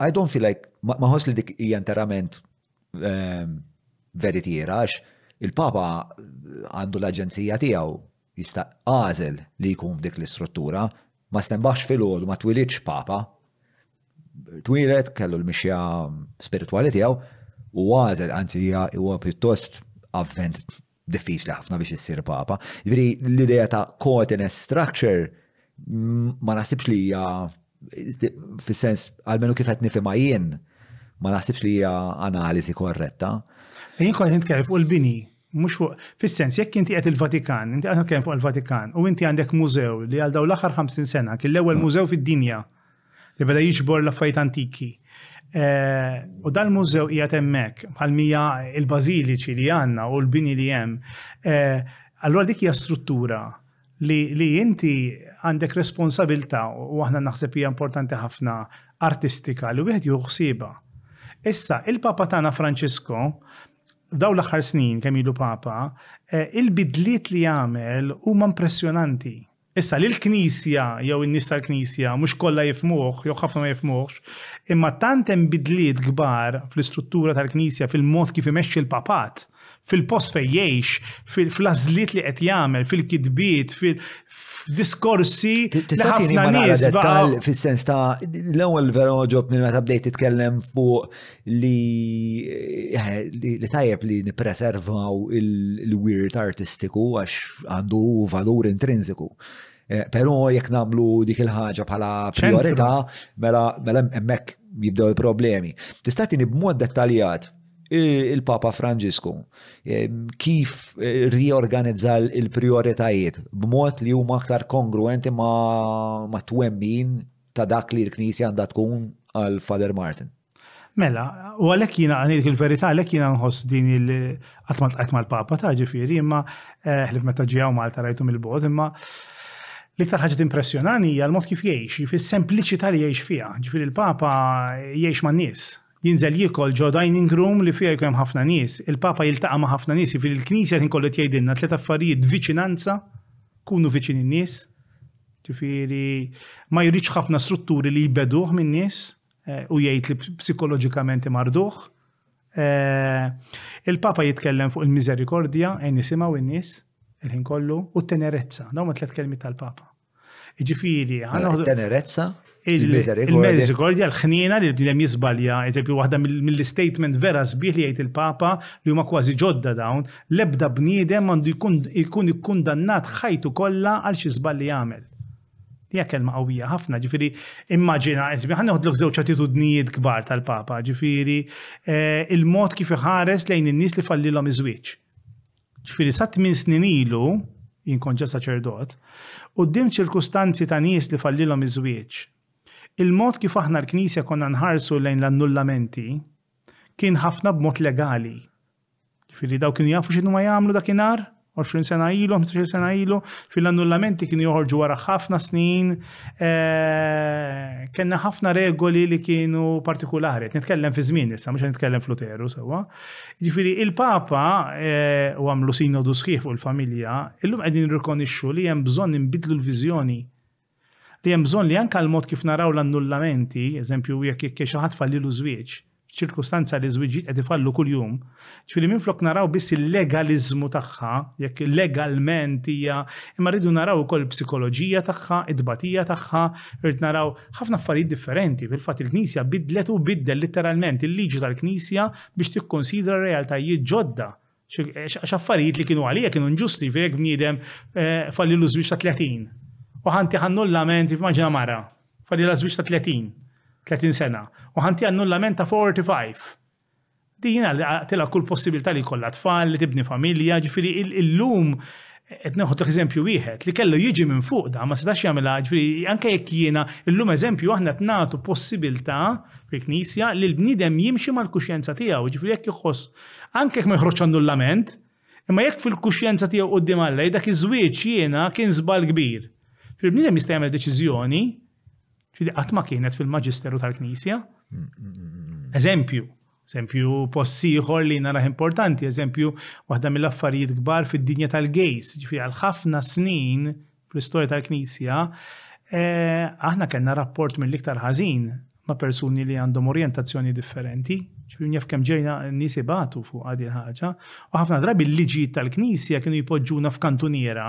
I don't feel like ma ħoss li dik hija interament eh, veritiera għax il-Papa għandu l-aġenzija tiegħu Jista' għażel li jkun f'dik l-istruttura. Ma stenbaħx filgħodu, ma twilidx Papa. Twieled, kellu l-mixja spiritwali tiegħu, u għażel, anzi hija huwa pjuttost avvent diffiċli ħafna biex issir Papa. Jiġifieri l-idea ta' cotiness structure ma naħsibx li hija fis-sens għalmenu kif qed nifhimha jien ma naħsibx li hija analiżi korretta. Jien kont nitkellem fuq il-bini. Mhux fuq, fis-sens jekk inti qed il-Vatikan, inti qed nitkellem fuq il-Vatikan, u inti għandek mużew li għal dawn l-aħħar 50 sena kien l-ewwel mm. mużew fid-dinja li beda jiġbor l-affarijiet antiki. Eh, u dan mużew hija temmek bħal mija il-bażiliċi li għandna u l-bini li hemm. Eh, allura dik hija struttura li inti għandek responsabilta u aħna naħseb hija importanti ħafna artistika li wieħed juħsiba. Issa, il-Papa tagħna Franċisko dawn l-aħħar snin kemm ilu Papa, eh, il-bidliet li jagħmel huma impressjonanti. Issa li l-Knisja jew in-nies tal-Knisja mhux kollha jifmuh, jew ħafna ma jifmuhx, imma tant hemm bidliet kbar fl-istruttura tal-Knisja fil-mod kif imexxi l-papat, fil-post fejn jgħix, fil-flażliet li qed jagħmel, fil-kitbiet, fil-diskorsi li ħafna nies fis-sens ta' l-ewwel vera ġob minn meta bdejt titkellem fuq li li tajjeb li nipreservaw il-wirt artistiku għax għandu valur intrinsiku. Eh, però jekk namlu dik il-ħaġa bħala priorità, mela, mela hemmhekk jibdew il-problemi. Tista' tieni b'mod dettaljat il-Papa Franġisku eh, kif eh, riorganizza il-prioritajiet b'mod li huma aktar kongruenti ma' twemmin ta' dak li l-Knisja għandha tkun għal Father Martin. Mela, u għalek jina għanik il-verita għalek jina nħoss din il-għatmal tqajt mal-papa ta' ġifiri, imma eh, ħlif meta ġijaw Malta rajtu mill-bod, imma l-iktar ħagġet impressjonani hija l-mod kif jgħix, fis-sempliċità li jgħix fiha. Ġifiri il-papa jgħix ma' nies, jinżel jiekol ġo dining room li fiha jkun hemm ħafna nies, il-Papa jiltaqa' ma' ħafna nies, jiġifieri l-Knisja l-ħin kollu qed jgħidilna tliet affarijiet, viċinanza, kunu viċin in-nies, jiġifieri ma jridx ħafna strutturi li jbeduh min-nies eh, u jgħid li psikoloġikament imarduh. Eh, Il-Papa jitkellem fuq il-miżerikordja, għajn nisimgħu in-nies il-ħin kollu, u t-tenerezza, dawn ma tliet kelmi tal-Papa. Ġifiri, mela, tenerezza, il-miserikordja, l-ħnina li l-bnidem jizbalja, eżempju, waħda mill-statement vera sbieħ li jgħid il-Papa li huma kważi ġodda dawn, l-ebda bniedem għandu jkun ikkundannat ħajtu kollha għal xi żball li jagħmel. Hija kelma qawwija ħafna, ġifieri immaġina, eżempju, ħan noħdlu f'żewġ attitudnijiet kbar tal-Papa, ġifieri eh, il-mod kif iħares lejn in-nies li fallilhom iż-żwieġ. Ġifieri sa tmien snin ilu, jien kont ġa saċerdot, quddiem ċirkustanzi ta' nies li fallilhom iż-żwieġ, il-mod kif aħna l-Knisja konna nħarsu lejn l-annullamenti kien ħafna b'mod legali. Ġifieri dawk kienu jafu x'inhuma jagħmlu dakinhar, 20 sena ilu, 15 sena ilu, fil-annullamenti kienu joħorġu wara ħafna snin, eh, kena ħafna regoli li kienu partikolari. Nitkellem fi żmien issa, mhux nitkellem fl-uteru sewwa. Ġifiri, il-Papa eh, u għamlu sinodu sħiħ fuq il-familja, illum qegħdin rikonixxu li hemm bżonn inbidlu l-viżjoni. Li hemm bżonn li anke l-mod kif naraw l-annullamenti, eżempju jekk jekk xi ħadd fallilu żwieġ, f'ċirkustanza li żwieġijiet qed ifallu kuljum, ġifieri minflok naraw biss il-legaliżmu tagħha, jekk legalment hija, imma rridu naraw ukoll psikoloġija tagħha, id-batija tagħha, rrid naraw ħafna affarijiet differenti. Fil-fatt il-Knisja bidlet u biddel letteralment il-liġi tal-Knisja biex tikkonsidra realtajiet ġodda għax affarijiet li kienu għalija kienu nġusti fejk bniedem eh, falli l-użwiċ ta' 30. U ħanti ħannu l-lament, immaġina mara, falli l-użwiċ ta' 30, 30 sena. U ħanti għannu l-lament ta' 45. Din tila kull possibilità li kollha tfal, li tibni familja, ġifiri il-lum qed neħodlek eżempju wieħed li kellu jiġi minn fuq da ma setax jagħmilha ġifieri anke jekk jiena llum eżempju aħna qed nagħtu possibilità fil-Knisja li l-bniedem jimxi mal-kuxjenza tiegħu, ġifieri jekk iħoss anke jekk ma jħroġx annullament, imma jekk fil-kuxjenza tiegħu quddiem Alla dak iż-żwieġ jiena kien żball kbir. Fil-bniedem jista' jagħmel deċiżjoni li qatt ma kienet fil-maġisteru tal-Knisja. Mm, mm, mm, eżempju, Eżempju, post ieħor li narah importanti, eżempju, waħda mill-affarijiet kbar fid-dinja tal-gejs, ġifieri għal ħafna snin fl-istorja tal-Knisja, eh, aħna kellna rapport mill-iktar ħażin ma' persuni li għandhom orjentazzjoni differenti, ġifieri jaf kemm ġejna nies ibatu fuq għadi ħaġa, u ħafna drabi l-liġijiet tal-Knisja kienu jpoġġuna f'kantuniera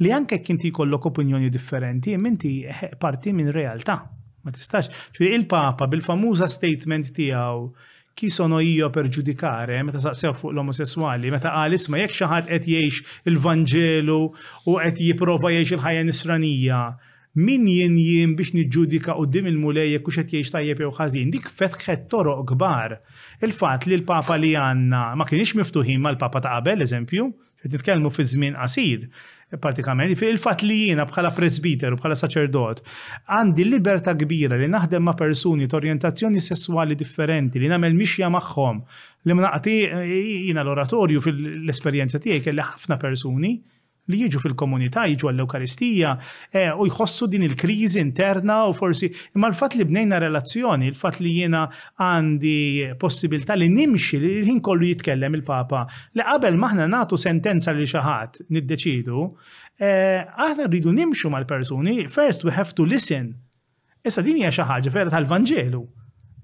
Li anke jekk inti jkollok opinjoni differenti, imma inti parti minn realtà. Ma tistax, ġifieri il-Papa bil-famuża statement tiegħu chi sono io per giudicare, meta saqsewh fuq l-omosesswali, meta qal isma' jekk xi ħadd qed jgħix il-Vanġelu u qed jipprova jgħix il-ħajja nisranija, min jien jien biex niġġudika quddiem il-Mulej jekk hux qed jgħix tajjeb jew ħażin. Dik fetħet toroq kbar. Il-fatt li l-Papa li għandna, ma kinix miftuħin mal-Papa ta' qabel, eżempju, Qed nitkellmu fi żmien qasir, pratikament, il-fatt li jiena bħala presbiter u bħala saċerdot għandi libertà kbira li naħdem ma' persuni ta' orjentazzjoni sesswali differenti li nagħmel mixja magħhom li ma naqti jiena l-oratorju fil-esperjenza tiegħi kelli ħafna persuni li jiġu fil-komunità, jiġu għall-Ewkaristija e, u jħossu din il-kriżi interna u forsi imma l-fatt li bnejna relazzjoni, l-fatt li jiena għandi possibilità li nimxi li l-ħin kollu jitkellem il-Papa li qabel maħna nagħtu sentenza li xi ħadd niddeċidu, eh, aħna rridu nimxu mal-persuni, first we have to listen. Issa din hija xi ħaġa vera tal-Vanġelu.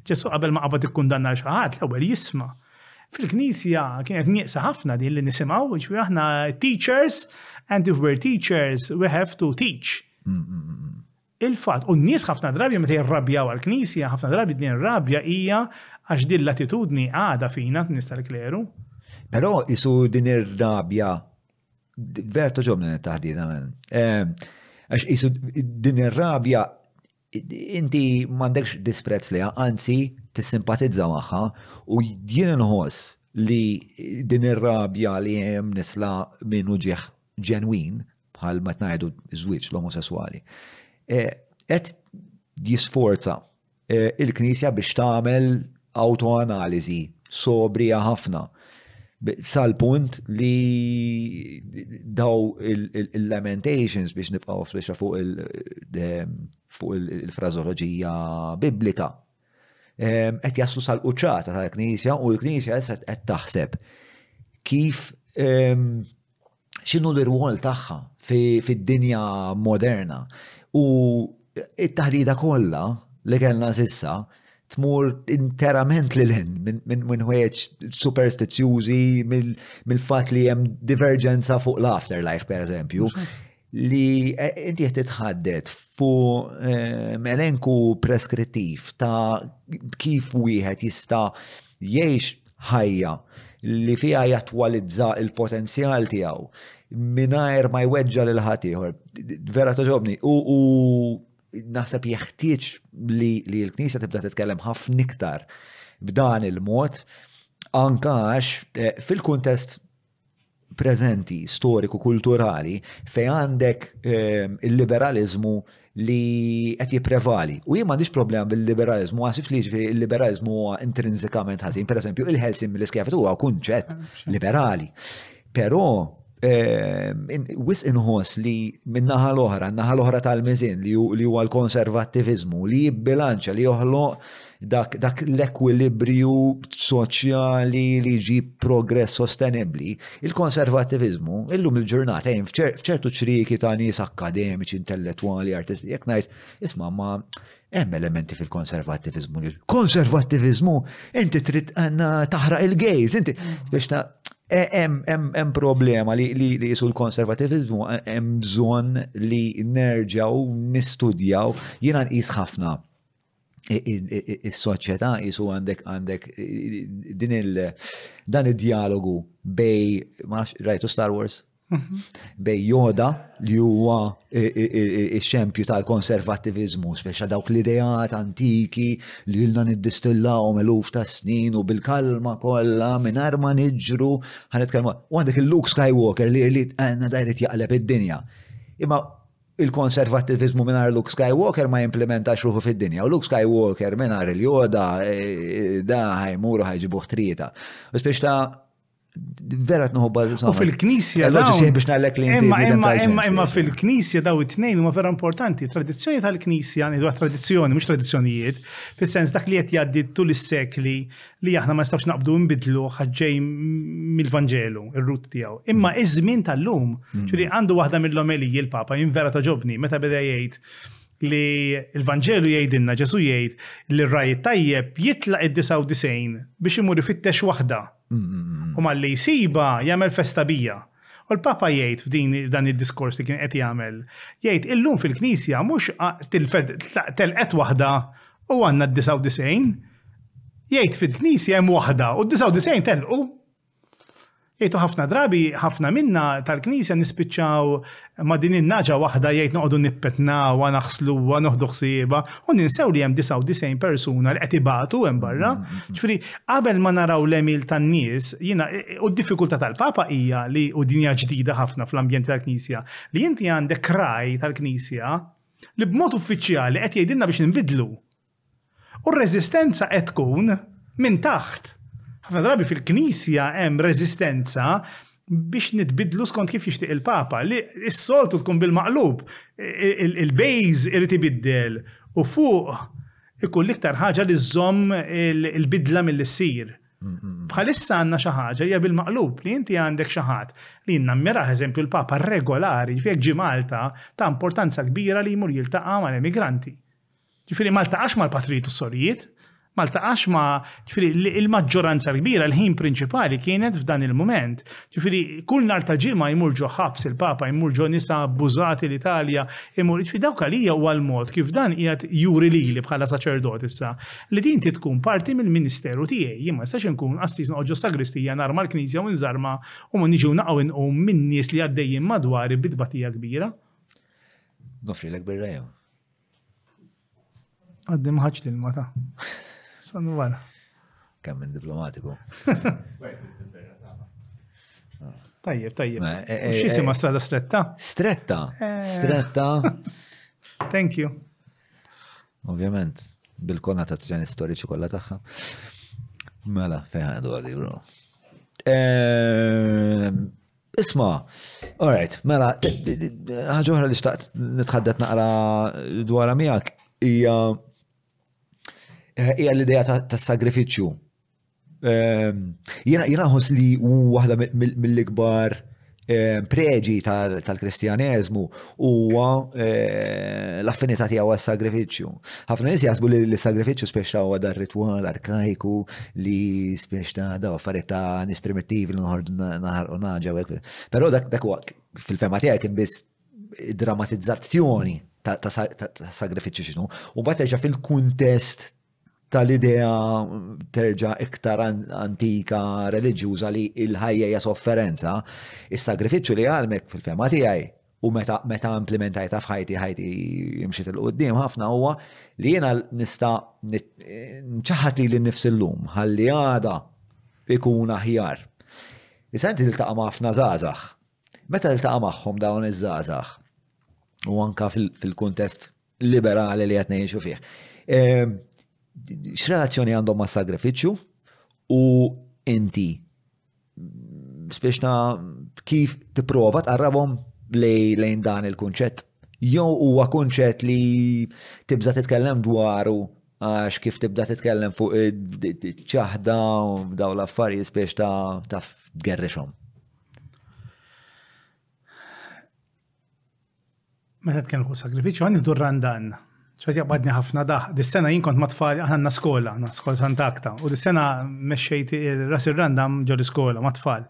Ġesu qabel ma qabad ikkundanna xi ħadd l-ewwel jisma'. Fil-Knisja kienet nieqsa ħafna din li nisimgħu, ġifieri aħna teachers and if we're teachers we have to teach. Mm, mm, mm, Il-fatt, u n-nies ħafna drabi meta jirrabjaw għall-Knisja, ħafna drabi din ir-rabja hija għax din l-attitudni għadha fina n-nies tal-kleru. Però isu din ir-rabja vera toġobna taħdina minn. Ehm, għax isu din ir-rabja inti m'għandekx disprezz li anzi tissimpatizza magħha u jien nħoss li din ir-rabja li hemm nisla minn uġieħ ġenwin bħal ma tnajdu żwieġ l-omosessuali, eh, qed jisforza eh, il-Knisja biex tagħmel autoanaliżi sobrija ħafna sal-punt li daw il-lamentations biex nibqaw flexa fuq il-frazologija biblika. Qed jaslu sal-quċċata tal-Knisja u l-Knisja qed taħseb kif x'inhu l-irwol tagħha fid-dinja moderna. U it-taħdida kollha li kellna sissa tmur interament li l-in minn ħwejġ superstizjużi mill-fat li jem divergenza fuq l-afterlife, per eżempju, li eh, inti jħti tħaddet fu eh, elenku preskrittiv ta' kif wieħed jista' jiex ħajja li fiha jattwalizza il-potenzjal tiegħu mingħajr ma jweġġa lil ħadd ieħor. Vera toġobni u naħseb jeħtieġ li l-Knisja tibda titkellem ħafna iktar b'dan il-mod anka għax eh, fil-kuntest preżenti, storiku, kulturali, fej għandek ehm, il-liberalizmu li qed jipprevali. U jien m'għandix problema bil-liberalizmu, għasibx li ġifi il-liberalizmu huwa intrinsikament ħażin. Per eżempju, il-ħelsin mill-iskjavitu huwa kunċett ah, liberali. Però ehm, wis inħoss li minnaħa l-oħra, naħa l-oħra tal-mizin li huwa l-konservattivizmu li jibbilanċa li joħloq dak, dak l-ekwilibriju soċjali li jġib progress sostenibli, il-konservativizmu illum il-ġurnata jien f'ċertu ċriki ta' nies akademiċi, intellettwali, artisti, jekk ngħid, isma' ma hemm elementi fil-konservativizmu li konservativizmu inti trid taħraq il-gays, inti biex ta' e, hemm problema li li jisu l-konservativizmu hemm bżonn li nerġgħu nistudjaw jiena nqis ħafna is-soċjetà jisu għandek għandek din il dan id-dialogu bej ma rajtu Star Wars mhm. bej Yoda li huwa ix-xempju tal-konservattivizmu, speċa dawk l-ideat antiki li jilna niddistillawhom eluf ta' snin u bil-kalma kollha mingħajr ma niġru ħanet kelma. U għandek il-Luke Skywalker li li għandna dajrit jaqleb id-dinja. Imma Il-konservattiviżmu mingħajr Luke Skywalker ma jimplimentax ruħu fid-dinja u Luke Skywalker mingħajr il-Joda eh, da ħajmuru ħajġibuh trieta. U spiex ta' vera tnuħu bażi U fil-knisja. Għallu ġisih biex nallek li Imma imma imma imma fil-knisja daw it-tnejn huma vera importanti. Tradizzjoni tal-knisja, nidwa tradizzjoni, mhux tradizzjonijiet, fis-sens dak li qed jgħaddi tul is-sekli li aħna ma nistgħux naqbdu nbidluh għax ġej mill-Vanġelu, ir-rut tiegħu. Imma mm. iż-żmien tal-lum, mm. ġifieri għandu waħda mill-omeliji il-Papa jinvera toġobni meta beda jgħid li l-Vanġelu jgħidilna Ġesu jgħid li r-raj tajjeb jitlaq id-99 biex imur ifittex waħda. Mm, u malli jsiba jagħmel festa bija. U l-Papa jgħid f'din dan id-diskors li kien qed jagħmel, jgħid illum fil-Knisja mhux tilfed telqet waħda u għandna d-99, jgħid fil-Knisja hemm waħda u d-99 telqu. Jgħidu ħafna drabi, ħafna minna tal-Knisja nispiċċaw Imma din in-naġa waħda jgħid noqogħdu nippetnawha, naħsluha, noħdu ħsiebha u ninsew li hemm 99 persuna li qed ibatu hemm barra. Mm, mm, mm. Ġifieri qabel ma naraw l-emil tan-nies, jiena u d-diffikultà tal-Papa hija li u dinja ġdida ħafna fl-ambjent tal-Knisja li inti għandek kraj tal-Knisja li b'mod uffiċjali qed jgħidilna biex nbidlu. U r-reżistenza qed tkun minn taħt. Ħafna drabi fil-Knisja hemm reżistenza biex nitbiddlu skont kif jixtieq il-Papa, li s-soltu tkun bil-maqlub. Il-base irid ibiddel u fuq ikun l-iktar ħaġa li żżomm il-bidla milli ssir. Bħalissa għandna xi ħaġa hija bil-maqlub li inti għandek xi ħadd li jien nammirah eżempju l-Papa regolari, jekk ġie Malta ta' importanza kbira li jmur jiltaqa' mal-emigranti. Ġifieri ma ltaqax mal-patrijiet u s-sorijiet, ma ltaqax ma' ġifieri il-maġġoranza kbira l-ħin prinċipali kienet f'dan il-mument. Ġifieri kull nhar ta' ġimgħa jmur ġo ħabs il-Papa, jmur ġo nisa abbużati l-Italja, imur ġifieri dawk għalija huwa l-mod kif dan qiegħed juri lili bħala saċerdot issa li din trid tkun parti mill-ministeru tiegħi. Jien ma nistax inkun qassis noqgħod ġos-sagristija narma l-knisja u inżarmha u ma niġi u naqgħu nqum min-nies li għaddejjin madwari bi tbatija kbira. Noffrilek birra jew? Għaddim ħaċ l-ilma ta' san wara. Kemm minn diplomatiku. Tajjeb, tajjeb. Eh, eh, eh, X'isima strada stretta? Stretta. Stretta. Thank you. Ovvjament, bil-konnotazzjoni storiċi kollha tagħha. Mela, fejn għadu għalli, bro. Ehm, Isma, alright, mela, ħaġa oħra li xtaqt nitħaddet naqra dwarha miegħek hija hija l-idea ta' sagrifiċċju. Ehm, jiena jiena ħoss li waħda mill-ikbar ehm, preġi tal-Kristjaneżmu huwa eh, l-affinità tiegħu għas-sagrifiċċju. Ħafna nies jaħsbu li l-sagrifiċċju spiex ta' huwa dar ritwal arkajku li spiex ta' da affarijiet ta' nies primittivi li noħorġu naħar u naġa Però dak dak huwa fil-fema tiegħi kien biss dramatizzazzjoni ta' sagrifiċċju x'inhu u mbagħad terġa' fil-kuntest tal-idea terġa iktar antika reliġjuża li il-ħajja hija sofferenza, is-sagrifiċċju li għalmek fil-fema tiegħi u meta meta implementajta f'ħajti ħajti imxiet il qudiem ħafna huwa li jiena nista' nċaħat li l-nifs illum ħalli għada ikun aħjar. Issa inti tiltaqa' ma' ħafna żgħażagħ. Meta tiltaqa' magħhom dawn iż-żgħażagħ u anka fil-kuntest liberali li qed ngħixu fih. Ehm, x'relazzjoni għandhom ma' sagrifiċċju u inti spiexna kif tipprova tqarrabhom lejn dan il-kunċett. Jew huwa kunċett li tibża titkellem dwaru għax kif tibda titkellem fuq ċaħda u daw l-affarijiet spiex ta' taf tgerrixhom. Meta tkellmu fuq sagrifiċċju, għan nieħdu r-randan. ċad jaqbadni ħafna daħ. Dis-sena jien kont ma' tfal għandna skola, għandna skola Santa Akta, u dis-sena mexxejt ras ir-randam ġo l-iskola ma' tfal.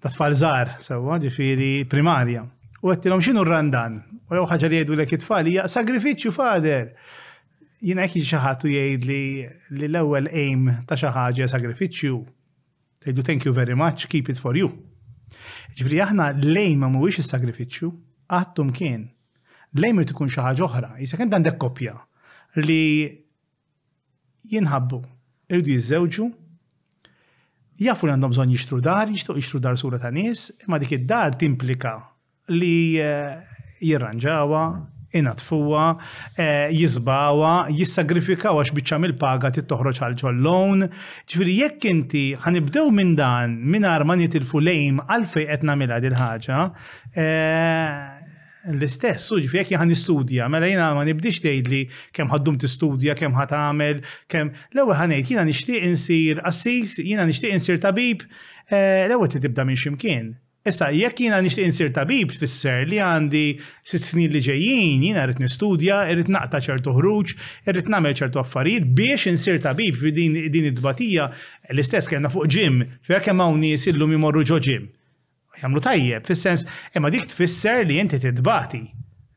Ta' tfal żgħar, sewwa, ġifieri primarja. U għedtilhom x'inhu r-randan? U l ħaġa li jgħidu lek it-tfal hija sagrifiċċju fader. Jien hekk xi ħadd u jgħidli li l-ewwel aim ta' xi ħaġa sagrifiċċju Tgħidu thank you very much, keep it for you. Ġifri aħna lejn ma mhuwiex is-sagrifiċċju, għattum kien. Lejn ma tkun xi ħaġa oħra, jisa kemm għandek koppja li jinħabbu, irdu jiżżewġu, jafu li għandhom bżonn jixtru dar, jixtru jixtru dar sura ta' nies, imma dik id-dar timplika li jirranġawa, inatfuha, eh, jisbawa, jissagrifikaw għax biċċa mill-paga tittoħroġ għal ġollon. Ġifieri jekk inti ħanibdew minn dan mingħajr ma nitilfu lejm għalfej qed nagħmilha dil ħaġa eh, l-istess, u ġifieri jekk ħan nistudja, mela jiena ma nibdix tgħidli kemm ħaddum tistudja, kemm ħat tagħmel, kemm l-ewwel ħanejt jiena nixtieq insir assis, jiena nixtieq insir tabib, eh, l-ewwel tibda minn ximkien. Issa, jekk jiena nixtieq insir tabib tfisser li għandi sitt snin li ġejjin, jiena rrid nistudja, irrid naqta' ċertu ħruġ, irrid nagħmel ċertu affarijiet biex insir tabib fi din din it-tbatija. L-istess kellna fuq gym, fija kemm hawn nies illum imorru ġo gym. Jagħmlu tajjeb, fis-sens, imma dik tfisser li inti titbati.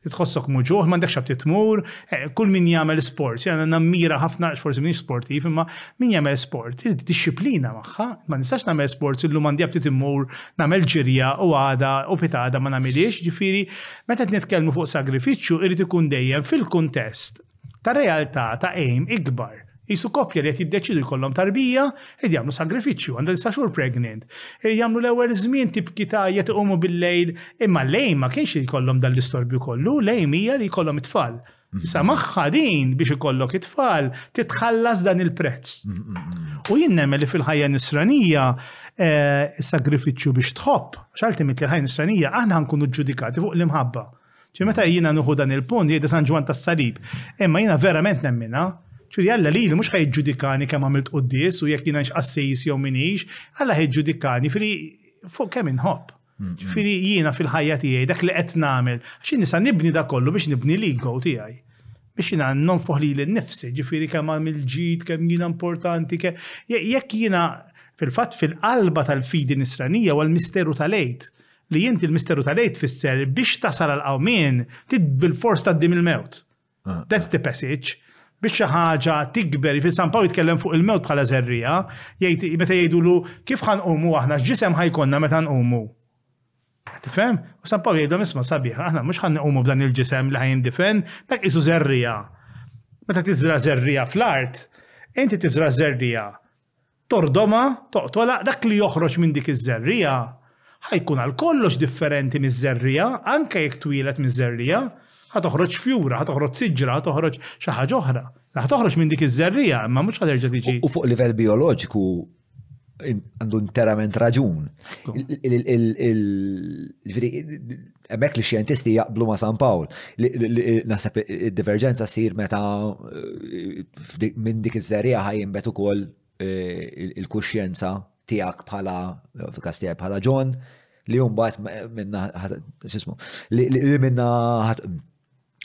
tħossok muġuħ, m'għandekx abti tmur, eh, kull min jagħmel sport, jagħna nammira ħafna għax forsi minix sportiv, imma min jagħmel sport, irid disciplina magħha, ma nistax nagħmel sport illum għandi abti timmur, nagħmel ġirja u għada u pitada ma nagħmiliex, ġifieri meta qed nitkellmu fuq sagrifiċċju irid ikun dejjem fil-kuntest ta' realtà ta' għejn ikbar. Qisu koppja li qed jiddeċiedu jkollhom tarbija, qed jagħmlu sagrifiċċju, għandha disa' xhur pregnant. Irid jagħmlu l-ewwel żmien tibki tgħajjat iqumu bil-lejl, imma l-aim ma kienx li jkollhom dan l-istorbju kollu, l-aim hija li jkollhom it-tfal. Sa magħha din biex ikollok it-tfal titħallas dan il-prezz. U jien nemmen li fil-ħajja nisranija eh, is-sagrifiċċju biex tħobb, x'altimit li ħajja nisranija aħna nkunu ġudikati fuq l-imħabba. Ċi meta jiena nuħu dan il-punt jgħid San Ġwan tas-Salib. Imma jiena verament nemmina, ċuri Alla li mhux ħaj ġudikani kemm għamilt quddis u jekk jiena nxqassejs jew minix, Alla ħaj ġudikani fili fuq kemm inħobb. Fili jiena fil-ħajja tiegħi dak li qed nagħmel, għax nisa nibni da kollu biex nibni l-ego tiegħi biex jina nonfoħ li l-nifsi, ġifiri kemm għam il-ġid, kemm jina importanti, jekk jina fil-fat fil-qalba tal-fidi nisranija u l-misteru tal-lejt, Li inti l-misteru tal-Għid tfisser biex tasal għal qawmien trid bil-fors tgħaddi mill-mewt. That's the passage. Biex xi ħaġa tikber, fi San Pawl jitkellem fuq il-mewt bħala żerrija, jgħid meta jgħidulu kif ħanqumu aħna x'ġisem ħajkonna meta nqumu. Tifhem? U San Pawl jgħidhom isma' sabiħ, aħna mhux ħanqumu b'dan il-ġisem li ħajindifen, dak isu żerrija. Meta tiżra żerrija fl-art, inti tiżra żerrija tordhomha, toqtolha, dak li joħroġ minn dik iż-żerriegħa ħa jkun għal kollox differenti miż-żerriegħa, anke jekk twieled miż-żerriegħa, ħa toħroġ fjura, ħa toħroġ siġra, ħa toħroġ xi ħaġa oħra. Ħa toħroġ minn dik iż-żerriegħa, imma mhux ħa terġa' tiġi. U fuq livell bioloġiku għandu interament raġun. Hemmhekk li xjentisti jaqblu ma' San Pawl. Naħseb id-diverġenza ssir meta eh, minn dik iż-żerija ħajjimbet ukoll eh, il-kuxjenza tiegħek bħala fil-każ tiegħek bħala John li mbagħad minna x'ismu li minna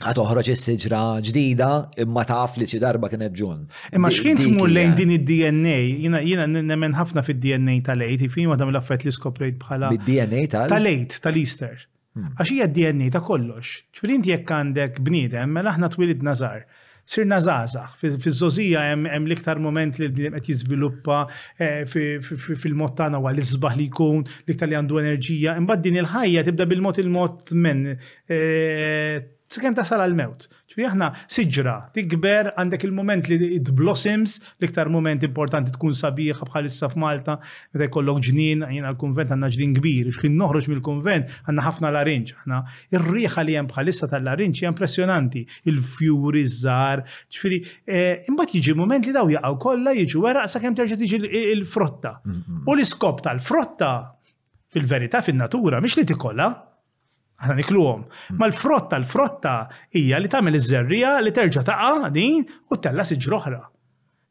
ħa toħroġ is-siġra ġdida imma taf li xi darba kienet ġun. Imma x'kien tmur lejn din id-DNA, jiena nemmen ħafna fid-DNA tal-għid, fin waħda mill-affett li skoprejt bħala. Bid-DNA tal? Tal-għid, tal-Easter. Hmm. Għax hija d-DNA ta' kollox. Ġifieri inti jekk għandek bniedem, mela aħna twilidna żgħar. Sirna żgħażagħ. Fiż-żgħożija hemm l-iktar mument li l-bniedem qed jiżviluppa fil-mod tagħna huwa l-isbaħ li jkun, l-iktar li għandu enerġija. Imbagħad din il-ħajja tibda bil-mod il-mod men sakemm tasal għall-mewt. Ġifieri aħna siġra tikber għandek il-mument li it blossoms, l-iktar mument importanti tkun sabiħa bħal issa f'Malta meta jkollok ġnien, jiena l-kunvent għandna ġnien kbir, xħin noħroġ mill-kunvent għandna ħafna larinġ aħna. Ir-riħa li hemm bħalissa tal-larinġ hija impressjonanti, il-fjuri żgħar, ġifieri, eh, imbagħad jiġi mument li daw jaqgħu kollha jiġu weraq sakemm terġa' tiġi l-frotta. U l-iskop tal-frotta fil-verità fin-natura mhix li tikolla, aħna nikluhom. Mm. Ma l-frotta, l-frotta hija li tagħmel iż-żerrija li terġa' taqa' din u tella siġra oħra.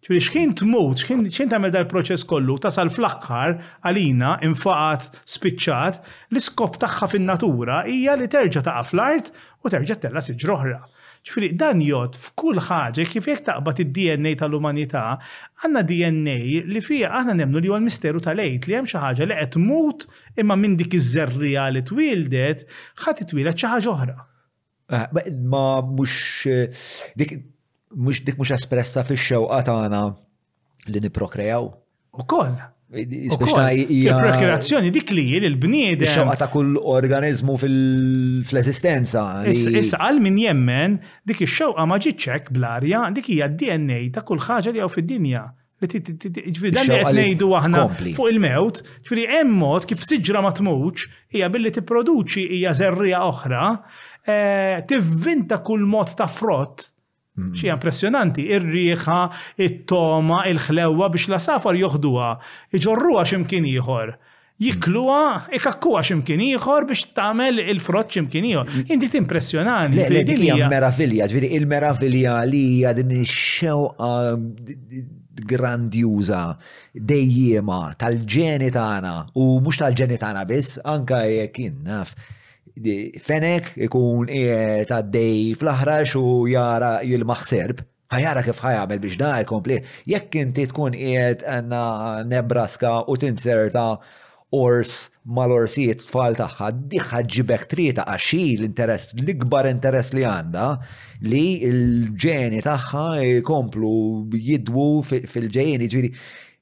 Ġifieri x'ħin tmut, x'ħin x'ħin tagħmel dal-proċess kollu, tasal fl-aħħar għalina, infaqgħet, spiċċat, l-iskop tagħha fin-natura hija li terġa' taqa' fl-art u terġa' ttella' siġra oħra. Ġifieri dan jgħodd f'kull ħaġa kif jekk taqbad id-DNA tal-umanità, għandna DNA li fiha aħna nemmnu li huwa l-misteru tal-Għid, li hemm xi ħaġa li qed tmut imma minn dik iż-żerriegħa li twieldet ħa titwieled xi ħaġa oħra. Ah, ma mhux dik mhux dik mhux espressa fix-xewqa tagħna li nipprokrejaw. Ukoll. Il-prokreazzjoni dik li l-bniedem. Ix-xewqa ta' kull organizmu fl-eżistenza. Issa għal min jemmen dik ix-xewqa ma ġitx hekk bl-arja, dik hija d-DNA ta' kull ħaġa li hawn fid-dinja. Ġviri, dan li qed ngħidu aħna fuq il-mewt, ġviri hemm mod kif siġra ma tmutx hija billi tipproduċi hija żerrija oħra, eh, tivvinta kull mod ta' frott Mm. Xi impressjonanti, ir-riħa, it-toma, il-ħlewwa biex la safar joħduha, iġorruha x'imkien ieħor. Jikluha, ikakkuha x'imkien ieħor biex tagħmel il-frott x'imkien ieħor. Inti timpressjonani. Le, le, din hija meravilja, ġifieri il-meravilja li hija din ix-xewqa grandjuża dejjiema tal-ġeni tagħna u mhux tal-ġeni tagħna biss, anka jekk jien naf fenek ikun qiegħed għaddej fl-aħrax u jara jilmaħ serb. Ħa jara kif ħa jagħmel biex da jkompli. Jekk inti tkun qiegħed għandna Nebraska u tinserta ors mal-orsijiet tfal tagħha, diħħa ġibek trieta għax hi l-interess, l-ikbar interess li għandha li l-ġeni tagħha jkomplu jidwu fil-ġejjeni ġiri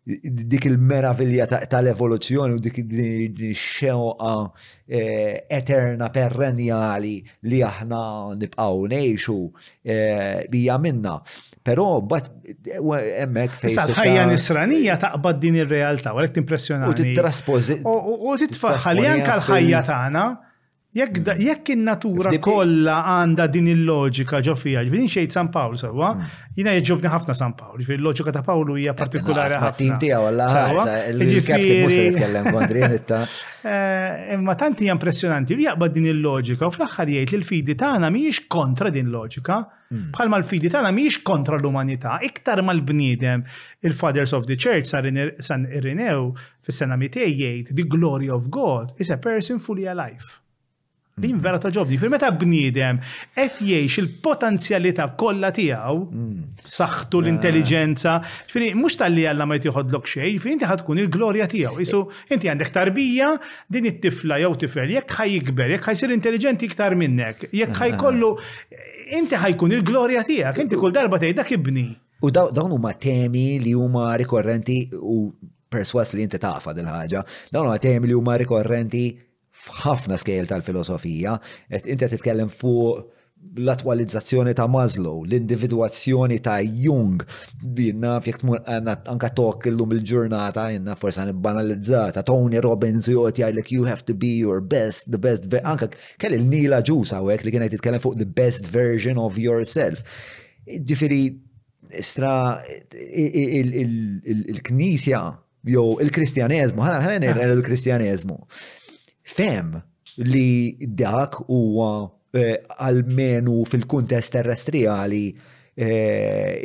dik il-meravilja tal-evoluzzjoni u dik il-xewqa eh, eterna perenniali li aħna nibqaw nejxu eh, bija minna. Pero, bat, emmek fejn. Sa' ħajja nisranija taqbad din ir-realtà, u għalek timpressjonani. U titraspozi. U titfaħħa li anka l-ħajja tagħna Jekk da- jekk in-natura F'dip- kollha għandha din il-loġika ġo fija, ġifieri xejn San Pawl sewwa, jiena jġobni ħafna San Pawl, ġifieri il-loġika ta' Pawlu hija partikolari ħafna. Tim tiegħu alla sewwa, ħarsa, il-captain mhux se jiġifieri- jitkellem kontri nitta. Eh, Imma tant hija impressjonanti li jaqbad din il-loġika u fl-aħħar jgħid li l-fidi tagħna mhijiex kontra din loġika. Bħalma l-fidi tagħna mhijiex kontra l-umanità, iktar mal-bniedem. Il-Fathers of the Church San Irine- San Irinew Fis-sena 200 jgħid the glory of God is a person fully alive. Din mm. vera toġobni. Fil meta bniedem qed jgħix il-potenzjalità kollha tiegħu, mm. saħħtu l-intelliġenza, ġifieri mhux tal-li Alla ma jtieħodlok xejn, ġifieri inti ħad tkun il-glorja tiegħu. Isu inti għandek tarbija din it-tifla jew tifel jekk ħaj jikber, jekk ħajsir intelliġenti iktar minnek, jekk ħajkollu inti ħajkun il-glorja tiegħek, inti kull darba tgħid dak ibni. U dawn huma temi li huma rikorrenti u perswas li inti tafa dil ħaġa dawn huma temi li huma rikorrenti f'ħafna skejl tal-filosofija, inti qed titkellem fuq l-attwalizzazzjoni ta' Maslow, l-individwazzjoni ta' Jung, dinna fjek tmur anka tok illum il-ġurnata, jenna forsa banalizzata, Tony Robbins u jgħot jgħajlek you have to be your best, the best, anka kelli l-nila ġusa u li kienet jitkellem fuq the best version of yourself. Ġifiri, stra il-knisja, jew il-kristjaneżmu, ħana nejra il-kristjaneżmu. Fem li dak huwa eh, għalmenu fil-kuntest terrestrijali eh,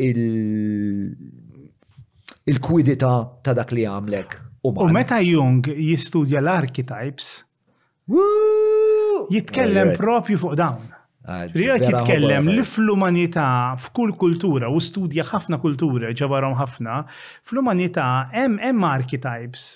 il-kwidita ta' dak li għamlek. U meta Jung jistudja l-archetypes, Jitkellem propju fuq dawn. Rijat jitkellem li fl-umanità, f'kull kultura, u studja ħafna kultura, ġabarom ħafna, fl-umanità hemm archetypes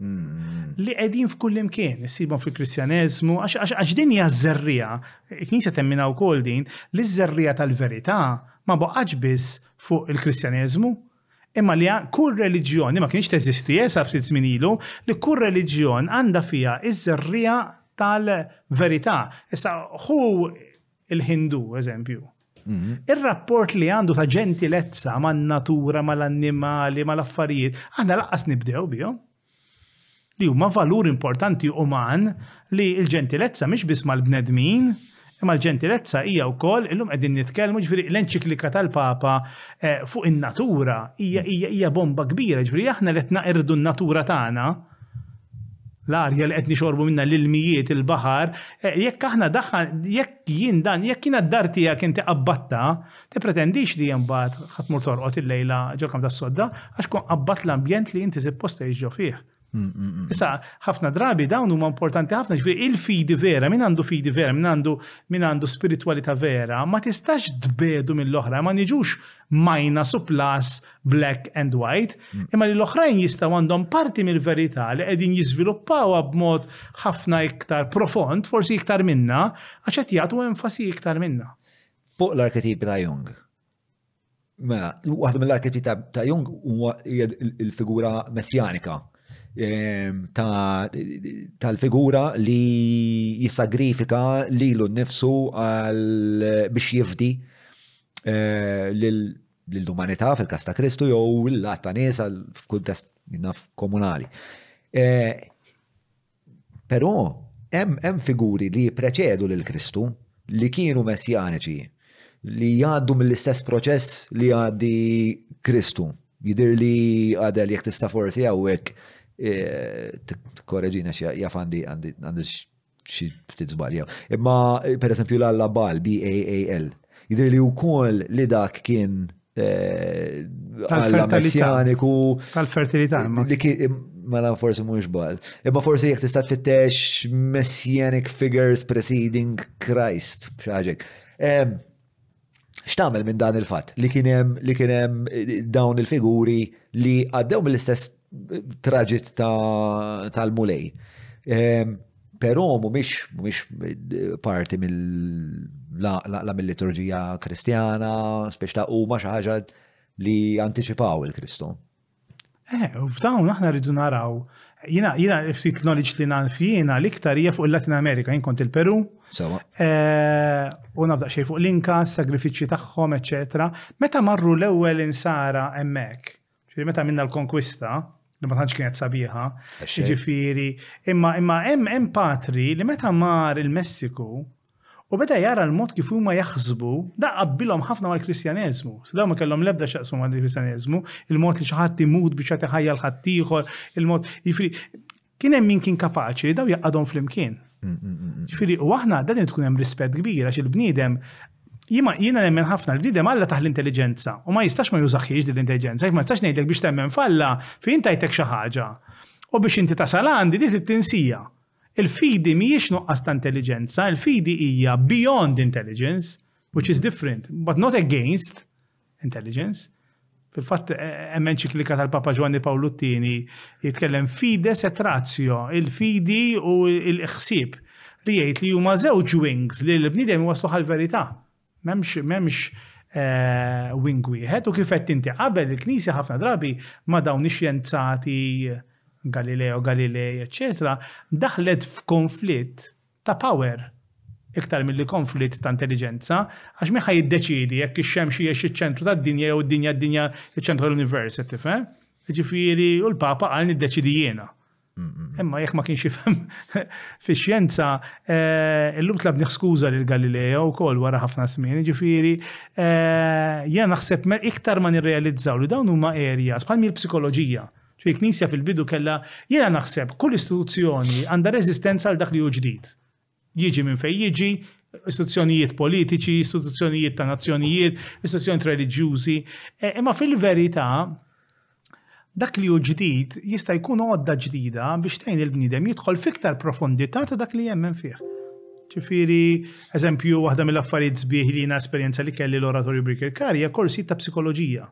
Mm. li qegħdin f'kull imkien, issibhom fil-Kristjaneżmu, għax din hija żerrija, knisja temmina wkoll din, li żerrija tal-verità ma baqgħatx biss fuq il-Kristjaneżmu, Imma li kull reliġjon, li ma kienx teżisti eh, sa ftit żmien ilu, li kull reliġjon għandha fiha ż-żerriegħa tal-verità. Issa, ħu il-Hindu, eżempju. Mhm. Ir-rapport li għandu ta' ġentilezza man-natura, mal-annimali, mal-affarijiet, aħna laqqas nibdew bihom. li huma valur importanti uman li l-ġentilezza mhix biss mal-bnedmin, imma l-ġentilezza hija wkoll, illum qegħdin nitkellmu, ġifieri l-enċiklika tal-Papa eh, fuq in-natura hija, hija, hija bomba kbira, ġifieri aħna li qed naqirdu n-natura tagħna, l-arja li qed nixorbu minna l-ilmijiet, il-baħar, eh, jekk aħna daħħan, jekk jien dan, jekk jien d-dar tiegħek inti qabbatta, Tippretendix li imbagħad ħadd mur torqod il-lejla ġol-kam tas-sodda għax kun qabbat l-ambjent li inti sippost tgħix ġo fih. Mm, mm, mm. Issa, ħafna drabi dawn huma importanti ħafna, ġifieri il-fidi vera, min għandu fidi vera, min għandu min għandu spiritualità vera, ma tistax tbedu mill-oħra, ma niġux majna suplas black and white, imma li l-oħrajn jistgħu għandhom parti mill-verità li qegħdin jiżviluppawha b'mod ħafna iktar profond, forsi iktar minna, għax qed jagħtu enfasi iktar minna. Fuq l-arketip ta' Jung. Mela, waħda mill-arketip ta' Jung huwa il-figura messjanika ehm, tal-figura li jisagrifika lilu nnifsu biex jifdi eh, l-umanità fil-kas ta' Kristu jew l-għatta nies f'kuntest komunali. Eh, Però hemm figuri li jippreċedu lil Kristu, li kienu messjaniċi, li jgħaddu mill-istess proċess li jgħaddi Kristu. Jidir li għadel jekk tista' forsi hawnhekk eh, korreġina jaf għandi għandi xi ftit żbalja. Imma pereżempju l-Alla Bal, B-A-A-L, jidir li wkoll li dak kien tal-fertilitaniku. Tal-fertilità. Ma la forsi mhux bal. Imma forsi jekk tista' tfittex messianic figures preceding Christ xaġek. X'tagħmel minn dan il-fatt li kien hemm li kien hemm eh, dawn il-figuri li għaddew mill-istess traġit tal-mulej. Ehm, però mhumiex parti mill-laqla mill-liturġija kristjana, spiex ta' huma xi ħaġa li anticipaw il-Kristu. Eh, u f'dawn aħna rridu naraw. Jina, jina, ftit knowledge li nan fjina, l-iktar hija fuq il-Latin Amerika, jien kont il-Peru. Sawa. Eh, u nafda xej fuq l-inkas, sagrifiċi tagħhom, eċetera. Meta marru l-ewwel insara hemmhekk, Ġifieri meta minna l-konkwista, li ma tantx kienet sabiħa, ġifieri, imma imma hemm hemm patri li meta mar il-Messiku u beda jara l-mod kif huma jaħsbu, da qabbilhom ħafna mal-Kristjaneżmu. Sda ma kellhom l-ebda x'jaqsmu mal-Kristjaneżmu, il-mod li xi ħadd imut biex jagħti ħajja l-ħaddieħor, il-mod, jiġifieri Kien hemm min kien kapaċi li daw jaqgħadhom flimkien. Ġifieri u aħna dan tkun hemm rispett kbir għax il-bniedem jiena nemmen ħafna l-bniedem Alla taħ l-intelliġenza u ma jistax ma jużaħiex din l-intelliġenza, għax ma jistax ngħidlek biex temmen f'Alla fejn tajtek xi ħaġa. U biex inti tasal għandi dik it-tinsija. Il-fidi mhijiex nuqqas ta' intelliġenza, il-fidi hija beyond intelligence, which is different, but not against, intelligence. Fil-fatt, e, hemm enċiklika tal-Papa Ġwanni Pawlu t-tieni jitkellem fides et ratio, il-fidi u l-ħsieb li jgħid li huma żewġ wings li l-bniedem waslu għall-verità. M'hemmx m'hemmx e, wing wieħed u kif qed inti qabel il-Knisja ħafna drabi ma' dawn ix-xjenzati Galileo Galilei, eċetera, daħlet f'konflitt ta' power iktar milli konflitt ta' intelliġenza, għax min ħa jiddeċiedi jekk ix-xemx hijiex iċ-ċentru tad-dinja jew id-dinja d-dinja iċ-ċentru tal-univers, qed tifhem? Jiġifieri, u l-Papa qal niddeċidi jiena. Imma jekk ma kienx jifhem fix-xjenza, eh, illum tlabni skuża lil Galileo wkoll wara ħafna żmien, jiġifieri eh, jiena naħseb iktar ma nirrealizzaw li dawn huma areas bħal mill-psikoloġija. Il-Knisja fil-bidu kellha, jiena naħseb, kull istituzzjoni għandha reżistenza għal dak li hu ġdid. Jiġi minn fejn jiġi, istituzzjonijiet politiċi, istituzzjonijiet ta' nazzjonijiet, istituzzjonijiet reliġjużi. E, imma fil-verità, dak li hu ġdid jista' jkun għodda ġdida biex tgħin il-bniedem jidħol fiktar profondità ta' dak li jemmen fih. Ġifiri, eżempju, waħda mill-affarijiet sbieħ li jina esperjenza li kelli l-oratorju Birkirkar hija korsi ta' psikoloġija.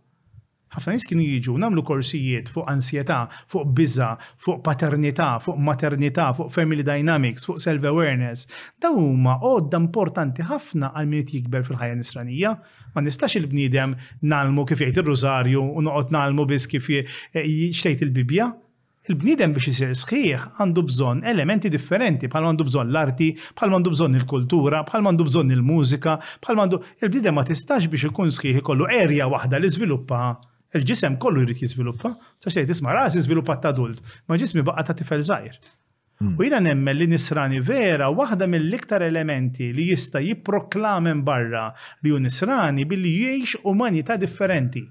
Ħafna nies kienu jiġu u nagħmlu korsijiet fuq ansjetà, fuq biża', fuq paternità, fuq maternità, fuq family dynamics, fuq self-awareness. Dawn huma għodda importanti ħafna għal min irid jikber fil-ħajja Nisranija. Ma nistax il-bniedem ngħallmu kif jgħid ir-Rużarju u noqgħod ngħallmu biss kif x'tgħid il-Bibbja. Il-bniedem biex isir sħiħ għandu bżonn elementi differenti, bħalma għandu bżonn l-arti, bħalma għandu bżonn il-kultura, bħalma għandu bżonn il-mużika, bħalma għandu. Il-bniedem ma tistax biex ikun sħiħ ikollu erja waħda li żviluppaha. Il-ġisem kollu jrid jiżviluppa. Tistax tgħid isma' rasi żviluppat ta' adult, imma ġismi baqa' ta' tifel żgħir. U jiena nemmen li Nisrani vera waħda mill-iktar elementi li jista' jipproklama minn barra li hu Nisrani billi jgħix umanità differenti.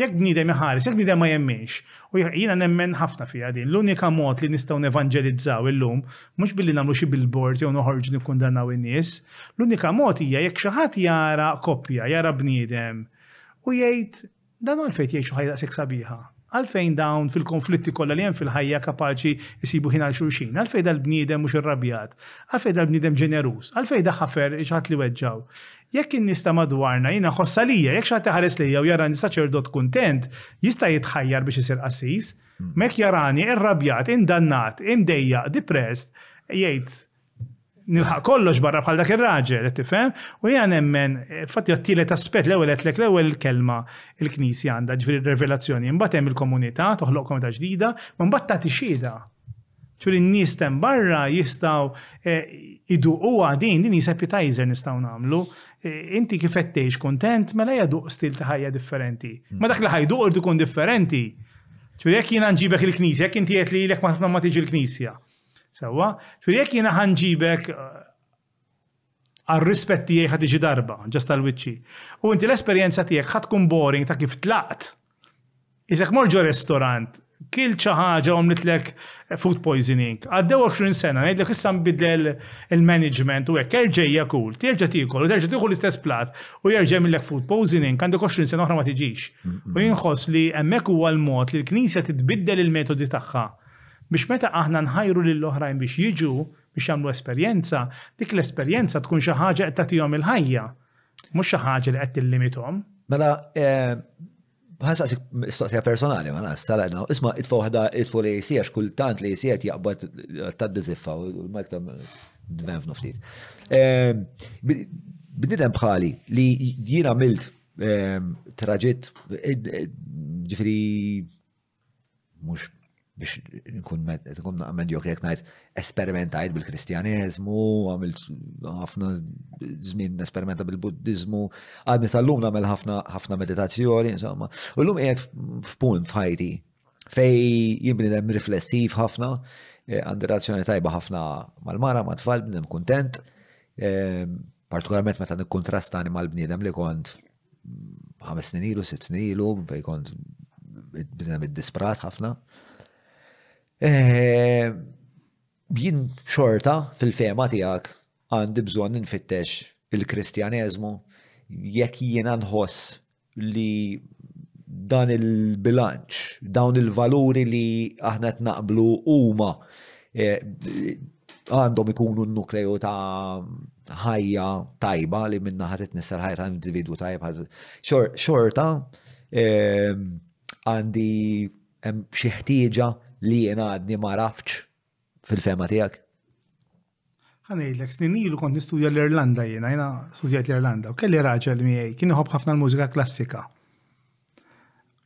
Jekk bniedem iħares, jekk bniedem ma jemminx, u jiena nemmen ħafna fiha din, l-unika mod li nistgħu nevanġelizzaw illum mhux billi nagħmlu xi billboard jew noħorġu nikkundannaw in-nies, l-unika mod hija jekk xi ħadd jara koppja, jara bniedem u jgħid Dan għalfejn tgħixu ħajja daqshekk sabiħa? Għalfejn dawn fil-konflitti kollha li hemm fil-ħajja kapaċi jsibu ħin għal xulxin? Għalfejn dal-bniedem mhux irrabjat? Għalfejn dal-bniedem ġeneruż? Għalfejn da ħafer xi ħadd li weġġgħu? Jekk in-nies ta' madwarna, jien nħoss għalija, jekk xi ħadd iħares lejja u jarani saċerdot kuntent, jista' jitħajjar biex isir qassis. Ma jekk jarani irrabjat, indannat, imdejjaq, dipressed, jgħid, nilħaq kollox barra bħal dak ir-raġel, qed tifhem? U jiena nemmen, fatt hija t-tielet aspett l-ewwel għedlek l-ewwel kelma il-Knisja għandha, ġifieri r-revelazzjoni, imbagħad hemm il-komunità, toħloq komunità ġdida, ma mbagħad tagħti xieda. Ġifieri n-nies tem barra jistgħu eh, iduquha din, din jiseb appetizer nistgħu nagħmlu. Eh, inti kif qed tgħix kuntent, mela jaduq stil ta' ħajja differenti. Ma dak li ħajduq irdu kun differenti. Ġifieri jekk jiena nġibek il-Knisja, jekk inti qed li lek ma ħafna ma tiġi l-Knisja. Sewwa, ġifieri jekk jiena ħanġibek għal-rispett tiegħi ħad iġi darba, ġast tal-wiċċi. U inti l-esperjenza tiegħek ħad tkun boring ta' kif tlaqt. Iżek morġu restorant, kil xi ħaġa għomlitlek food poisoning. Għaddew 20 sena, ngħidlek issa nbidel il-management u hekk erġejja kull, terġa' tiekol u terġa' tieħu l-istess plat u jerġa' millek food poisoning għandek 20 sena oħra ma tiġix. U jinħoss li hemmhekk huwa l-mod li l-Knisja titbiddel il-metodi tagħha Biex meta aħna nħajru lil oħrajn biex jiġu, biex jagħmlu esperjenza, dik l-esperjenza tkun xi ħaġa qed tagħtihom il-ħajja, mhux xi ħaġa li qed tillimithom. Mela, eh, ħansaqsik mistoqsija personali, ma nas, sala għedna, isma itfa uħda itfu li jisi, għax kultant li jisi għet jaqbat ta' diziffa, u l-mak ta' d-ven ftit. Ehm, bnidem bħali li jien għamilt ehm, traġit, eh, ġifiri, mhux biex nkun medjokri jekk ngħid esperimentajt bil-Kristjaneżmu, għamilt ħafna żmien esperimenta bil-Buddiżmu, għadni tal-lum nagħmel ħafna meditazzjoni, insomma. U llum qiegħed f'punt f'ħajti fej jibnidem riflessiv ħafna, eh, għandi relazzjoni tajba ħafna mal-mara, ma' tfal, bnidem kontent, eh, partikolarment meta nikkontrastani mal-bniedem li kont ħames snin ilu, sitt snin ilu, bej kont bidna mid-disprat ħafna. Eh, jien xorta fil-fema tiegħek għandi bżonn nfittex il-Kristjaneżmu jekk jiena nħoss li dan il-bilanċ, dawn il-valuri li aħna qed naqblu huma eh, għandhom ikunu n-nukleju ta' ħajja tajba li minna ħat itnissel ħajja ta' individu tajba. Xorta ehm, għandi xi ħtieġa li jien għadni ma rafx fil-fema tiegħek. Għanejlek, snin ilu kont nistudja l-Irlanda jiena, jiena studjajt l-Irlanda, u kelli raġel miegħi, kien iħobb ħafna l-mużika klassika.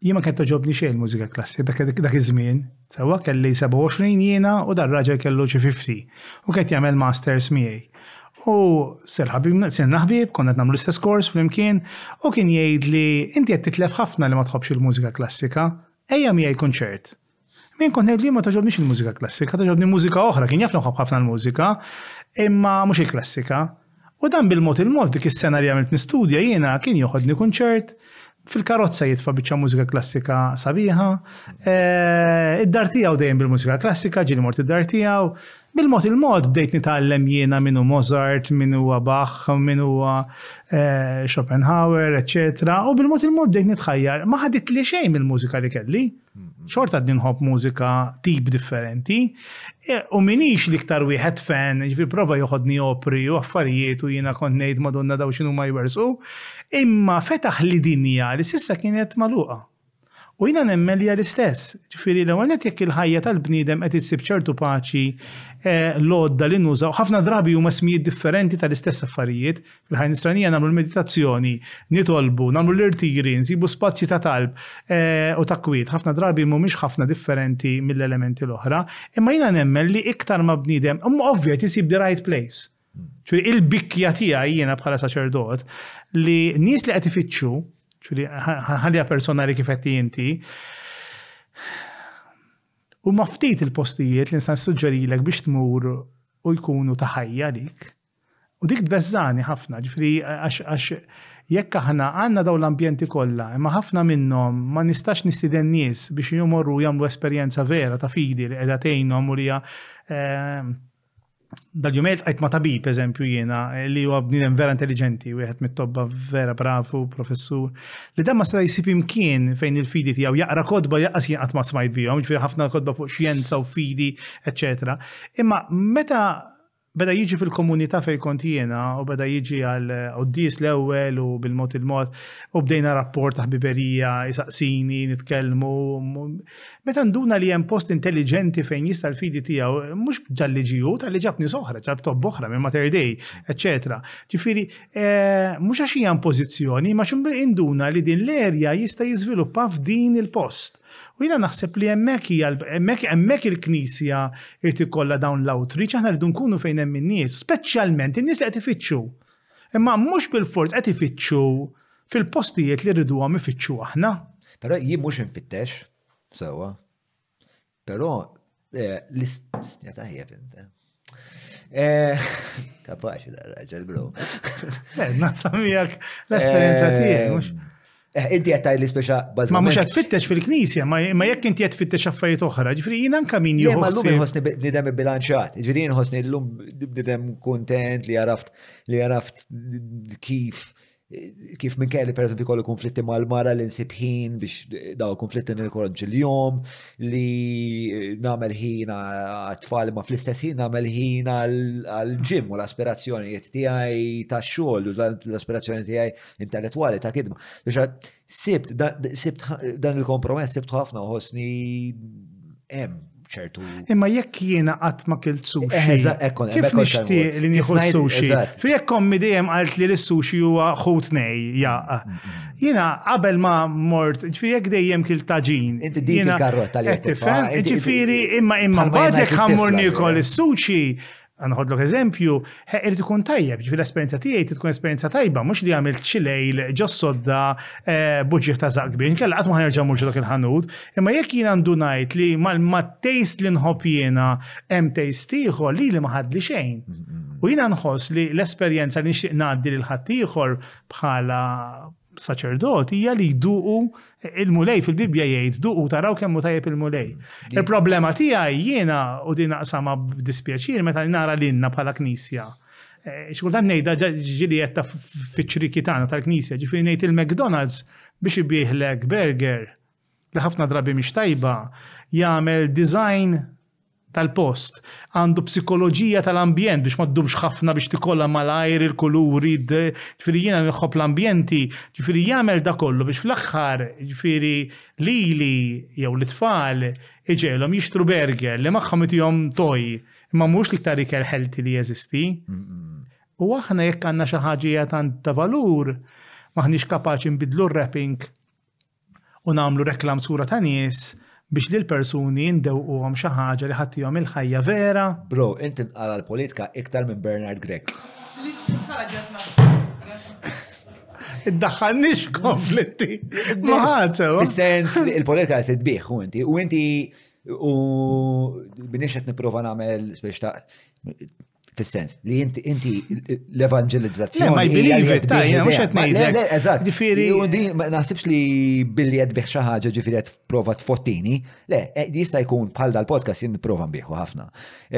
Jien ma kienet toġobni xejn il-mużika klassi dak dak iż-żmien, sewwa kelli 27 jiena u dan raġel kellu xi 50 u kien qed jagħmel masters miegħi. U sir ħabib, sirna ħbieb, konna qed nagħmlu l-istess kors flimkien u kien jgħidli inti qed titlef ħafna li ma tħobbx il-mużika klassika, ejja miegħi kunċert. Min kont ngħid li ma toġobnix il-mużika klassika, toġobni mużika oħra, kien jaf nħobb ħafna l-mużika, imma mhux il-klassika. U dan bil-mod il-mod dik is-sena li għamilt nistudja jiena kien joħodni kunċert, fil-karozza jitfa' biċċa mużika klassika sabiħa, eh, id-dar tiegħu dejjem bil-mużika klassika, ġieli mort id-dar tiegħu, bil-mod il-mod bdejt nitgħallem jiena min hu Mozart, min huwa Bach, min huwa eh, Schopenhauer, eċċetera, u bil-mod il-mod bdejt nitħajjar ma ħadit li xejn mill-mużika li kelli. xorta din hop mużika tip differenti. E, u minix liktar wieħed fan, ġifir prova joħodni opri u affarijiet u jina kont ngħid madonna daw xinu ma jwersu, imma fetaħ li dinja li sissa kienet maluqa. U jina nemmen li għal-istess, ġifiri l għanet jekk il-ħajja tal-bnidem qed issib ċertu paċi, e, lodda li nużaw, ħafna drabi huma smijiet differenti tal-istess affarijiet, Il-ħajja nisranija nagħmlu l-meditazzjoni, nitolbu, nagħmlu l-irtiri, nsibu spazji ta' talb eh, u ta' kwiet. Ħafna drabi mhumiex ħafna differenti mill-elementi l-oħra, imma jiena nemmen li iktar ma' bniedem, ovvja tisib the right place. Ċuri il-bikja tiegħi jiena bħala saċerdot li nies li qed ifittxu, ċuri ħalja personali kif qed inti, u ma ftit il-postijiet li nista' suġġerilek biex tmur u jkunu ta' ħajja dik. U dik tbeżżagħni ħafna, ġifieri għax jekk aħna għandna dawn l-ambjenti kollha, imma ħafna minnhom ma nistax nistieden nies biex jmorru jagħmlu esperjenza vera ta' fidi li qiegħda tgħinhom u li hija eh, Dal-jumej tqajt ma' tabib, eżempju, jiena, li huwa bniedem vera intelligenti, wieħed mit-tobba vera bravu, professur, li dan ma seta' jisib imkien fejn il-fidi tiegħu jaqra kodba jaqas jien qatt ma smajt bihom, ġifieri ħafna kodba fuq xjenza u fidi, eċetera. Imma meta Beda jiġi fil-komunità fejn kont jiena u beda jiġi għal quddies l-ewwel u bil-mod il-mod u bdejna rapport ta' ħbiberija, isaqsini, nitkellmu. Meta nduna li hemm post intelliġenti fejn jista' l-fidi tiegħu, mhux ġalli ġie hu, talli ġab nies oħra, ġab tobba oħra minn Mater Dei, eċċetera. Ġifieri, eh, mhux għax hija impożizzjoni, ma xi induna li din l-erja jista' jiżviluppa f'din il-post. U jiena naħseb li hemmhekk hija hemmhekk il-Knisja irid ikollha dawn l-outreach, aħna rridu nkunu fejn hemm in-nies, speċjalment in-nies li qed ifittxu. Imma mhux bil-fors qed ifittxu fil-postijiet li rriduhom ifittxu aħna. Però jien mhux infittex, sewwa. Però Eh, L-istja tajjeb inta. Eh, Kapaxi da raġel, bro. Eh, Nasab miegħek l-esperjenza Eh, tiegħi, mhux. Eh, Inti qed tgħid li speċa Ma mhux bażikament. qed tfittex fil-knisja, ma ma jekk inti qed tfittex affarijiet oħra, ġifieri jien anke min Le, ma llum jieħu inħossni bi- bnidem bilanċat. Ġifieri inħossni llum bnidem kuntent li għaraft li għaraft kif kif minn kelli per eżempju kollu konflitti mal-mara li nsib ħin biex daw konflitti nirkolom ġil-jom li namel ħin għat-tfal ma fl-istess ħin namel ħin għal-ġim u l-aspirazzjonijiet tiegħi ta' xogħol u l-aspirazzjoni tiegħi intellettwali ta' kidma. Biex Sibt, sibt dan il-kompromess sibt ħafna uħosni hemm ċertu. Imma jekk jiena qatt ma kilt sushi. Eh, eh, kif nixtieq li nieħu sushi? Fi jekk ommi dejjem qalt li l-sushi huwa ħut nej jaqa. Mm, mm, mm. Jiena qabel ma mort, ġifieri jekk dejjem kilt taġin. Inti dik il-karrotta li qed tifhem. Ġifieri imma imma mbagħad jekk ħammur nikol is-sushi Għanħodlok eżempju, he, irid ikun tajjeb, ġifi l-esperjenza tiegħi trid tkun esperjenza tajba, mhux li għamilt xi lejl ġo sodda eh, buġġieħ ta' zaq kbir, inkella qatt ma ħanerġa' mhux dak il-ħanut. Imma jekk jien għandu ngħid li mat-taste li nħobb jiena hemm taste ieħor li li ma ħadli xejn. U jiena nħoss li l-esperjenza li nixtieq ngħaddi lil ħaddieħor bħala saċerdoti hija li jduqu il-mulej fil-Bibja jgħid duqu taraw kemm tajjeb il-mulej. Il-problema tiegħi jiena u din naqsama b'dispjaċir meta nara lilna bħala knisja. Eh, Xkultant ngħidha ġili qed ta' fiċriki tagħna tal-knisja, ġifieri ngħid il-McDonald's biex ibieħlek burger li ħafna drabi mhix tajba jagħmel design tal-post, għandu psikoloġija tal-ambjent biex ma ddumx ħafna biex tikolla malajr il-kuluri, ġifieri jiena nħobb l-ambjenti, ġifieri jagħmel da kollu biex fl-aħħar ġifieri lili jew lit-tfal iġegħelhom jixtru burger li magħhom itihom toj, imma mhux l-iktar ikel healthy li jeżisti. U aħna jekk għandna xi ħaġa tant ta' valur, m'aħniex kapaċi nbiddlu r-wrapping u nagħmlu reklamzura ta' nies biex lil persuni indewquhom xi ħaġa li ħattihom il-ħajja vera. Bro, int tinqala l-politika iktar minn Bernard Grech. Iddaħħalniex konflitti. Maħat, sewa. Sens li il-politika qed tbih u inti u inti u binix qed nipprova nagħmel biex ta' Fis-sens li inti inti l-evanġelizzazzjoni. Ma jbilivi, tajja, mhux qed ngħidlek. Eżatt. Ġifieri. Ma naħsibx li billi qed bih xi ħaġa ġifieri qed prova tfottini. Le, e, jista' jkun bħal dal-podcast jien nipprova nbieħu ħafna.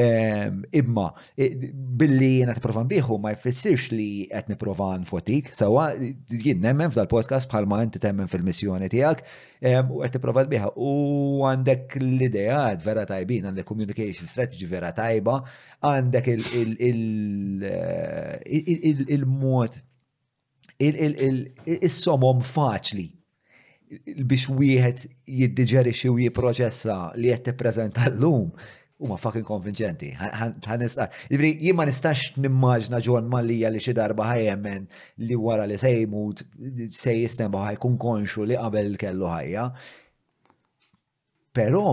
Ehm, imma e, billi jien qed prova nbieħu ma jfissirx li qed nipprova nfotik, sewwa jien nemmen f'dal-podcast bħal ma inti temmen fil-missjoni tiegħek ehm, u qed tipprova tbieħha. U għandek l-ideat vera tajbin, għandek communication strategy vera tajba. għandek il-mod il-somom faċli biex wieħed jiddiġerixi u jipproċessa li qed tippreżenta llum huma fucking konvinċenti. Ħanista. Ġifri, jien ma nistax nimmaġna John Mallia li xi darba ħajemmen li wara li se jmut se jistemba ħajkun konxu li qabel kellu ħajja. Però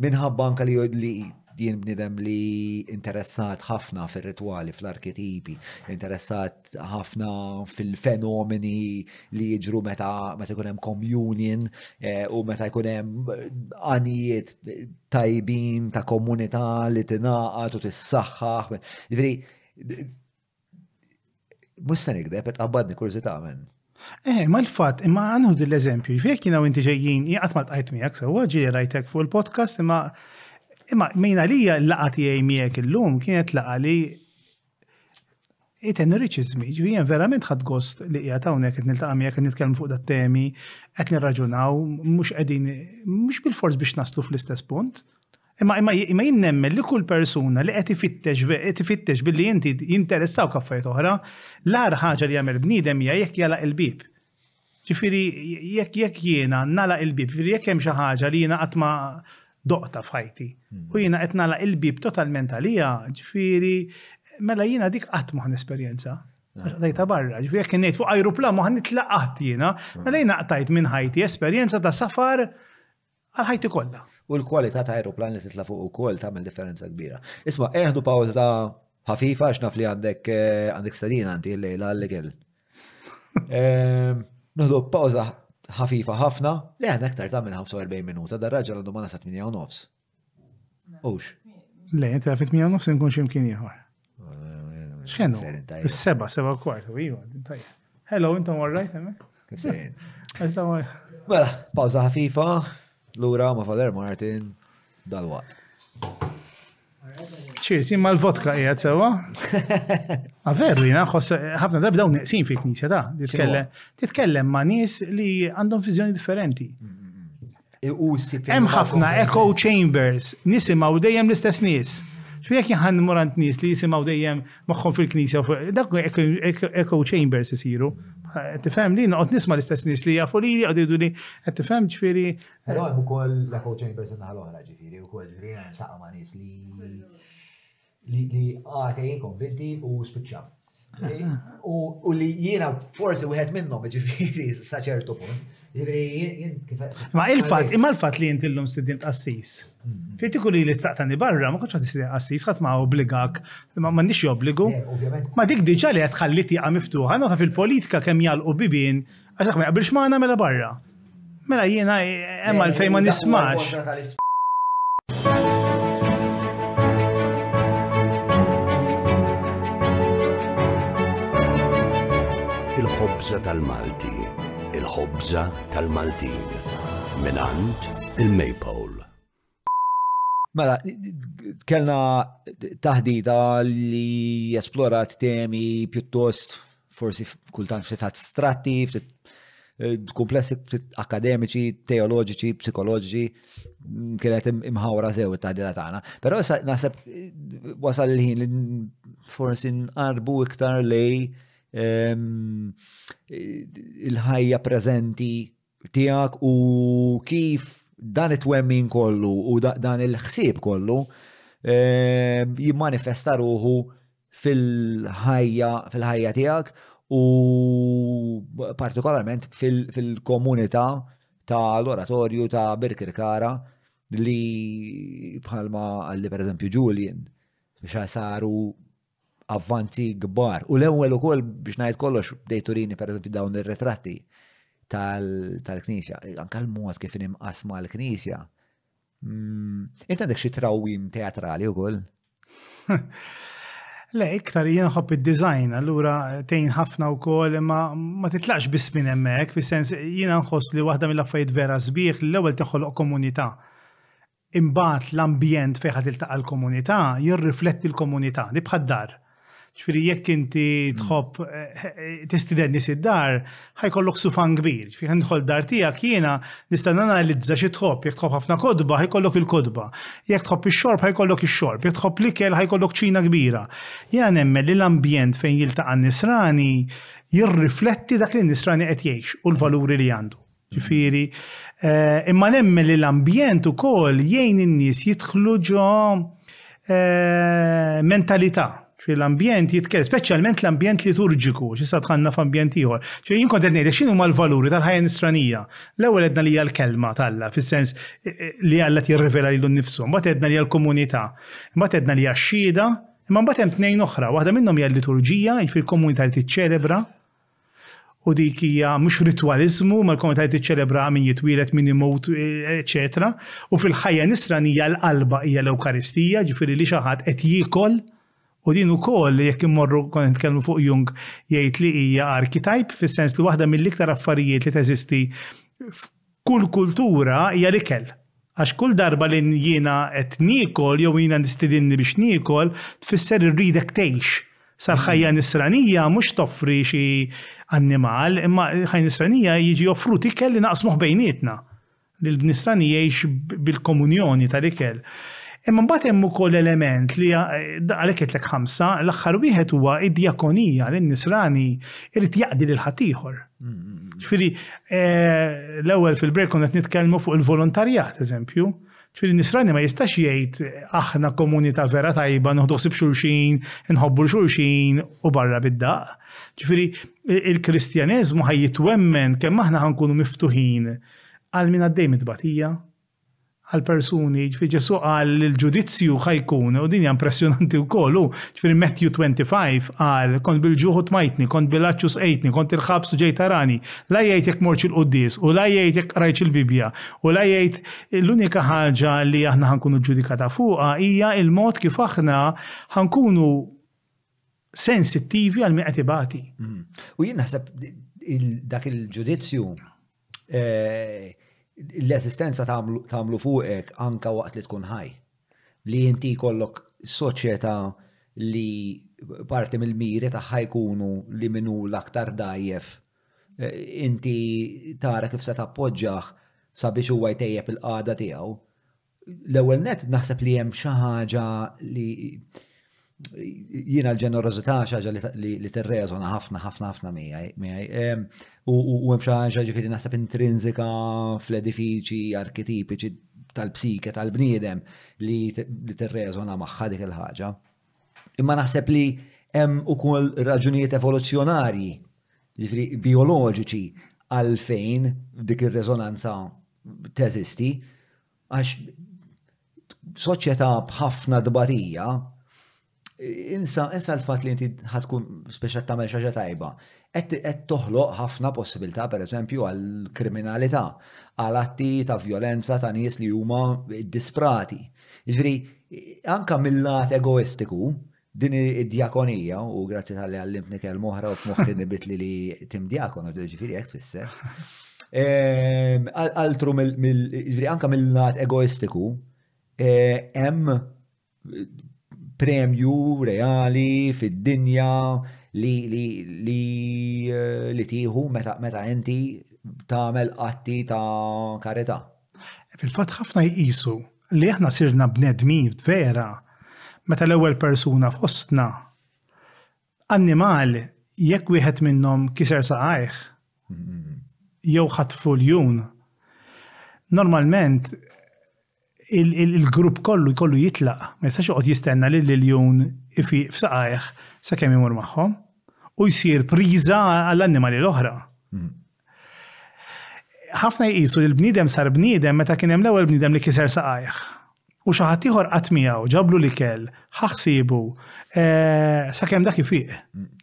minħabba anka li jien bnidem li interessat ħafna fir-ritwali, fl-arketipi, interessat ħafna fil-fenomeni li jiġru meta meta jkun hemm communion eh, u meta jkun hemm għanijiet tajbin ta' komunità li tingħaqad u tissaħħaħ. Jiġifieri, Mux se nikdeb, qed qabbadni kurżità men. Eh, ma l-fatt, imma għanħu l-eżempju, jfek jina u inti ġejjin, jgħat ma tqajt miegħek sewwa ġi rajtek fuq il-podcast, imma imma mejna lija l-laqa tiegħi miegħek illum kienet laqa li iten riċizmi, ġifieri verament ħad gost li qiegħed hawnhekk qed niltaqa' miegħek qed nitkellmu fuq dat-temi, qed nirraġunaw, mhux qegħdin mhux bil-fors biex naslu fl-istess punt. Imma imma imma jien nemmen li kull persuna li qed ifittex qed ifittex billi inti jinteressawk affarijiet oħra, l-agħar ħaġa li jagħmel bniedem hija jekk jalaq il-bieb. Ġifieri jekk jekk jiena nagħlaq il-bieb, ġifieri jekk hemm xi ħaġa li jiena qatt ma doqta f'ħajti. U hmm. jiena qed nagħlaq il-bieb totalment għalija, ġifieri mela jiena dik qatt ma nesperjenza. Dajta barra, ġifieri jekk ngħid fuq ajruplan ma ħnitlaqat jiena, hmm. mela jiena qtajt minn ħajti esperjenza ta' safar għal ħajti kollha. U l-kwalità ta' aeroplan li titla' fuq ukoll tagħmel differenza kbira. Isma' eħdu pawża ta' ħafifa għax naf li għandek eh, għandek stadina għanti l-lejla għall-ikel. Ehm, Nħdu pawża ħafifa ħafna li għandna aktar tagħmel 45 minuta dar raġel għandu ma nasa 8 u nofs. Ux. Le, inti għafit 8 u nofs nkun ximkien ieħor. Xenu? Is-seba, seba kwartu, iva, tajja. Hello, intom all right, emmek? Kisejn. Mela, pawza ħafifa, l-ura ma Fader Martin, dal-waqt. Cheers, imma l-vodka hija sewa. A ah, veru jina, ħafna darbi dawn neqsin fil-knisja ta' titkellem ma' nies li għandhom viżjoni differenti. Mm, mm, mm. Hemm ħafna echo chambers, nisimgħu dejjem l-istess nies. Xi jekk jaħan morant nies li jisimgħu dejjem magħhom fil-knisja, dak echo chambers isiru. Tifhem li noqgħod nisma' l-istess nies li jafu li jaqdu jdu li qed tifhem ġifieri. Però hemm ukoll l-echo chambers in-naħa l-oħra ġifieri wkoll ġifieri taqa' ma' nies li li għate konvinti u spiċċa. U li jiena forsi wieħed minnhom ġifieri sa ċertu punt. Ma il-fatt, imma l-fatt li jinti l-lum sidin qassis. Mm-hmm. Firtiku li li taqtani barra, ma konċa t-sidin qassis, ħat ma obbligak, ma mandix jobbligu. Eh, ma dik diġa li għat ħallit jaqa miftuħa, noħa fil-politika kem jalqu bibin Għax ma jaqbilx magħna mela barra. Mela jiena hemm għalfejn ma nismax. Il-ħobża tal-Malti, il-ħobża tal-Maltin, minant il-Maypole. Mela, kellna taħdita li esplorat temi pjuttost forsi kultant ftit astratti, ftit eh, komplessi, ftit akademiċi, teoloġiċi, psikoloġiċi, mm, kienet imħawra sew it-taħdita tagħna. Però issa naħseb eh, wasal il-ħin li forsi nqarbu iktar lej ehm, eh, il-ħajja preżenti tiegħek u kif dan it-twemmin kollu u dan il-ħsieb kollu eh, jimmanifesta ruħu fil-ħajja fil-ħajja tiegħek u partikolarment fil-komunità ta' l-oratorju ta' Birkirkara li bħalma għalli per eżempju Julian biex saru avvanzi kbar. U l-ewwel ukoll biex ngħid kollox bdejt turini pereżempju dawn ir-retratti tal-Knisja, anke l-mod kif nimqasma l-Knisja. Mm, Inti għandek xi trawwim teatrali wkoll? Le, iktar jenħob id-design, allura tejn ħafna u kol, ma, ma titlaqx biss minn hemmhekk, fis-sens jiena nħoss li waħda mill-affarijiet vera sbieħ li l-ewwel toħoloq komunità. Imbagħad l-ambjent fejn ħa tiltaqa' l-komunità jirrifletti l-komunità, di bħad-dar. Ġifieri jekk inti tħobb tistieden nies id-dar, ħa jkollok sufan kbir. Ġifieri nidħol d-dar tiegħek jiena nista' nanalizza xi tħobb, jekk tħobb ħafna kotba ħa jkollok il-kotba. Jekk tħobb ix-xorb ħa jkollok ix-xorb, jekk tħobb l-ikel ħa jkollok ċina kbira. Jiena nemmen li l-ambjent fejn jiltaqa' n-nisrani jirrifletti dak li n-nisrani qed jgħix u l-valuri li għandu. Ġifieri, eh, imma nemmen li l-ambjent ukoll jgħin in-nies jidħlu ġo eh, mentalità fil-ambjent jitkellem, speċjalment l-ambjent liturġiku, xissa tħanna f'ambjent ieħor. Ġifieri jien kont qed ngħid x'inhu mal-valuri tal-ħajja nisranija. L-ewwel edna li hija l-kelma tal-Alla fis-sens eh, li Alla tirrivela lilu nnifsu, mbagħad edna li hija l-komunità, mbagħad edna li hija x-xhieda, imma mbagħad hemm tnejn oħra, waħda minnhom hija l-liturġija, jiġifieri komunità li tiċċelebra, u dik hija mhux ritwaliżmu ma l-komunità li tiċċelebra min jitwielet, min imut, eċetera. U fil-ħajja nisranija l-qalba hija l-Ewkaristija, ġifieri li xi ħadd qed jiekol U din ukoll jekk immorru kont nitkellmu fuq Jung jgħid li hija archetype fis-sens li waħda mill-iktar affarijiet li teżisti Kull kultura hija l-ikel. Għax kull darba li jiena qed niekol jew jiena nistidinni biex niekol tfisser li rridek tgħix. Sal-ħajja nisranija mhux toffri xi annimal, imma l-ħajja nisranija jiġi offrut ikel li naqsmuh bejnietna. Li l-nisrani jgħix bil-komunjoni tal-ikel. Imma mbagħad hemm ukoll element li għalhekk għedtlek ħamsa, l-aħħar wieħed huwa d-djakonija li n-nisrani jrid jaqdi lil ħaddieħor. Ġifieri l-ewwel fil-break konna qed nitkellmu fuq il-volontarjat, eżempju. Ġifieri nisrani ma jistax jgħid aħna komunità vera tajba, noħdu ħsib xulxin, nħobbu xulxin u barra bid-daq. Ġifieri il-Kristjaneżmu ħaj jitwemmen kemm aħna ħankunu miftuħin għal min għaddej mit-tbatija, għall-persuni, jiġifieri Ġesù qal li l-ġudizzju ħa jkun, u din hija impressjonanti wkoll, hu, jiġifieri Matthew 25 qal, kont bil-ġuħ u tmajtni, kont bil-għatx u sqejtni, kont il-ħabs u ġejt tarani, la jgħid jekk mortx il-quddies, u la jgħid jekk qrajtx il-Bibbja, u la jgħid, l-unika ħaġa li aħna ħa nkunu ġġudikata fuqha hija l-mod kif aħna ħa nkunu sensittivi għal min qed ibati. U jien naħseb dak il-ġudizzju eh, l-eżistenza tagħmlu fuqek anka waqt li tkun ħaj. Li inti kollok soċjetà li parti mill-miri tagħha jkunu li minnu l-aktar dajjef eh, inti tara kif se tappoġġaħ sabiex huwa jtejjeb il-qada tiegħu L-ewwel net naħseb li hemm xi ħaġa li jiena l-ġenerożità xi ħaġa li tirreżona ħafna ħafna ħafna miegħi. U hemm xi ħaġa ġifieri naħseb intrinzika fl-edifiċi arketipiċi tal-psike tal-bniedem li tirreżona magħha dik il-ħaġa. Imma naħseb li hemm ukoll raġunijiet evoluzzjonarji, jiġri bioloġiċi għalfejn dik ir-reżonanza teżisti għax soċjetà b'ħafna dbatija insa insa l-fatt li inti ħatkun speċa tagħmel xi ħaġa tajba qed toħloq ħafna possibilità pereżempju għal kriminalità għal atti ta' violenza ta' nies li huma disprati. Jiġifieri, anke mill-lat egoistiku, din id-djakonija, u grazzi tal-li għallimtni kelm oħra u f'moħħi nibit li li tim djakonu, ġifieri hekk tfisser. Ehm, altru jiġifieri anke mill-lat egoistiku, eh, hemm premju reali fid-dinja li li li eh, li tieħu meta meta inti tagħmel atti ta' karità. Fil-fatt ħafna jqisu li aħna sirna bnedmin vera meta l-ewwel persuna fostna annimal jekk wieħed minnhom kiser saqajh jew ħatfu l-jun. Normalment il-grupp kollu jkollu jitlaq, ma jistax joqgħod jistenna li l-jun ifiq f'saqajh sakemm imur magħhom u jsir priża għall-annimali l-oħra. Ħafna jqisu li l-bniedem sar bniedem meta kien hemm l-ewwel bniedem li kiser saqajh. U xi ħadd ieħor qatt miegħu, ġablu l-ikel, ħa ħsiebu, eh, sakemm dak ifiq.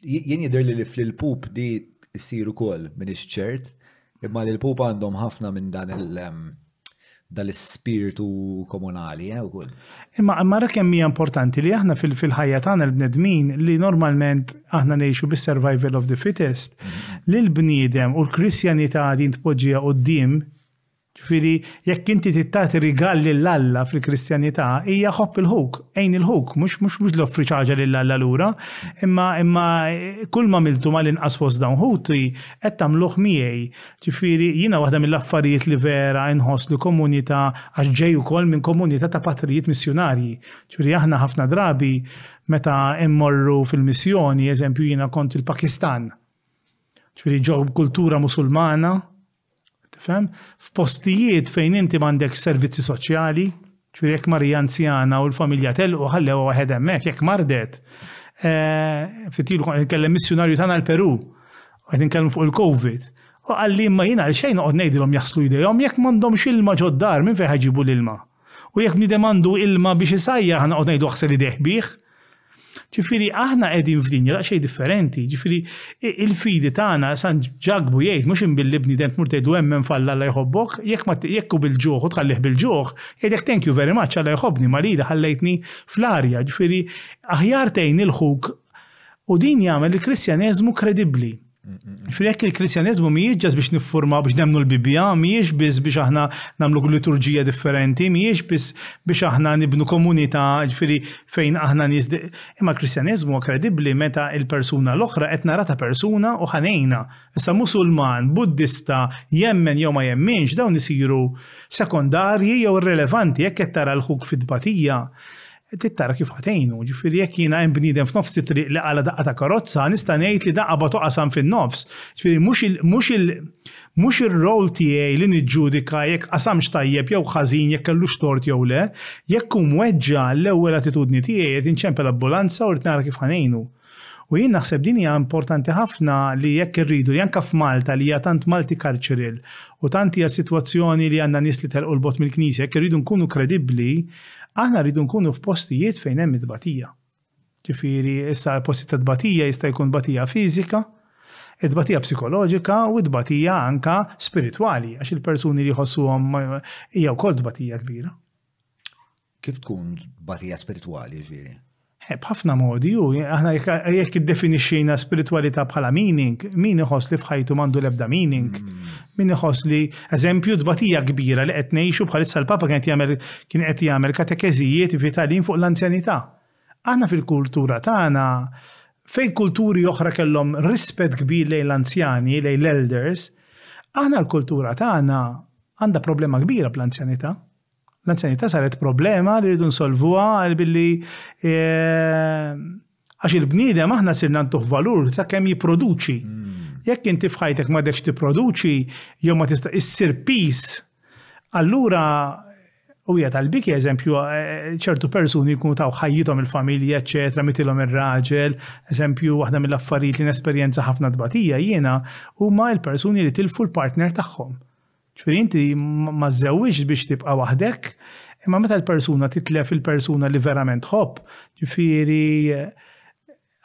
Jien jidher li fl-pup di ssir ukoll minn ċert, imma l-pup għandhom ħafna minn dan il- dal-ispirtu komunali, eh, ukoll. Imma għammara kemm hija importanti li aħna fil-ħajja tagħna l-bnedmin li normalment aħna ngħixu bis-survival of the fittest, mm-hmm. li l-bniedem u l-Kristjanità din tpoġġija qudiem Ġifiri, jekk inti tittat rigal lill-Alla fil-Kristjanità, hija ħobb il-ħuk, għajn il-ħuk, mux mux mux l-offri ċaġa lill-Alla l-ura, imma imma kull ma miltu ma l-inqas fost dawn ħuti, qed tagħmluh miegħi. Ġifieri, jiena waħda mill-affarijiet li vera inħoss li komunità, għax ġej ukoll minn komunità ta' patrijiet missjunarji. Ġifieri aħna ħafna drabi meta immorru fil-missjoni, eżempju jiena kont il-Pakistan. Ġifieri ġew kultura Musulmana, tifhem? F'postijiet fejn inti m'għandek servizzi soċjali, Ġifieri jekk Marija anzjana u l-familja telqu ħallewha waħedha hemmhekk, jekk mardet. Ftit ilu kont nitkellem missjunarju tagħna l-Peru, u qed nitkellmu fuq il-COVID. U qalli imma jiena għal xejn noqgħod ngħidilhom jaħslu jdejhom jekk m'għandhomx ilma ġod-dar minn fejn ħa jġibu l-ilma. U jekk bniedem għandu ilma biex isajjar ħa noqgħod ngħidu aħsel idejh bih? Ġifiri, aħna qegħdin f'dinja daqsxejn differenti, ġifiri, il-fidi tagħna san ġagbu jgħid mhux inbilli bniedem tmur tgħidlu hemmen falla la jħobbok, jekk ma jekku bil-ġuħ u tħallih bil-ġuħ, jgħidek thank you very much alla jħobbni ma li ħallejtni fl-arja, ġifiri, aħjar tgħin il-ħuk u din jagħmel il-Kristjaneżmu kredibbli. Frek il-Kristjanizmu mhijiex ġas biex niffurmaw biex nemnu l-Bibbja, mhijiex biss biex aħna nagħmlu liturġija differenti, mhijiex biss biex aħna nibnu komunità ġifieri fejn aħna nies. Imma l-Kristjanizmu kredibbli meta il-persuna l-oħra qed nara ta' persuna u ħanejna. Issa Musulman, Buddista, jemmen jew ma jemminx dawn isiru sekondarji jew irrelevanti jekk qed tara l-ħuk fit-tbatija. Trid tara kif ħa tgħinu, ġifieri jekk jiena hemm bniedem f'nofs it-triq li qala' daqqa ta' karozza, nista' ngħid li dan qabad u qasam fin-nofs. Ġifieri mhux il, mhux il, mhux ir-role tiegħi li niġġudika jekk qasamx tajjeb jew ħażin, jekk kellux tort jew le. Jekk hu mweġġa', l-ewwel attitudni tiegħi hi li nċempel ambulanza u rrid nara kif ħa ngħinu. U jien naħseb din hija importanti ħafna li jekk irridu li anke f'Malta li hija tant multicultural u tant hija sitwazzjoni li għandna nies li telqu 'l bogħod mill-Knisja, jekk irridu nkunu kredibbli, aħna rridu nkunu f'postijiet fejn hemm it-tbatija. Ġifieri issa l-postijiet ta' tbatija jista' jkun tbatija fiżika, it-tbatija psikoloġika u t-tbatija anke spiritwali, għax il-persuni li jħossuhom hija wkoll tbatija kbira. Kif tkun tbatija spiritwali, ġifieri? B'ħafna modi, u aħna jekk iddefinixxina spiritwalità bħala meaning, min iħoss li f'ħajtu m'għandu l-ebda meaning, mm. min iħoss li eżempju tbatija kbira li qed ngħixu bħalissa l-Papa kien qed jagħmel kien qed jagħmel katekeżijiet vitalin fuq l-anzjanità. Aħna fil-kultura tagħna fejn kulturi oħra kellhom rispett kbir lejn l-anzjani, lejn l-elders, aħna l-kultura tagħna għandha problema kbira bl-anzjanità. L-anzjanità saret problema li rridu nsolvuha għal billi għax il-bniedem aħna sirna ntuħ valur sakemm jipproduċi. Hmm. Jekk inti f'ħajtek ma dekx tipproduċi jew ma tista' issir pis, allura u hija tal-biki eżempju eh, ċertu persuni jkunu taw ħajjithom il-familja, eċetera, mitilhom ir-raġel, eżempju waħda mill-affarijiet li nesperjenza ħafna tbatija jiena huma l-persuni li tilfu l-partner tagħhom. Ġifieri inti ma żżewwiġt biex tibqa' waħdek, imma meta l-persuna titlef il-persuna li verament tħobb, ġifieri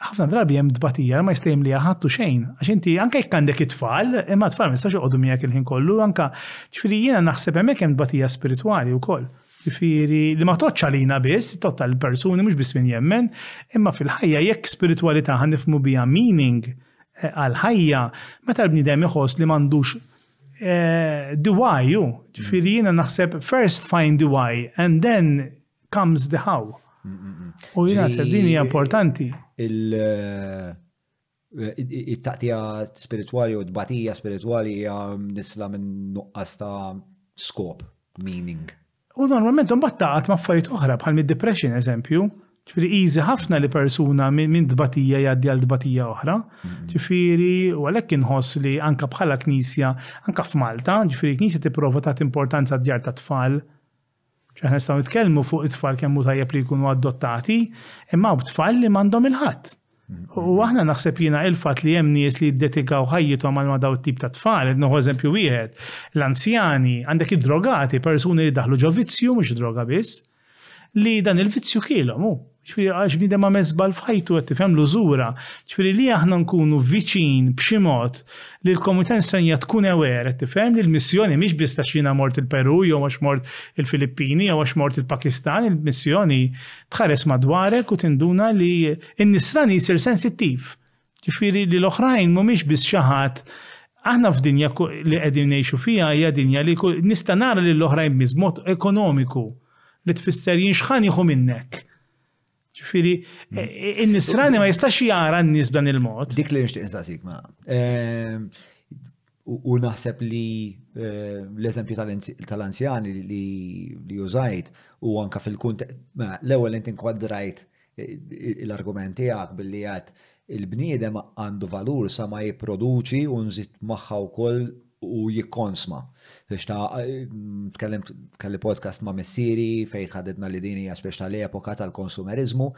ħafna drabi hemm tbatija ma jista' jimliha ħadd u xejn. Għax inti anke jekk għandek it-tfal, imma t-tfal ma jistax joqogħdu miegħek il-ħin kollu, anke ġifieri jiena naħseb hemmhekk hemm tbatija spiritwali wkoll. Ġifieri li ma tgħoddx għalina biss, tgħodd għall-persuni mhux biss min jemmen, imma fil-ħajja jekk spiritwalità ħa nifhmu biha meaning għall-ħajja, meta l-bniedem iħoss li m'għandux Eh, the why, ju, ġifiri jina naħseb first find the why and then comes the how. U jina naħseb din hija importanti. Il- eh, it-taqtija spirituali u t-batija spirituali hija nisla minn nuqqas ta' skop, meaning. U normalment imbagħad taqgħad ma' affarijiet oħra bħal mid-depression eżempju, ġifieri easy ħafna li persuna minn tbatija jgħaddi għal tbatija oħra, mm-hmm. ġifieri u għalhekk inħoss li anke bħala knisja, anke f'Malta, ġifieri knisja tipprova tagħti importanza d-djar ta' tfal. Ġaħna nistgħu nitkellmu fuq it-tfal kemm hu tajjeb li jkunu adottati, imma b'tfal li m'għandhom il-ħadd. U aħna naħseb jiena il-fatt li hemm nies li jiddedikaw ħajjithom għal ma daw tip ta' tfal, qed noħu eżempju wieħed, l-anzjani, għandek id-drogati, persuni li daħlu ġo vizzju mhux droga biss, li dan il-vizzju kielhom hu. Ġifieri għax bniedem ma meżbal f'ħajtu qed tifhem l-użura, ġifieri li aħna nkunu viċin b'xi mod li l-komunità insanja tkun aware qed tifhem li l-missjoni mhix biss ta' xina mort il-Peru jew għax mort il-Filippini jew għax mort il-Pakistan, il-missjoni tħares madwarek u tinduna li n-nisrani jsir sensittiv. Ġifieri li l-oħrajn mhumiex biss xi ħadd aħna f'dinja li qegħdin ngħixu fiha hija dinja li nista' nara lil oħrajn biss mod ekonomiku li tfisser jien x'ħan jieħu minnek. Ġifieri mm. e, e, in-nisrani ma jistax jara n-nies dan il-mod. Dik li nixtieq insaqsik ma. Ehm, U naħseb li eh, l-eżempju tal-anzjani li użajt u anka fil-kunt, mela, l-ewel inti nkwadrajt eh, l-argument tiegħek billi għad il-bniedem għandu valur sa ma jipproduċi u nżid magħha wkoll u jikkonsma. Biex ta' eh, tkellim kelli podcast ma' missieri fejn ħadidna li din hija ta' l-epoka tal-konsumerizmu,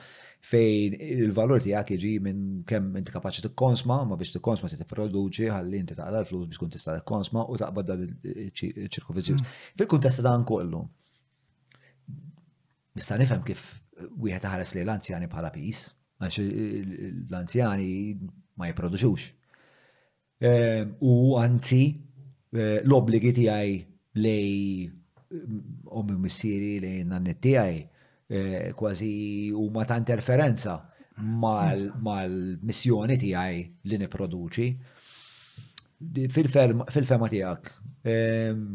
fejn il-valur tiegħek jiġi minn kemm inti kapaċi tikkonsma, ma biex tikkonsma se tipproduċi ħalli inti taqla l-flus biex tkun tista' tikkonsma u taqbad dan iċ-ċirku vizzjuż. Mm. Fil-kuntest dan kollu, nista' nifhem kif wieħed ħares li l-anzjani bħala pis, għax l-anzjani ma jipproduċux. U anzi, l-obbligi tiegħi lej ommi u missieri lej nannet tiegħi kważi huma ta' interferenza mal-missjoni tiegħi li nipproduċi. Fil-fema tiegħek,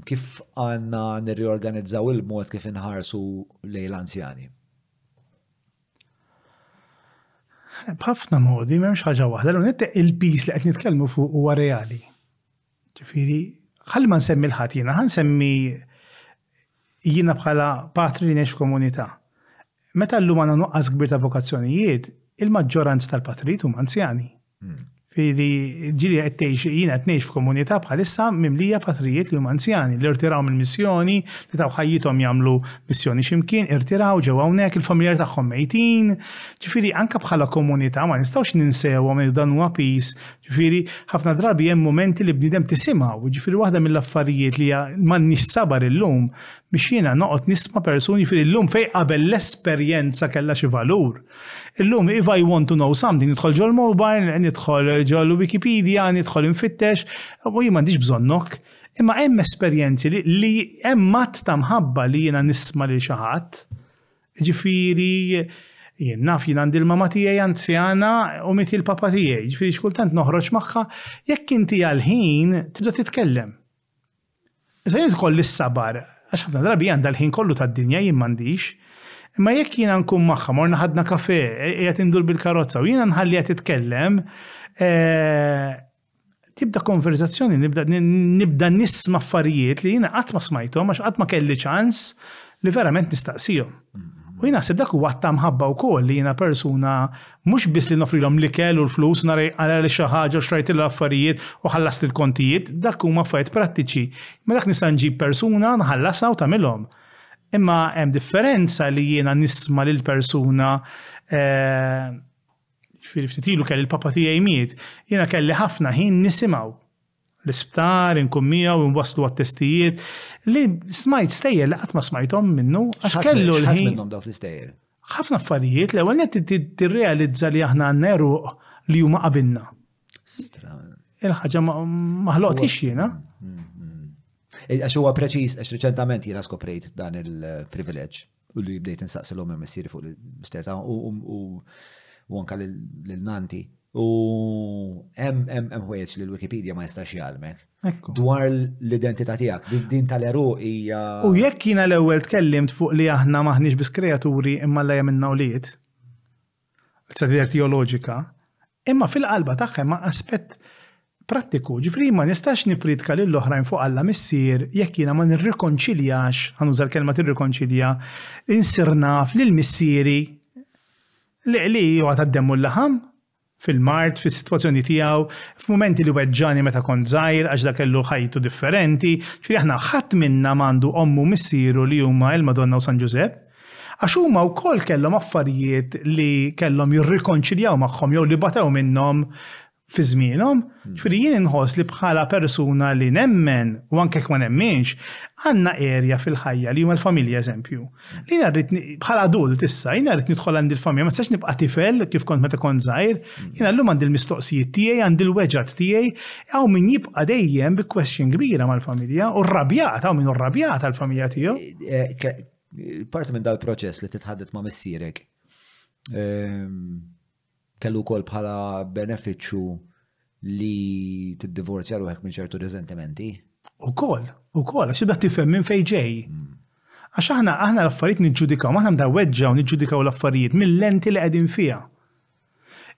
kif għandna nirriorganizzaw il-mod kif inħarsu lejn l-anzjani? B'ħafna modi, m'hemmx ħaġa waħda, l nette il-pis li qed nitkellmu fuq huwa reali. Ġifieri, ħalli ma nsemmi l-ħadd jiena, ħa nsemmi jiena bħala patri li nex komunità. Meta llum għandna nuqqas kbir ta' vokazzjonijiet, il-maġġoranza tal-patrijiet huma anzjani. Fidi, ġili qed tgħix, jiena qed ngħix f'komunità bħalissa mimlija patrijiet li huma anzjani li rtiraw mill-missjoni, li taw ħajjithom jagħmlu missjoni x'imkien, irtiraw ġew hawnhekk, il-familjari tagħhom mejtin. Ġifieri anke bħala komunità ma nistgħux ninsewhom ngħidu dan huwa pis. Ġifieri ħafna drabi hemm mumenti li bniedem tisimgħu, ġifieri waħda mill-affarijiet li m'għandniex sabar illum biex jiena noqgħod nisma' persuni ġifieri llum fejn qabel l-esperjenza kellha xi valur. Illum if I want to know something, nidħol ġol mobile, nidħol ġol Wikipedia, nidħol infittex, u jien m'għandix bżonnok. Imma hemm esperjenzi li hemm mat ta' mħabba li jiena nisma' lil xi ħadd. Ġifieri jien naf jien għandi l-mama tiegħi anzjana u miti l-papa tiegħi, ġifieri xkultant noħroġ magħha, jekk inti għal-ħin tibda titkellem. Iżda jien tkolli s-sabar, għax ħafna drabi hi għandha l-ħin kollu tad-dinja, jien m'għandix. Imma jekk jiena nkun magħha, morna ħadna kafè, qiegħed indur bil-karozza u jiena nħalliha titkellem, tibda konverżazzjoni, nibda nisma' affarijiet li jiena qatt ma smajthom għax qatt ma kelli ċans li verament nistaqsihom. U jien naħseb dak huwa att ta' mħabba wkoll li jiena persuna Mhux biss li noffrilhom l-ikel u l-flus u nara għamilli xi ħaġa u xtrajtilha l-affarijiet u ħallastli l-kontijiet, dak huma affarijiet prattiċi. Imma dak nista' nġib persuna, nħallasha u tagħmilhom. Imma hemm differenza li jiena nisma' lil persuna eh, ġifieri ftit ilu kelli l-papa tiegħi miet, jiena kelli ħafna ħin nisimgħu. l-isptar, inkun miegħu, inwasslu għat-testijiet, li smajt stejjer li qatt ma smajthom minnu għax kellu l-ħin. X'ħadd minnhom dawk l-istejjer? Ħafna affarijiet l-ewwel net tirrealizza li aħna għandna eruq li huma qabilna. Il-ħaġa ma ħloqtix jiena. Mm, mm, mm. Għax huwa preċiż għax riċentament jiena skoprejt dan il-privileġġ. U li bdejt insaqsi l-ommi missieri fuq l-mister ta' u anka l-nanti. U hemm ħwejġ li l-Wikipedia ma jistax jgħalmek. Dwar l-identità tiegħek, din tal-eru hija. U jekk jiena l-ewwel tkellimt fuq li aħna maħniex biss kreaturi imma l-lajja minna ulied, Azzjoni dejher teoloġika, imma fil-qalba tagħha hemm aspett prattiku, ġifieri jien ma nistax nippriedka lil oħrajn fuq Alla Missier jekk jiena ma nirrikonċiljax, ħa nuża l-kelma tirrikonċilja, insir naf lil Missieri li huwa tad-demm u l-laħam, fil-mard, fis-sitwazzjoni tiegħu, f'mumenti li weġġagħni meta kont żgħir għax dak kellu ħajtu differenti, ġifieri aħna ħadd minna m'għandu ommu missieru li huma il-Madonna u San Ġużepp. Għax huma wkoll kellhom affarijiet li kellhom jirrikonċiljaw magħhom jew li batew minnhom fi żmienhom. Hmm. Ġifieri jien inħoss li bħala persuna li nemmen u anke ma nemminx, għandna erja fil-ħajja li huma l-familja eżempju. Hmm. Li narrit bħala adult issa, jien narrit nidħol għandi l-familja, ma sax nibqa' tifel kif kont meta kont żgħir, hmm. jien llum għandi l-mistoqsijiet tiegħi, għandi l-weġat tiegħi, hawn min jibqa' dejjem bi question kbira mal-familja u rrabjat, hawn min rrabjat għall-familja tiegħu. Eh, eh, Parti minn dal-proċess li titħaddet ma' missierek ehm, kellu kol bħala beneficju li t-divorzja ruħek minn ċertu reżentimenti. U kol, u kol, għax tibda tifhem minn fejn ġej. Mm. Għax aħna aħna l-affarijiet niġġudikaw, aħna mda weġġaw niġġudikaw l-affarijiet mill-lenti li qegħdin fiha.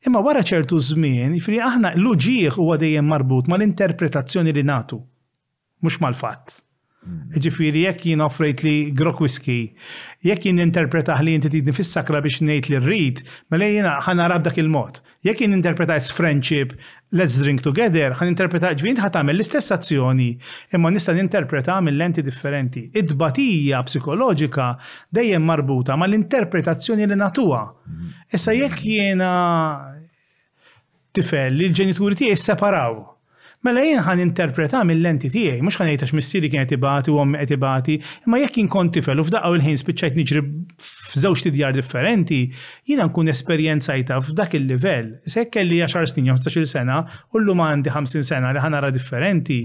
Imma wara ċertu żmien, jifri aħna l-uġieħ huwa dejjem marbut mal-interpretazzjoni li natu mhux mal-fatt. Jiġifieri jekk jien offrejt li grok whisky, jekk jien interpretah li inti tidni fis-sakra biex ngħid li rrid, mela jiena ħa nara b'dak il-mod. Jekk jien interpretajt s-friendship, let's drink together, ħa ninterpretah, ġifieri inti ħa tagħmel l-istess azzjoni, imma nista' ninterpretah minn lenti differenti. It-tbatija psikoloġika dejjem marbuta mal-interpretazzjoni li nagħtuha. Issa jekk jiena tifel li l-ġenituri tiegħi sseparaw. Mela jien ħan interpreta mill-lenti tiegħi, mhux ħan għax missieri kien qed ibati u ommi qed ibati, imma jekk jien kont tifel u f'daqqa il-ħin spiċċajt niġri f'żewġ tidjar differenti, jiena nkun esperjenzajta f'dak il-livell. Se jekk kelli 10 snin jew 15 sena u llum għandi 50 sena li ħanara differenti,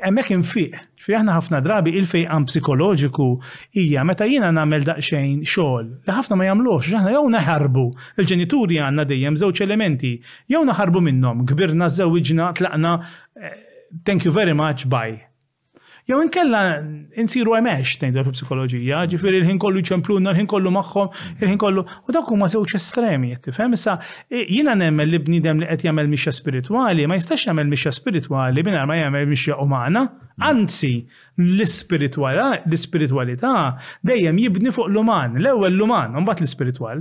hemmhekk infiq. Fi aħna ħafna drabi il-fejqan psikoloġiku hija meta jiena nagħmel daqsxejn xogħol li ħafna ma jagħmluhx għax aħna jew neħarbu, il-ġenituri għandna dejjem żewġ elementi, jew naħarbu minnhom, kbirna, żewwiġna, tlaqna, thank you very much, bye. Jew inkella insiru emex tgħidu fil-psikoloġija, ġifieri l-ħin kollu jċempluna, l-ħin kollu magħhom, il-ħin kollu. U dak huma żewġ estremi, tifhem? Issa Jiena nemmen li bniedem li qed jagħmel mixja spiritwali ma jistax jagħmel mixja spiritwali mingħajr ma jagħmel mixja umana. Anzi, l-ispiritwalità dejjem jibni fuq l-uman, l-ewwel l-uman, u mbagħad l-ispiritwal.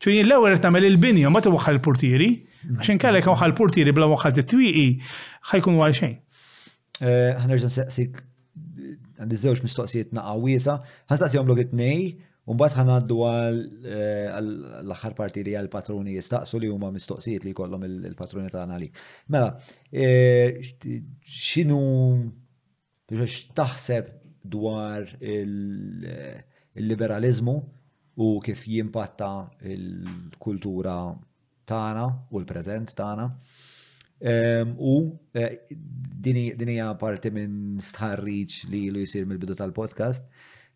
Ġifieri l-ewwel qed tagħmel il-bini u mbagħad iwaħħal il-purtieri, għax inkellek waħħal purtieri bla waħħal titwieqi ħajkun għal xejn. Eh, ħanerġa nsaqsik għandi żewġ mistoqsijiet naqa' wiesa, ħansaqsihom lok it-tnej, u mbagħad ħanaddu għal eh, l-aħħar parti li għal patruni jistaqsu li huma mistoqsijiet li jkollhom il-patruni ta' għalik. Mela, eh, x'inhu biex taħseb dwar il-liberalizmu u kif jimpatta il-kultura tagħna u l-preżent tagħna. U din hija parti minn stħarriġ li ilu jsir mill-bidu tal-podcast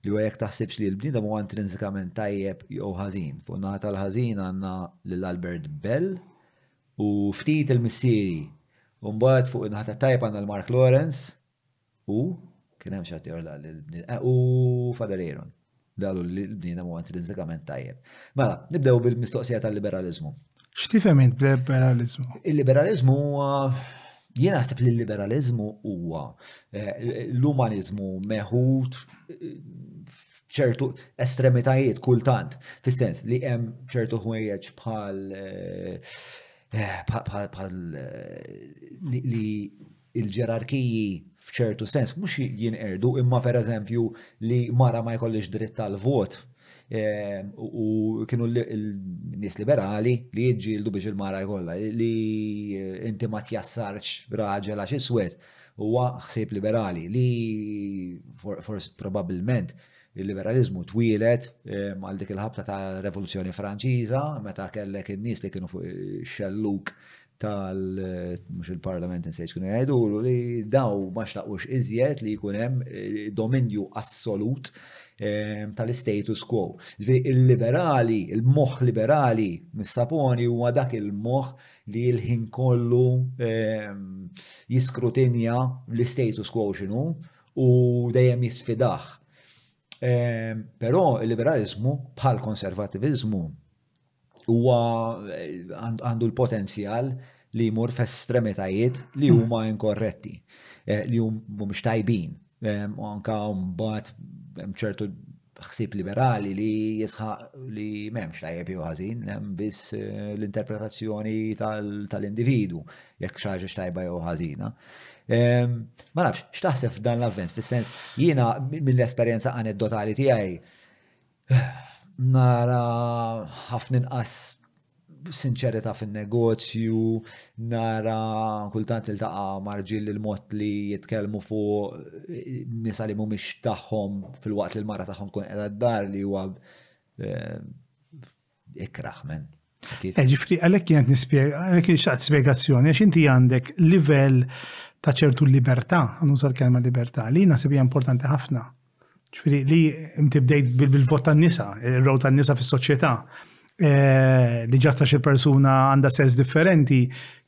li huwa jekk taħsibx li l-bniedem huwa intrinsikament tajjeb jew ħażin. Fuq naħa tal-ħażin għandna lil Albert Bell u ftit il-missieri. Umbagħad fuq naħa tat-tajjeb għandna l-Mark Lawrence U kien hemm xi ħadd ieħor li qal lill-bniedem eh, u Father Aaron li qalu li l-bniedem huwa intrinsikament tajjeb. Mela, nibdew bil-mistoqsija tal-liberaliżmu. X'tifhem int liberaliżmu? Il-liberaliżmu huwa jien naħseb li l-liberaliżmu huwa eh, l-umaniżmu meħud eh, ċertu estremitajiet kultant, fis-sens li hemm ċertu ħwejjeġ bħal eh, bħal li il-ġerarkiji f'ċertu sens mhux jinqerdu imma pereżempju li mara ma jkollix dritt għal vot ehm, u kienu l-nies liberali li jiġġieldu biex il-mara jkollha li eh, inti ma tjassarx raġel għax iswed huwa ħsieb liberali li forsi probabbilment il-liberalizmu twilet eh, għal dik il-ħabta ta' revoluzzjoni Franċiża meta kellek in-nies li kienu fuq xelluk tal mhux il-Parlament insejt kienu jgħidulu li daw ma xtaqux iżjed li jkun hemm eh, dominju assolut eh, tal-status quo. Il-liberali, il-moħ liberali mis-saponi huwa dak il-moħ li l-ħin kollu eh, jiskrutinja l-status quo xinu u dejjem jisfidaħ. Però il-liberalizmu bħal konservativizmu huwa għandu l-potenzjal li jmur f'estremitajiet li hmm. huma inkorretti, eh, li mhumiex tajbin. Eh, u anka mbagħad hemm ċertu ħsib liberali li jisħaq li memx tajjeb jew ħażin, hemm biss eh, l-interpretazzjoni tal-individu jekk xaġa tajba jew ħażina. Ehm, ma nafx, x'taħseb f'dan l-avvent, fis-sens jiena mill-esperjenza aneddotali tiegħi nara ħafna inqas sinċerità fin-negozju, nara kultant iltaqa' marġiel li l-mod li jitkellmu fuq nisa li mhumiex tagħhom fil-waqt li l-mara tagħhom tkun qiegħda d-dar li huwa eh, ikrah men. Eh, ġifri, għalek jgħant nispiega, għalek xaqt spiegazzjoni, għax inti għandek livell ta' ċertu libertà, għannuża l-kelma libertà, li nasib hija importanti ħafna. Ġifri, li inti bdejt bil-vot tan nisa il-row tan nisa fis soċjetà eh, li ġasta xi persuna għandha sens differenti,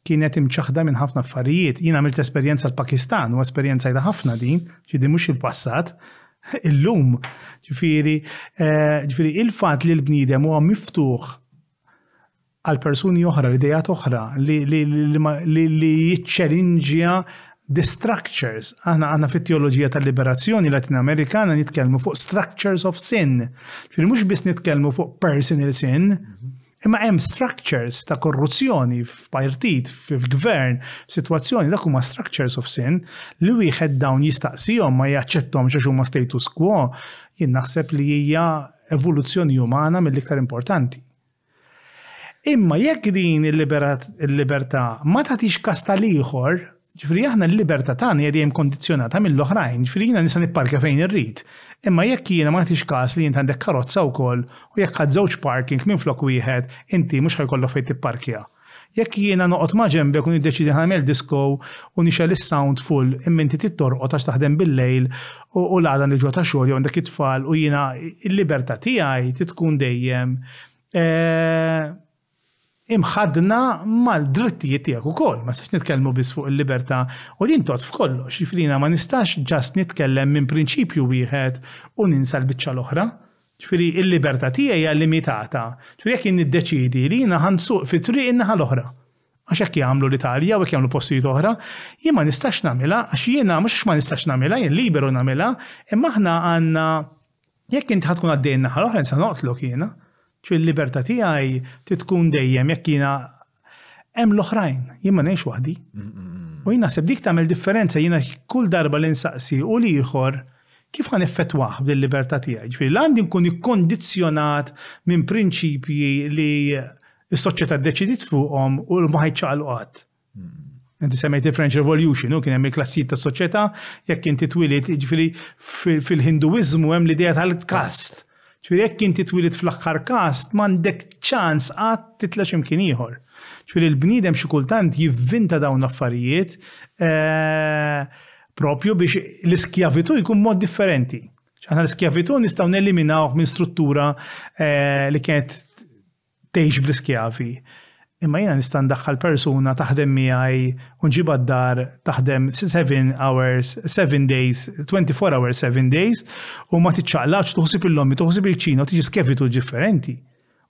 kienet imċaħda minn ħafna affarijiet. Jien għamilt esperjenza l-Pakistan u esperjenza jla ħafna din, ġidi mhux il-passat, illum. Ġifieri, eh, ġifieri il-fatt li l-bniedem huwa miftuħ għal persuni oħra, li dejat oħra, li jiċċelinġja the structures. Aħna għanna fit teoloġija tal-liberazzjoni Latin Amerikana nitkellmu fuq structures of sin. Fil mhux biss nitkellmu fuq personal sin, Imma hemm structures ta' korruzzjoni f'partit, f'gvern, f'sitwazzjoni dak huma structures of sin li wieħed dawn jistaqsihom ma jaċċettom għax huma status quo, jien naħseb li hija evoluzzjoni umana mill-iktar importanti. Imma jekk din il-libertà ma tagħtix kas tal-ieħor, Ġifri aħna l-libertà tagħna hija dejjem kondizzjonata mill-oħrajn, ġifri jiena nista' nipparka fejn irrid. Imma jekk jiena ma nagħtix każ li int għandek karozza wkoll u jekk ħadd żewġ parking minflok wieħed, inti mhux ħajkollok fejn tipparkja. Jekk jiena noqgħod ma' ġenbek u niddeċiedi li nagħmel disko u nixgħel is-sound full imma inti trid torqod għax taħdem bil-lejl u l-għada niġwa ta' xogħol jew għandek it-tfal u jiena l-libertà tiegħi trid tkun dejjem eh, imħaddna mal-drittijiet tiegħek ukoll, ma nistax nitkellmu biss fuq il-libertà u din tgħodd f'kollox, jiġifieri jiena ma nistax ġast nitkellem minn prinċipju wieħed u ninsa l-biċċa l-oħra. Ġifieri l-libertà tiegħi hija limitata. Ġifieri jekk jien niddeċiedi li jiena ħa nsuq fi triq in-naħa l-oħra, għax hekk jagħmlu l-Italja u hekk jagħmlu postijiet oħra, jien ma nistax nagħmilha għax jiena mhux għax ma nistax nagħmilha, jien liberu nagħmilha, imma aħna għandna Jekk inti ħa tkun għaddej in-naħa l-oħra nista' noqtlok jiena. Ġifieri l-libertà tiegħi trid tkun dejjem jekk jiena hemm l-oħrajn, jien ma ngħix waħdi. U jien naħseb dik tagħmel differenza jiena kull darba li nsaqsi u l-ieħor kif ħa neffettwah b'dil-libertà tiegħi. Ġifieri la għandi nkun ikkondizzjonat minn prinċipji li s-soċjetà ddeċidiet fuqhom u li ma ħa jċaqalqu qatt. Inti semmejt il-French Revolution, u kien hemm il-klassijiet ta' soċjetà, jekk inti twilit, ġifieri fil-Hinduiżmu hemm l-idea tal-kast. Ġifieri jekk inti twilit fl-aħħar kast, m'għandek ċans qatt titla' x'imkien ieħor. Ġifieri l-bniedem xi kultant jivvinta dawn l-affarijiet eh, propju biex l-iskjavitu jkun mod differenti. Aħna l-iskjavitu nistgħu neliminaw minn struttura eh, li kienet tgħix bl-iskjavi, imma jiena nista' ndaħħal persuna taħdem miegħi u nġibha d-dar taħdem seven hours, seven days, 24 hours, seven days u ma tiċċaqlax tuħsib il-lommi, tuħsib il-ċina u tiġi skevitu differenti.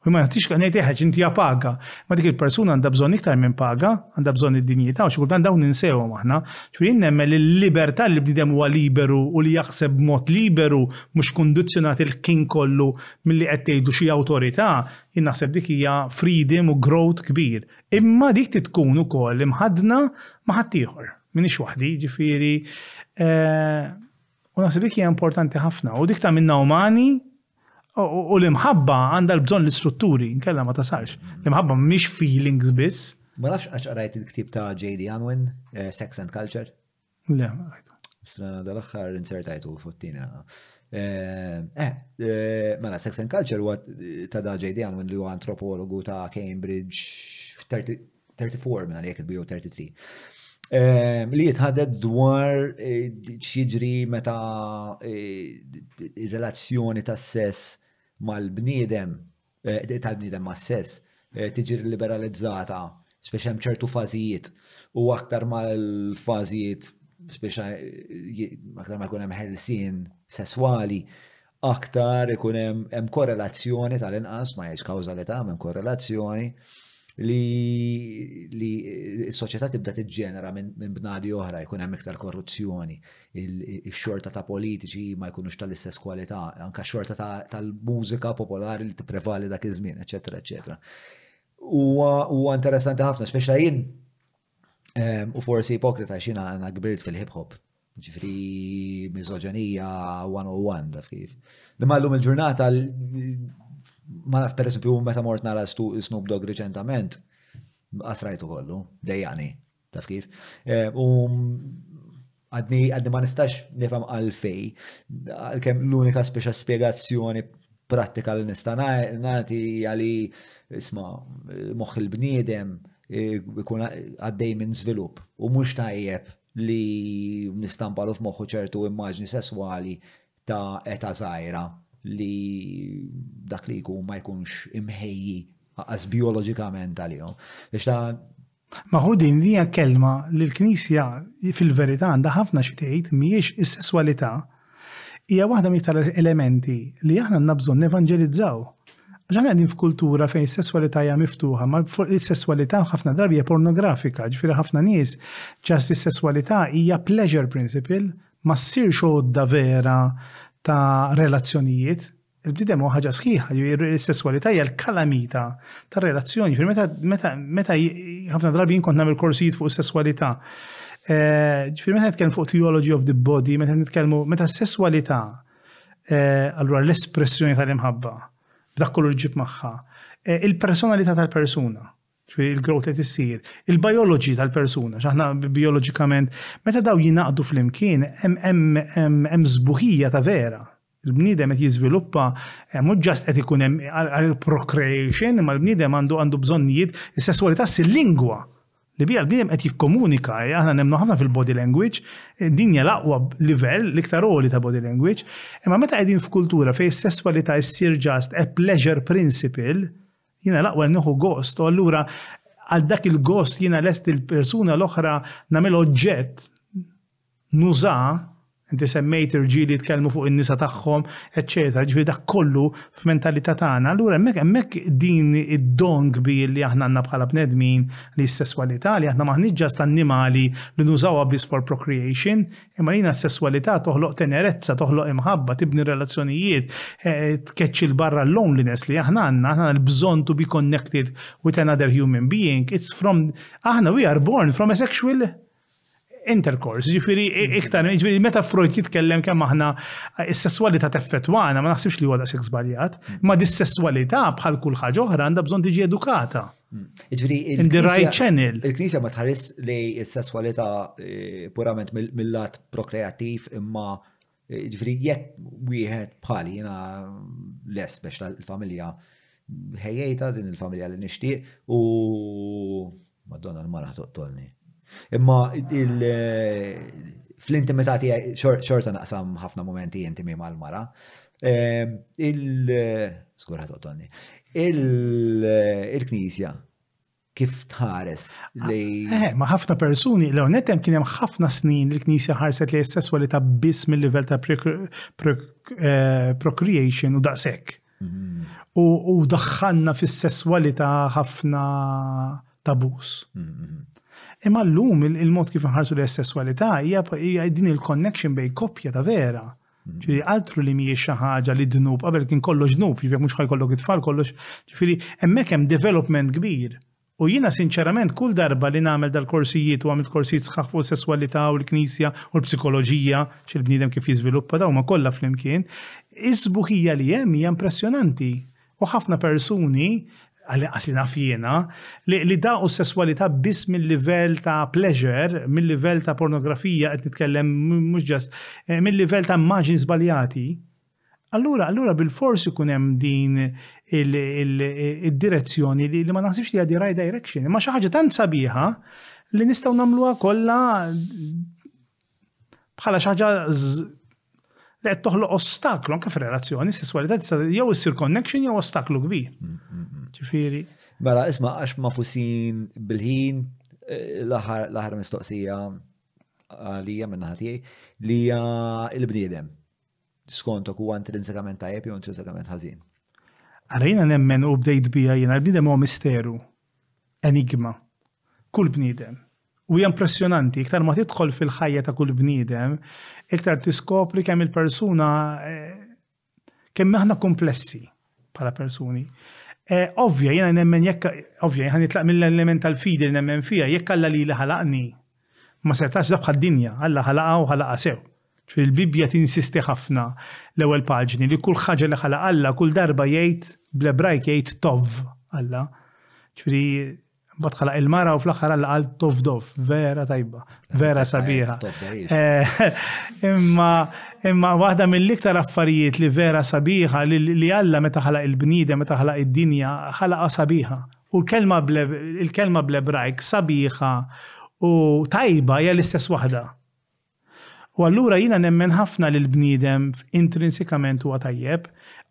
U ma tix ngħid eħeġ inti paga. Ma dik il-persuna għandha bżonn iktar minn paga, għandha bżonn id-dinjità u xi kultant dawn ninsewhom aħna. Ġifieri nemmen li l-libertà li bniedem huwa liberu u li jaħseb mod liberu mhux kundizzjonat il-ħin kollu Milli qed tgħidu xi awtorità, jien naħseb dik hija freedom u growth kbir. Imma dik trid tkun ukoll imħaddna ma' ħaddieħor. M'iniex waħdi, jiġifieri eh, u naħseb dik hija importanti ħafna. U dik ta' minna umani u l-imħabba għandha l-bżonn l-istrutturi, nkella ma tasalx. L-imħabba mhix feelings biss. Ma nafx għax qrajt il-ktib ta' J.D. Unwin, eh, Sex and Culture. Le, ma rajtu. Strana dal-axħar insertajtu fottini naqa. Eh, eh, eh, mela, Sex and Culture huwa ta' da J.D. Alwin li huwa antropologu ta' Cambridge 34 minn għalek jew 33. Li jitħadet dwar xieġri meta relazzjoni ta' sess mal-bniedem tal-bniedem mas-sess tiġi liberalizzata, speċi hemm ċertu fażijiet u aktar mal-fażijiet speċi aktar ma jkun hemm ħelsien sesswali, aktar ikun hemm korrelazzjoni tal-inqas ma jgħidx kawżalità, hemm korrelazzjoni li s-soċjetà tibda tiġġenera minn bnadi oħra jkun hemm iktar korruzzjoni. ix-xorta ta' politiċi ma jkunux tal-istess kwalità, anka xorta tal-mużika popolari li tipprevali dak iż-żmien, eċetera, eċetera. Huwa interessanti ħafna, speċa jien ehm, u forsi ipokrita xina għana kbirt fil-hip hop, ġifri mizoġenija 101 daf kif. Imma l-lum il-ġurnata ma naf per esempio meta mort nara Snoop Dogg reċentament, asrajtu kollu, dejjani. Taf kif? U għadni għadni ma nistax nifhem għalfej, għalkemm l-unika speċa spjegazzjoni prattika li nista' nagħti għali isma' moħħ il-bniedem ikun għaddej minn żvilupp u mhux tajjeb li nistampalu f'moħħu ċertu immaġni sesswali ta' eta zaħira li dak li jkun ma jkunx imħejji għas biologikament għalihom. Biex ta' Ma hu din hija kelma li l-Knisja fil-verità għandha ħafna xi tgħid, mhijiex is-sesswalità hija waħda mill-iktar elementi li aħna għandna bżonn nevanġelizzaw. Għax aħna qegħdin f'kultura fejn is-sesswalità hija miftuħa, ma is-sesswalità ħafna drabi hija pornografika, ġifieri ħafna nies ġas li s-sesswalità hija pleasure principle, ma ssirx għodda vera ta' relazzjonijiet. Il-bniedem huwa ħaġa sħiħa, jiġifieri s-sesswalità hija l-kalamita tar-relazzjoni. Meta meta ħafna drabi jien kont nagħmel korsijiet fuq is-sesswalità. Eh, ġifieri meta nitkellmu fuq theology of the body, meta nitkellmu meta s-sesswalità eh, allura l-espressjoni tal-imħabba b'dak kollu ġib magħha. Eh, il-personalità tal-persuna, ġifieri l-growth li qed issir, il-biology tal-persuna, x'aħna bijoloġikament, meta dawn jingħaqdu flimkien hemm sbuħija ta' vera. Il-bniedem qed jiżviluppa mhux ġast qed ikun hemm għall-procreation, imma l-bniedem għandu bżonnijiet, is-sesswalità ssir lingwa li biha l-bniedem qed jikkomunika. Aħna nemmnu ħafna fil-body language, din hija l-aqwa livell, l-iktar għoli ta' body language, imma meta qegħdin f'kultura fejn is-sesswalità ssir ġast a pleasure principle, Jiena l-aqwa li nieħu gost, u allura għal dak il-gost jiena lest li l-persuna l-oħra nagħmel oġġett, nuża, inti semmejt irġieli jitkellmu fuq in-nisa tagħhom, eċċetera, ġifieri dak kollu f'mentalità tagħna, allura hemmhekk hemmhekk din id-don kbir li aħna għandna bħala bnedmin li s-sesswalità li aħna m'aħniex ġast annimali li nużawha biss for procreation, Imma jiena s-sesswalità toħloq tenerezza, toħloq imħabba, tibni relazzjonijiet, tkeċċi 'l barra l-loneliness li aħna għandna, aħna għandna l-bżonn to be connected with another human being, it's from, aħna we are born from a sexual intercourse, ġifiri iktar, ġifiri meta Freud jitkellem kemm aħna s-sessualità teffettwana, ma naħsibx li huwa daqshekk żbaljat, ma dis-sessualità bħal kull ħaġa oħra għandha bżonn tiġi edukata. In the right channel. Il-Knisja ma tħares li s-sesswalità eh, purament mill-lat prokreattiv imma eh, ġifri jekk wieħed bħali jiena les biex l-familja ħejjejta din il-familja li nixtieq u madonna l-mara toqtolni. Imma il- eh, fl-intimità tiegħi xorta naqsam ħafna momenti intimi mal-mara, Ehm, il Skur ħatotonni. Il-Knisja kif tħares ah, li. Eh, ma ħafna persuni, l għonet hemm kien hemm ħafna snin li l-Knisja ħarset li s-sesswalità biss mill-livell ta' eh, procreation u daqshekk. Mm-hmm. U daħħalna fis-sesswalità ħafna tabus. Mm-hmm. Imma l-lum il-mod kif nħarsu l-sesswalità hija din il-connection bej koppja ta' vera. Mm-hmm. Ġifieri altru li mhijiex xi ħaġa li dnub qabel kien kollox dnub, ġifieri mhux ħajkollok it-tfal kollox, ġifieri hemmhekk hemm development kbir. U jiena sinċerament kull darba li nagħmel dal-korsijiet u għamilt korsijiet sħaħ fuq is-sesswalità u l-Knisja u l-psikoloġija, x'il-bniedem kif jiżviluppa dawn huma kollha flimkien, is-sbuħija li hemm hija impressjonanti. U ħafna persuni, għal-inqas li naf jiena, li, li daqu s-sesswalità biss mill-livell ta' pleasure, mill-livell ta' pornografija qed nitkellem mhux ġast, eh, mill-livell ta' immaġin żbaljati, allura allura bil-fors ikun hemm din id-direzzjoni li, li ma naħsibx li għadi right direction, ma xi ħaġa tant sabiħa li nistgħu nagħmluha kollha bħala xi ħaġa li qed toħloq ostaklu anke fir-relazzjoni, sesswalità tista' jew issir connection jew ostaklu kbir. Mm, mm, mm. Ġifieri. Mela isma' għax ma fusin bil-ħin eh, l-aħħar mistoqsija għalija minn ħati li hija l-bniedem. Skontok huwa intrinsikament tajjeb jew intrinsikament ħażin? Ara jiena nemmen u bdejt bija jiena l-bniedem huwa misteru, enigma. Kull bniedem. U hija impressjonanti, iktar ma tidħol fil-ħajja ta' kull bniedem, iktar tiskopri kemm il-persuna eh, kemm aħna komplessi bħala persuni. Eh, ovvja, jiena nemmen jekk, ovvja, jiena nitlaq mill-element tal-fidi li nemmen fija, jekk alla li ħalaqni Ma setax daf bħad-dinja, Alla ħalaqha u ħalaqha sew. Ġifieri l-Bibbja tinsisti ħafna, l-ewwel paġni, li kull ħaġa li ħalaq Alla kull darba jgħid, bl-Ebrajk jgħid tov, Alla. Ġifieri mbagħad ħalaq il-mara u fl-aħħar Alla qal tov dov, vera tajba, vera sabiħa. Eh, imma imma waħda mill-iktar affarijiet li vera sabiħa li Alla meta ħalaq il-bniedem, meta ħalaq id-dinja, ħalaqha sabiħa. U l-kelma il-kelma bl-Ebrajk sabiħa u tajba hija l-istess waħda. U allura jiena nemmen ħafna li l-bniedem intrinsikament huwa tajjeb.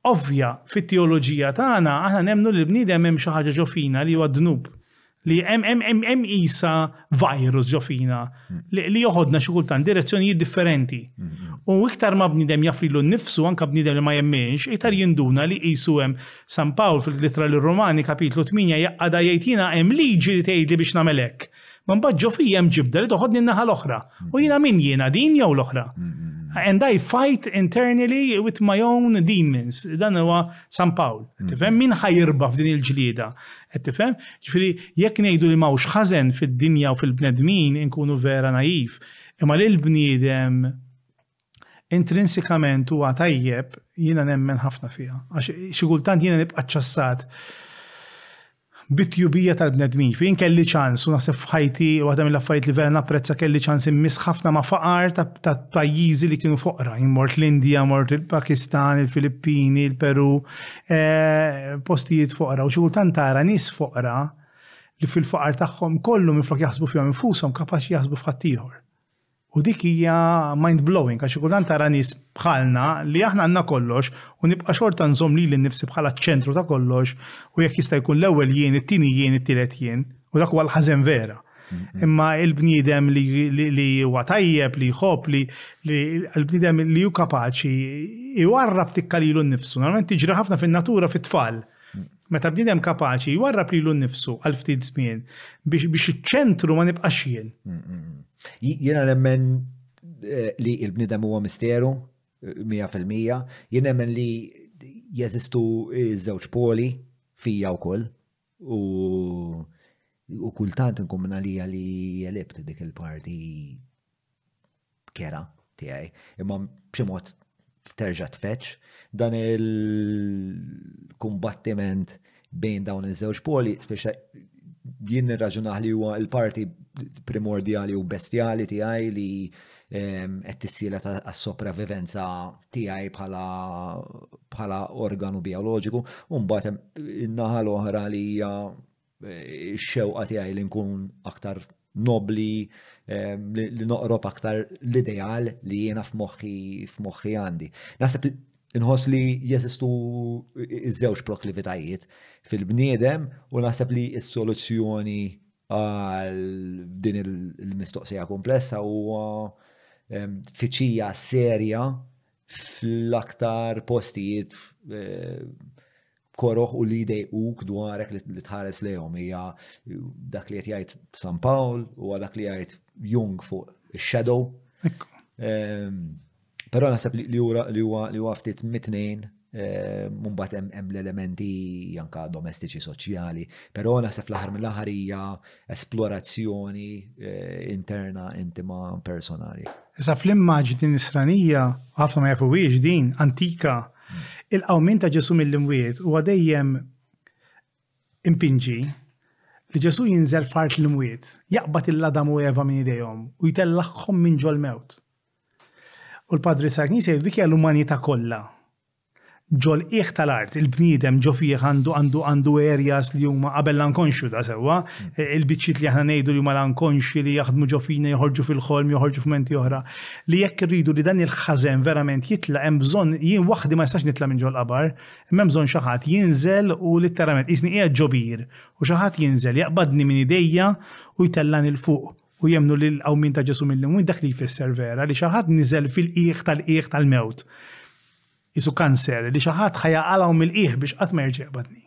Ovvja, fit-teoloġija tagħna aħna nemmnu li l-bniedem hemm xi ħaġa ġofina li huwa dnub li hemm isa virus ġofina li joħodna xi kultant direzzjonijiet differenti. U iktar ma bniedem jafrilu nnifsu anke bniedem li ma jemminx, iktar jinduna li qisu hemm San Pawl fil-Ittra lir-Rumani, Kapitlu 8, jaqgħadha jgħid, Jiena hemm liġi li tgħidli biex nagħmel hekk. Imma mbagħad ġo fija hemm ġibda li toħodni n-naħa l-oħra. U jiena min jiena, din jew l-oħra? And I fight internally with my own demons. Dan huwa San Pawl. Tifhem min ħajirba f'din il-ġlieda. Qed tifhem? Ġifieri jekk ngħidu li m'hawnx ħażen fid-dinja u fil-bnedmin inkunu vera naiv. Imma lil bniedem Intrinsikament huwa tajjeb, jiena nemmen ħafna fiha, għax xi kultant jiena nibqa' ċassat bit-tjubija tal-bnedmin. Fejn kelli ċans u naħseb f'ħajti waħda mill-affarijiet li vera napprezza kelli ċans immiss ħafna ma' faqar ta' pajjiżi li kienu foqra. Mort l-Indja, mort il-Pakistan, il-Filippini, il-Peru, eh, postijiet foqra. U xi kultant tara nies foqra li fil-faqar tagħhom kollu minflok jaħsbu fihom infushom kapaċi jaħsbu f'ħaddieħor. U dik hija mind blowing għax kultant tara nies bħalna li aħna għandna kollox u nibqa' xorta nżomm lili nnifsi bħala ċ-ċentru ta' kollox u jekk jista' jkun l-ewwel jien, it-tieni jien, it-tielet jien. U dak huwa l-ħażen vera. Imma il-bniedem li huwa tajjeb, li jħobb, li l-bniedem li hu kapaċi jwarrab tikka lilu nnifsu. Normalment tiġri ħafna fin-natura fit-tfal. Meta bniedem kapaċi jwarrab lilu nnifsu għal ftit żmien biex iċ-ċentru ma nibqax jien. Jiena nemmen eh, li il-bnidem huwa misteru, 100%, jien nemmen li jeżistu żewġ poli fija wkoll u u kultant nkun minn għalija li jelibt dik il-parti kera tiegħi. Imma b'xi mod terġa' tfeġġ dan il-kumbattiment bejn dawn iż-żewġ poli, speċa jien nirraġunah li huwa l-parti primordjali u bestjali tiegħi li ehm, qed tissielet għas-sopravivenza tiegħi bħala bħala organu bioloġiku, u mbagħad in-naħa l-oħra li hija Ix-xewqa tiegħi li nkun aktar nobbli, li noqrob aktar l-ideal li jiena f'moħħi għandi. Naħseb inħoss li jeżistu ż-żewġ proklivitajiet fil-bniedem u naħseb li s-soluzzjoni għal din il-mistoqsija komplessa huwa tfittxija serja fl-aktar postijiet koroh u li jdejquk dwarek li tħares lejhom hija dak li qed jgħid San Pawl u dak li jgħid Jung fuq ix-shadow. Ehm, però naħseb li huwa li huwa ftit mitnejn ehm, mbagħad hemm l-elementi anka domestiċi soċjali, però naħseb l-aħħar mill-aħħar hija esplorazzjoni eh, interna intima personali. Issa fl-immaġni nisranija ħafna ma jafuwiex din antika Il-qawmin ta' Ġesu mill-imwiet huwa dejjem impinġi li Ġesu jinżel fart l-imwiet, jaqbad il-ladam u Eva minn idejhom u jtellaħħom minn ġol-mewt. U l-Padri Sarknis jgħidu dik hija l-umanità kollha. Ġol qiegħ tal-art, il-bniedem ġo fih għandu għandu għandu erjas li huma qabel l-ankonxju ta' sewwa, il-biċċiet li aħna ngħidu li huma l-ankonxji li jaħdmu ġo fina joħorġu fil-ħolm, joħorġu f'menti oħra. li jekk irridu li dan il-ħażen verament jitla' hemm bżonn jien waħdi ma jistax nitla' minn ġol-qabar, imma hemm bżonn xi ħadd jinżel u litteralment qisni qiegħed ġo bir u xi ħadd jinżel jaqbadni minn idejja u jtellagħni 'l fuq u jemmnu li l-qawmien ta' Ġesù mill-imwiet dak li jfisser vera li xi ħadd niżel fil-qiegħ tal-qiegħ tal-mewt. Qisu kanser li xi ħadd ħa jaqalgħu mill-qiegħ biex qatt ma jerġa' jaqbadni.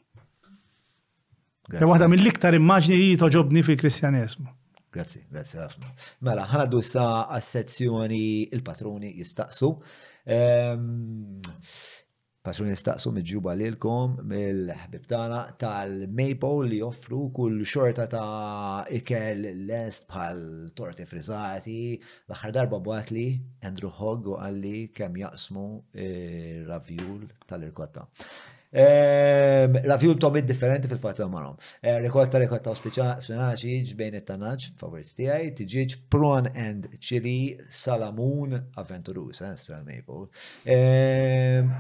Grazzi. Waħda mill-iktar immaġni li toġobni fil-Kristjaneżmu. Grazzi, grazzi ħafna. Mela, ħanaddu sa għas-sezzjoni il-patruni jistaqsu. Ehm, patruni jistaqsu miġjuba lilkom mill-ħbib tagħna tal-Maple li joffru kull xorta ta' ikel lest bħal torti frizzati. L-aħħar darba bwat li Andrew Hogg u għalli kemm jaqsmu eh, ravjul tal-irkotta. La fjul tomit differenti fil-fatt li marhom. Rikolta rikolta u speċaċi ġbejn it-tanaġ, favorit tiegħi, tiġiġ, prawn and chili, salamun, avventurus, eh, stral maple.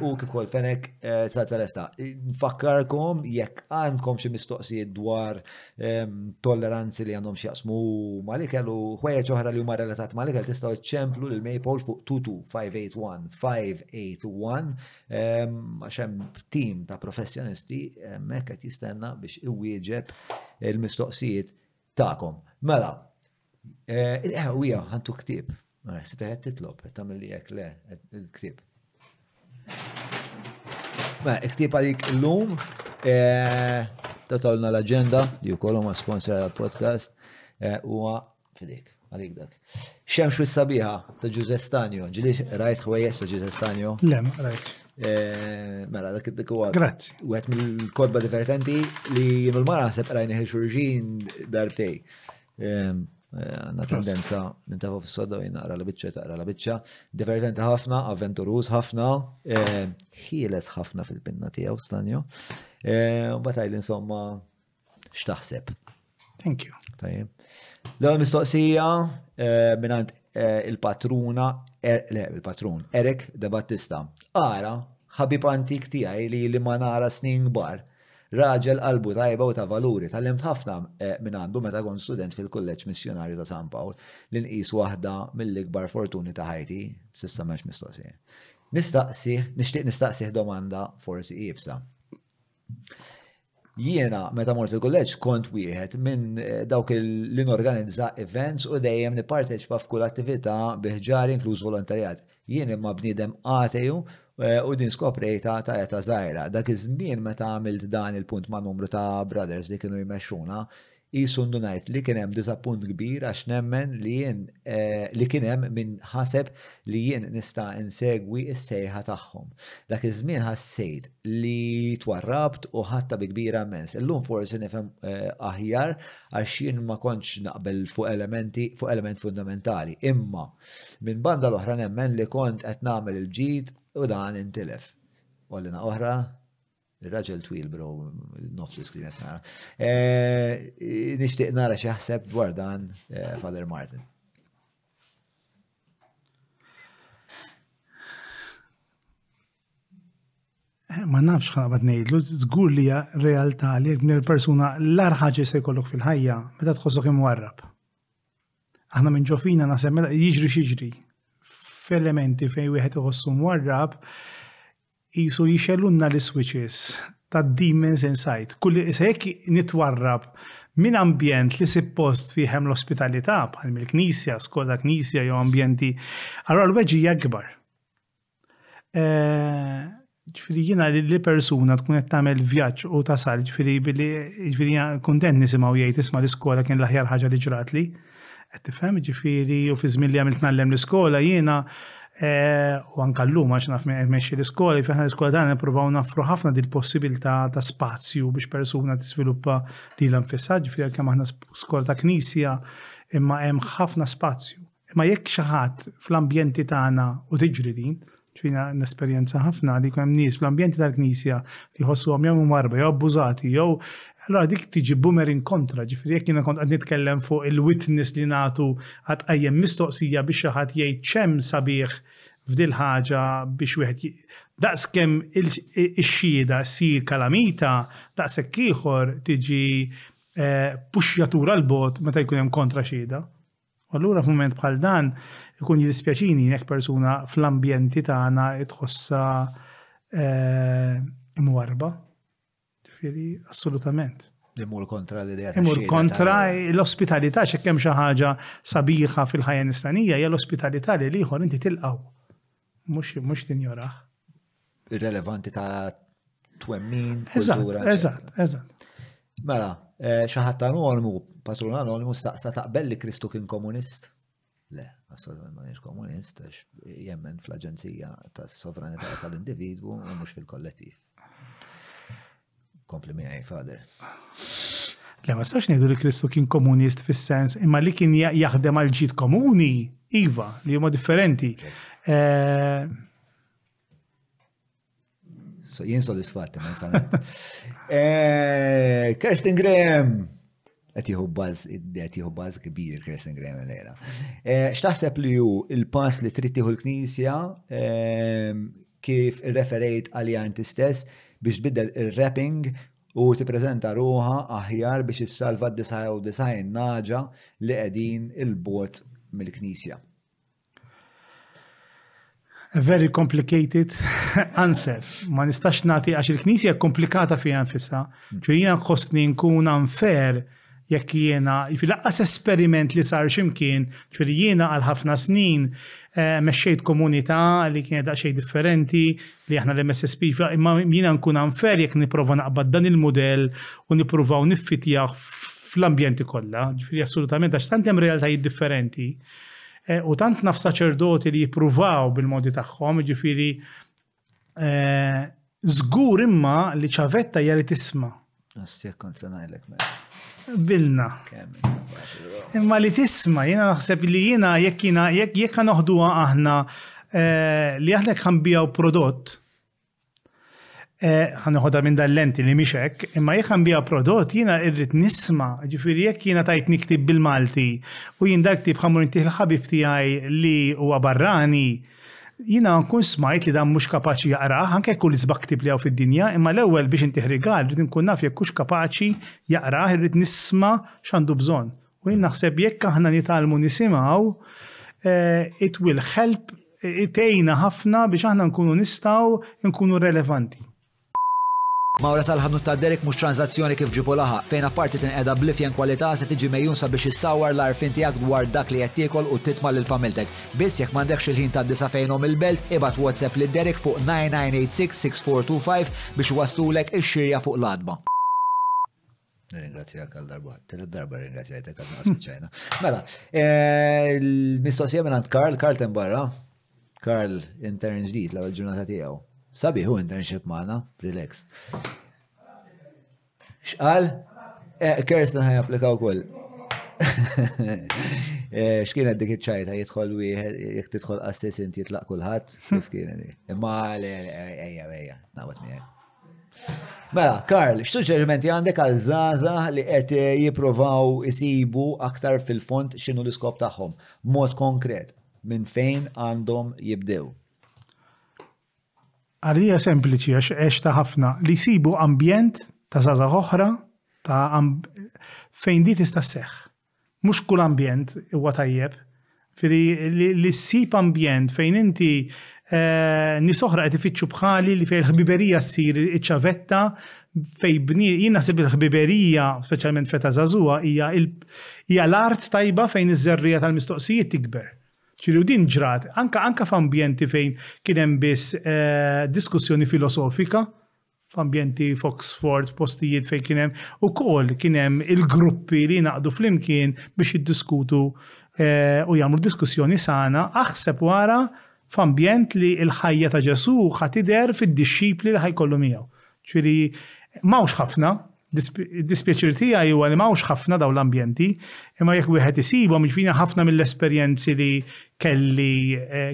U kif kol fenek, eh, salza lesta. Nfakkarkom jekk għandkom xi mistoqsijiet dwar tolleranzi li għandhom xjaqsmu mal-ikel u ħwejjeġ oħra li huma relatat mal-ikel tistgħu ċemplu l-maple fuq 22581 581 Għax hemm tim ta' professjonisti hemmhekk qed jistenna biex iwieġeb il-mistoqsijiet tagħkom. Mela, eh, il-qewwija ħantu ktieb. Mela, se qed titlob, qed tagħmel li hekk le, il-ktieb. Mela, il-ktieb għalik illum eh, tatawlna l-aġenda li wkoll huma sponsor għal podcast eh, huwa Fidik, għalik dak. Xemx fis sabiħa ta' Ġuże Stanjo, ġili rajt ħwejjeġ ta' Ġuże Stanjo? Le, rajt. Eh, mela, dak id dikwa. Grazzi. U għet mill-kodba divertenti li jenu l-mara sepp rajni xurġin darbtej. Ehm, eh, għanna tendenza nintafu fis-sodda jien naqra la bicċa, taqra la bicċa. Divertenti ħafna, avventuruż ħafna, eh, ħieles ħafna fil-pinna tiegħu Stanjo. Batajli insomma X'taħseb? Thank you. Tajjeb. L-ewwel mistoqsija eh, minant eh, il-patruna, er, le, il-patrun, Eric De Battista. Ara, ħabib antik tiegħi li li ma nara snin kbar. Raġel qalbu tajba u ta' valuri, tal-lemt ħafna eh, minn għandu meta kon student fil-Kulleġġ Missjonarju ta' San Pawl li nqis waħda mill-ikbar fortuni ta' ħajti, sissa mex mistoqsija. Nistaqsi, nixtieq nistaqsih domanda forsi ibsa. Jiena, meta mort il-kulleġġ, kont wieħed minn eh, dawk li norganizza events u dejjem nipparteċipa f'kull attività biħġar inkluż volontarjat. Jien imma bniedem għateju eh, u din skoprejta ta' eta zaħira. Dak iż-żmien meta għamilt dan il-punt ma' numru ta' brothers li kienu jmexxuna, Qisu għandu ngħid li kien hemm diżappunt kbir għax nemmen li jien li kien hemm min ħaseb li jien nista' insegwi s-sejħa tagħhom. Dak iż-żmien ħassejt li twarrabt u ħadtha bi kbira mmens. Illum forsi nifhem aħjar għax jien ma kontx naqbel fuq elementi fuq element fundamentali. Imma minn banda l-oħra nemmen li kont qed nagħmel il-ġid u dan intilef. Ollina oħra Raġel twil bro, nofs l-iskrin qed nara. Eh, nixtieq nara xi jaħseb dwar dan eh, Father Martin. Eh, ma nafx ħabat ngħidlu, żgur li hija realtà li jekk il persuna l-arħaġi se jkollok fil-ħajja meta tħossok imwarrab. Aħna minn ġofina naħseb meta jiġri xiġri f'elementi fejn wieħed iħossu mwarrab, Qisu jixegħlulna l-iswiċis tad-demons inside. Kull issa jekk nitwarrab minn ambjent li sippost fih hemm l-ospitalità, bħal mill-knisja, skola knisja jew ambjenti, allura l-weġġ hija akbar. Eh, ġifieri jiena li persuna tkun qed tagħmel vjaġġ u tasal ġifieri billi ġifieri kuntent nisimgħu jgħid isma' l-iskola kien l-aħjar ħaġa li ġratli. li Qed tifhem, ġifieri, u fi żmien li għamilt nallem l-iskola jiena eh, u anka llum għax naf meċi l-iskola, fejn l-iskola tagħna nippruvaw naffru ħafna dil possibilità ta' spazju biex persuna tiżviluppa li l-anfissa, ġifieri kemm aħna skola ta' knisja imma hemm ħafna spazju. Imma jekk xi ħadd fl-ambjenti tagħna u tiġri din, Ġina nesperjenza ħafna li hemm nies fl-ambjenti tal-Knisja li jħossuhom jew marba jew abbużati jew allora dik tiġi boomerang kontra, ġifieri jekk jiena kont qed nitkellem fuq il-witness li nagħtu għad qajjem mistoqsija biex xi ħadd jgħid x'hemm sabiħ f'dil ħaġa biex wieħed daqs kemm ix-xhieda ssir kalamita, daqshekk ieħor tiġi eh, puxjatura l bogħod meta jkun hemm kontra xhieda. U allura f'mument bħal dan ikun jiddispjaċini jekk persuna fl-ambjenti tagħna tħossha imwarba. Ġifieri assolutament. Imur kontra l-idea ta' Imur kontra l-ospitalità x'hekk hemm xi ħaġa sabiħa fil-ħajja nisranija hija l-ospitalità li l-ieħor inti tilqgħu. Mhux mhux tinjorah. Irrelevanti ta' twemmin. Eżatt, eżatt, eżatt. Mela, eh, xi ħadd anonimu, patrun anonimu staqsa taqbel li Kristu kien komunist? Le, assolutament ma kienx komunist, għax jemmen fl-aġenzija tas sovranità tal-individwu u mhux fil-kollettiv. Kompli miegħi, Father. Le, ma stax ngħidu li Kristu kien komunist fis-sens, imma li kien jaħdem għal ġid komuni, iva, li huma differenti. Eh, so, jien sodisfatt ma sanat. Eh, Kirsten Graham! Qed jieħu buzz, qed jieħu buzz kbir Kirsten Graham lejla. Eh, x'taħseb li hu il-pass li trid tieħu l-Knisja kif irreferejt għaliha inti stess, biex tbiddel ir-wrapping u tippreżenta ruħha aħjar biex issalva d-99 nagħġa li qegħdin 'il bogħod mill-Knisja. A very complicated answer. Ma nistax nagħti għax il-Knisja komplikata fiha nfisha. Ġifieri jiena nħossni nkun unfair Jekk jiena, jiġifieri l-anqas esperiment li sar xi mkien, jiġifieri jiena għal ħafna snin mexxejt komunità li kienet daqsxejn differenti, li aħna l-MSSP, imma jiena nkun unfair jekk nipprova naqbad dan il-mudell u nippruvaw niffittjah fl-ambjenti kollha, jiġifieri assolutament għax tant hemm realtajiet differenti u tant naf saċerdoti li jippruvaw bil-modi tagħhom, jiġifieri, Eh, Zgur imma li ċavetta hija li tisma. Nasti kont se ngħidlek mela. Bilna. Imma li tisma, jiena naħseb li jiena jekk jiena jekk jekk noħduha aħna eh, li aħna kan bijaw prodott eh, ħanħodha minn dal-lenti li mhix hekk, imma jekk kan bijaw prodott jiena irrid nisma, ġifieri jekk jiena tajt niktib bil-Malti u jien dal-ktib ħamur intih l-ħabib tiegħi li huwa barrani, Jiena nkun smajt li dan mhux kapaċi jaqrah, anke jekk hu l-isbaħ ktieb li hawn fid-dinja, imma l-ewwel biex intih rigal rrid inkun naf jekk hux kapaċi jaqrah, irrid nisma' x'għandu bżonn. U jien naħseb jekk aħna nitgħallmu nisimgħu, it will help, tgħinna ħafna biex aħna nkunu nistgħu nkunu relevanti. Mawra sal-ħanut ta' Derek mhux tranżazzjoni kif ġieb u laħaq, fejn apparti tinqeda bl-ifjen kwalità se tiġi megħjun sabiex issawwar l-għarfien tiegħek dwar dak li qed tiekol u titma' lil familtek. Biss jekk m'għandekx il-ħin tgħaddi sa fejn omm il-belt, ibgħat WhatsApp lil Derek fuq 9986 6425 biex iwasslulek ix-xirja fuq l-għatba. Ringrazzjak għal darba. Tret darba ringrazzjajtek għal naqas ċajna. Mela, eh, l-mistoqsija minn għand Karl, Karl tembarra. Karl, intern ġdid l ġurnata tiegħu. Sabiħu internship magħna, relax. X'qal? Eh, Kirsten ħaj applika wkoll. Eh, x'kienet dik iċ-ċajta jidħol wieħed jekk tidħol assess inti jitlaq kulħadd? Kif kienet? Imma ejja ejja, naqbad miegħek. Mela, Karl, x'suġġerimenti għandek għal żgħażagħ li qed eh, jipprovaw isibu aktar fil-fond x'inhu l-iskop tagħhom, mod konkret, minn fejn għandhom jibdew? Għalija sempliċi għax għex ta' ħafna li jsibu ambjent ta' żgħażagħ oħra ta' fejn di tista' seħħ. mhux kull ambjent huwa tajjeb. Jiġifieri li ssib ambjent fejn inti nies oħra qed ifittxu bħali li fejn il-ħbiberija ssir iċ-ċavetta fejn jien naħseb il-ħbiberija, speċjalment feta' żagħżugħa, hija hija l-art tajba fejn iż-żerriegħa tal-mistoqsijiet tikber. Ġifieri u din ġrat anke anke f'ambjenti fejn kien hemm biss diskussjoni filosofika, f'ambjenti f'Oxford, f'postijiet fejn kien hemm ukoll kien hemm il-gruppi li jingħaqdu flimkien biex jiddiskutu u jagħmlu diskussjoni sana, aħseb u ara f'ambjent li l-ħajja ta' Ġesù ħa tidher fid-dixxipli li ħa jkollu miegħu. Ġifieri m'hawnx ħafna, id-dispjaċir tiegħi huwa li m'hawnx ħafna dawn l-ambjenti, imma jekk wieħed isibhom jiġifieri ħafna mill-esperjenzi li kelli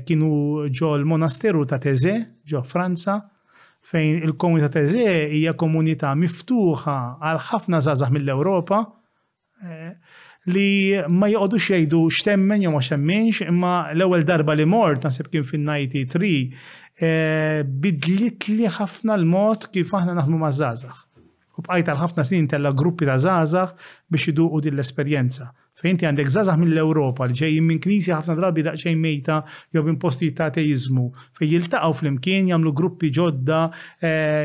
kienu ġol-monasteru ta' Teze, ġo Franza, fejn il-komunità Teze hija komunità miftuħa għal ħafna żgħażagħ mill-Ewropa eh, li ma joqogħdux jgħidu x'temmen jew ma xemminx, imma l-ewwel darba li mort naħseb kien fin-93 eh, bidlit li ħafna l-mod kif aħna naħdmu ma' żgħażagħ. U bqajt għal ħafna snin intella' gruppi ta' żgħażagħ biex iduqu din l-esperjenza. Fejn inti għandek żgħażagħ mill-Ewropa li ġejjin minn knisja ħafna drabi daqsxejn mejta jew minn postijiet ta' ateiżmu, fejn jiltaqgħu flimkien, jagħmlu gruppi ġodda,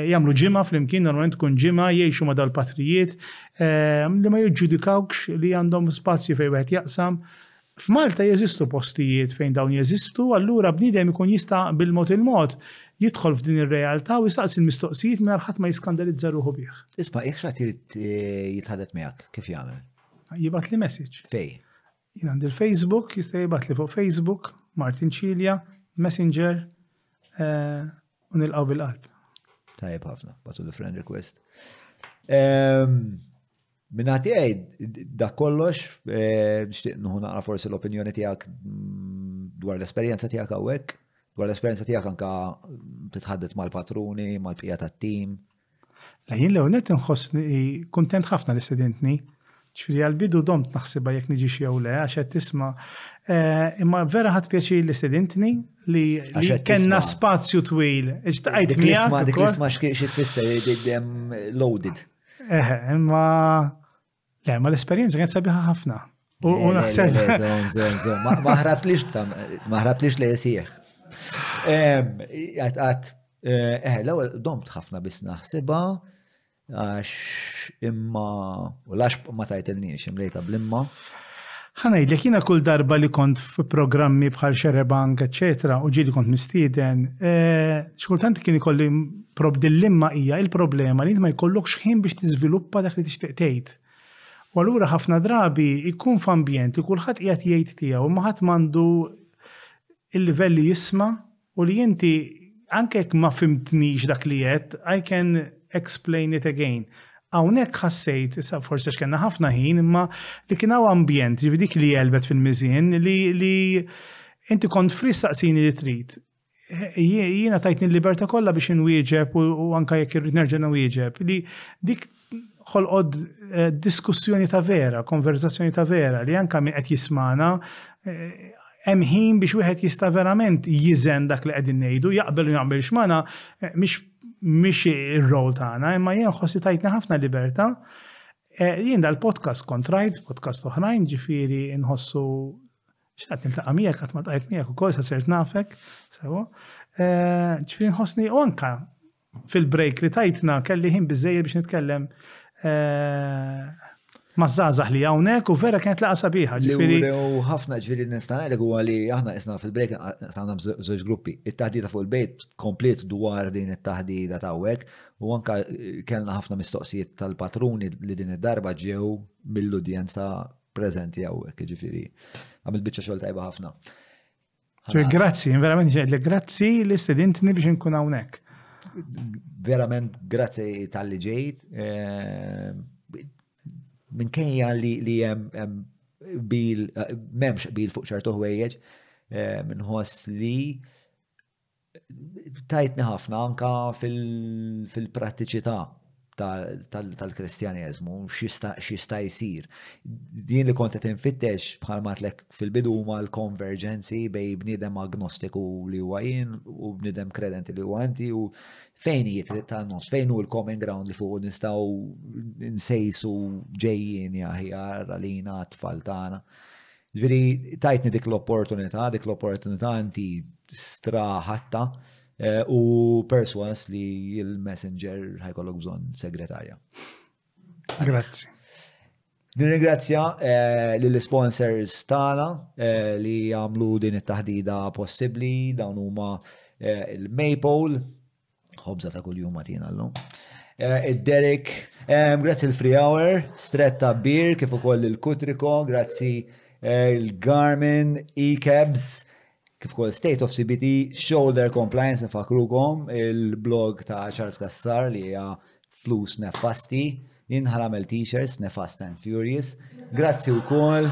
jagħmlu ġimgħa flimkien, normalment tkun ġimgħa, jgħixu ma' dawn il-patrijiet, li ma jiġġudikawkx li għandhom spazju fejn wieħed jaqsam, F'Malta jeżistu postijiet fejn dawn jeżistu, allura bniedem ikun jista' bil-mod il-mod jidħol f'din ir-realtà u jsaqsi l-mistoqsijiet mingħajr ħadd ma jiskandalizza ruħu bih. Isma' jekk xi ħadd irid eh, jitħadet miegħek, kif jagħmel? Jibgħat li message. Fej? Jien għandi l-Facebook, jista' jibgħat li fuq Facebook, Martin Cilia, Messenger, eh, u nilqgħu bil-qalb. Tajjeb ħafna, batu l-friend request. Ehm, Minna tiegħi dak kollox, eh, nixtieq nħu naqra forsi l-opinjoni tiegħek mm, dwar l-esperjenza tiegħek hawnhekk, dwar l-esperjenza tiegħek anka mm, titħaddet mal-patruni, mal-bqija tat-tim. Jien l-ewwel qed inħossni kuntent ħafna li sedintni. Ġifieri għal-bidu domt naħsibha jekk niġi xi le għax qed tisma' eh, imma vera ħadd pjaċir li sedintni li kellna spazju twil. Ġtaqajt miegħek. Dik l-isma' xi tfisser loaded. Eh, imma le, ma l-esperjenza kienet sabiħa ħafna. U naħseb. Ma ħrabtlix ma ħrabtlix li jisieħ. Għat, għat, eh, eh, l-ewwel domt ħafna biss naħsibha għax imma u lax ma tajtilniex imlejta bl-imma. Ħa ngħidlek, jiena kull darba li kont f'programmi bħal Xerebang, eċċetera, u ġieli kont mistieden, eh, xi kultant kien ikolli prob dil-limma hija il-problema li int ma jkollokx ħin biex tiżviluppa dak li tixtieq tgħid. U allura ħafna drabi jkun f'ambjent li kulħadd qiegħed jgħid tiegħu imma ħadd m'għandu il-livell li jisma' U li inti, anke jekk ma fhimtnix dak li għedt, I can explain it again. Hawnhekk ħassejt, issa forsi għax kellna ħafna ħin, imma li kien hawn ambjent, ġifi dik li għelbet fil-miżien, li, li inti kont fri saqsini li trid. Jiena tajtni l-libertà kollha biex inwieġeb u anke jekk irrid nerġa' nwieġeb. Li dik ħolqod eh, diskussjoni ta' vera, konverzazzjoni ta' vera, li anka min qed jismana eh, hemm ħin biex wieħed jista' verament jiżen dak li qegħdin ngħidu, jaqbel u jaqbel x'mana eh, mhix mhix ir-rol tagħna, imma jien ħossi tajtni ħafna libertà. Eh, jien dal-podcast kontrajt, podcast oħrajn, ġifieri nħossu xtaqt niltaqa' miegħek qatt ma tqajt miegħek ukoll sa sirt nafek, sewa. Eh, ġifieri nħossni u anka Fil-break li tajtna kelli ħin biżżejjed biex nitkellem maż-żgħażagħ li hawnhekk u vera kienet laqgħa sabiħa. Ġifieri ħafna ġifieri nista' ngħidlek huwa li aħna isna fil-break sawna b'żewġ gruppi. It-taħdita fuq il-bejt kompliet dwar din it-taħdita ta' hekk u anke eh, kellna ħafna mistoqsijiet tal-patruni li din id-darba ġew mill-udjenza preżenti hawnhekk, ġifieri għamil biċċa xogħol tajba ħafna. Grazzi, verament ġedli, grazzi li stedintni biex nkun hawnhekk. Verament grazzi tal-li ġejt. Eh, minkejja li hemm bil, memx bil fuq ċertu ħwejjeġ, eh, minnħoss li Tajtni ħafna anka fil-prattiċità tal-Kristjaneżmu, xista jsir. Din li kont qed infittex bħal matlek fil-bidu ma l-konverġenzi bej bniedem agnostiku li huwa jien u bniedem kredenti li huwa inti u fejn jitri ta' nos, fejn hu l-common ground li fuq nistaw nsejsu ġejjien aħjar għalina tfal tagħna. Ġviri, tajtni dik l-opportunità, dik l-opportunità inti straħatta eh, u perswas li il-messenger ħajkollok bżon segretarja. Grazzi. Nirringrazzja eh, l-sponsors tagħna eh, li għamlu din it-taħdida possibbli, dawn huma il-Maple, ħobza ta' kull jum matina l-lum. Eh, Id-Derek, eh, grazzi l-Free Hour, Stret ta' Bir, kif ukoll il-Kutriko, grazzi eh, l-Garmin, e-Cabs, kif ukoll State of CBT, Shoulder Compliance, nfakrukom, il-blog ta' Charles Kassar li hija flus nefasti, jien ħa nagħmel t-shirts nefast and furious. Grazzi wkoll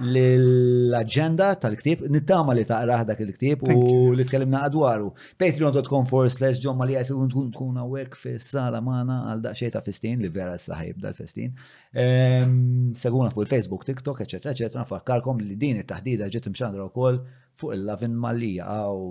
l-agenda tal-ktib, nittama li taqraħ dak il-ktib u li tkellimna għadwaru. Patreon.com for slash ġomma li għajtu tkun tkun għawek fil-sala maħna għal daqxej ta' festin li vera s-saħib dal-festin. Ehm, seguna fuq il-Facebook, TikTok, etc. etc. Nfakkarkom li din it-taħdida ġiet mxandra u koll fuq il-lavin mallija għaw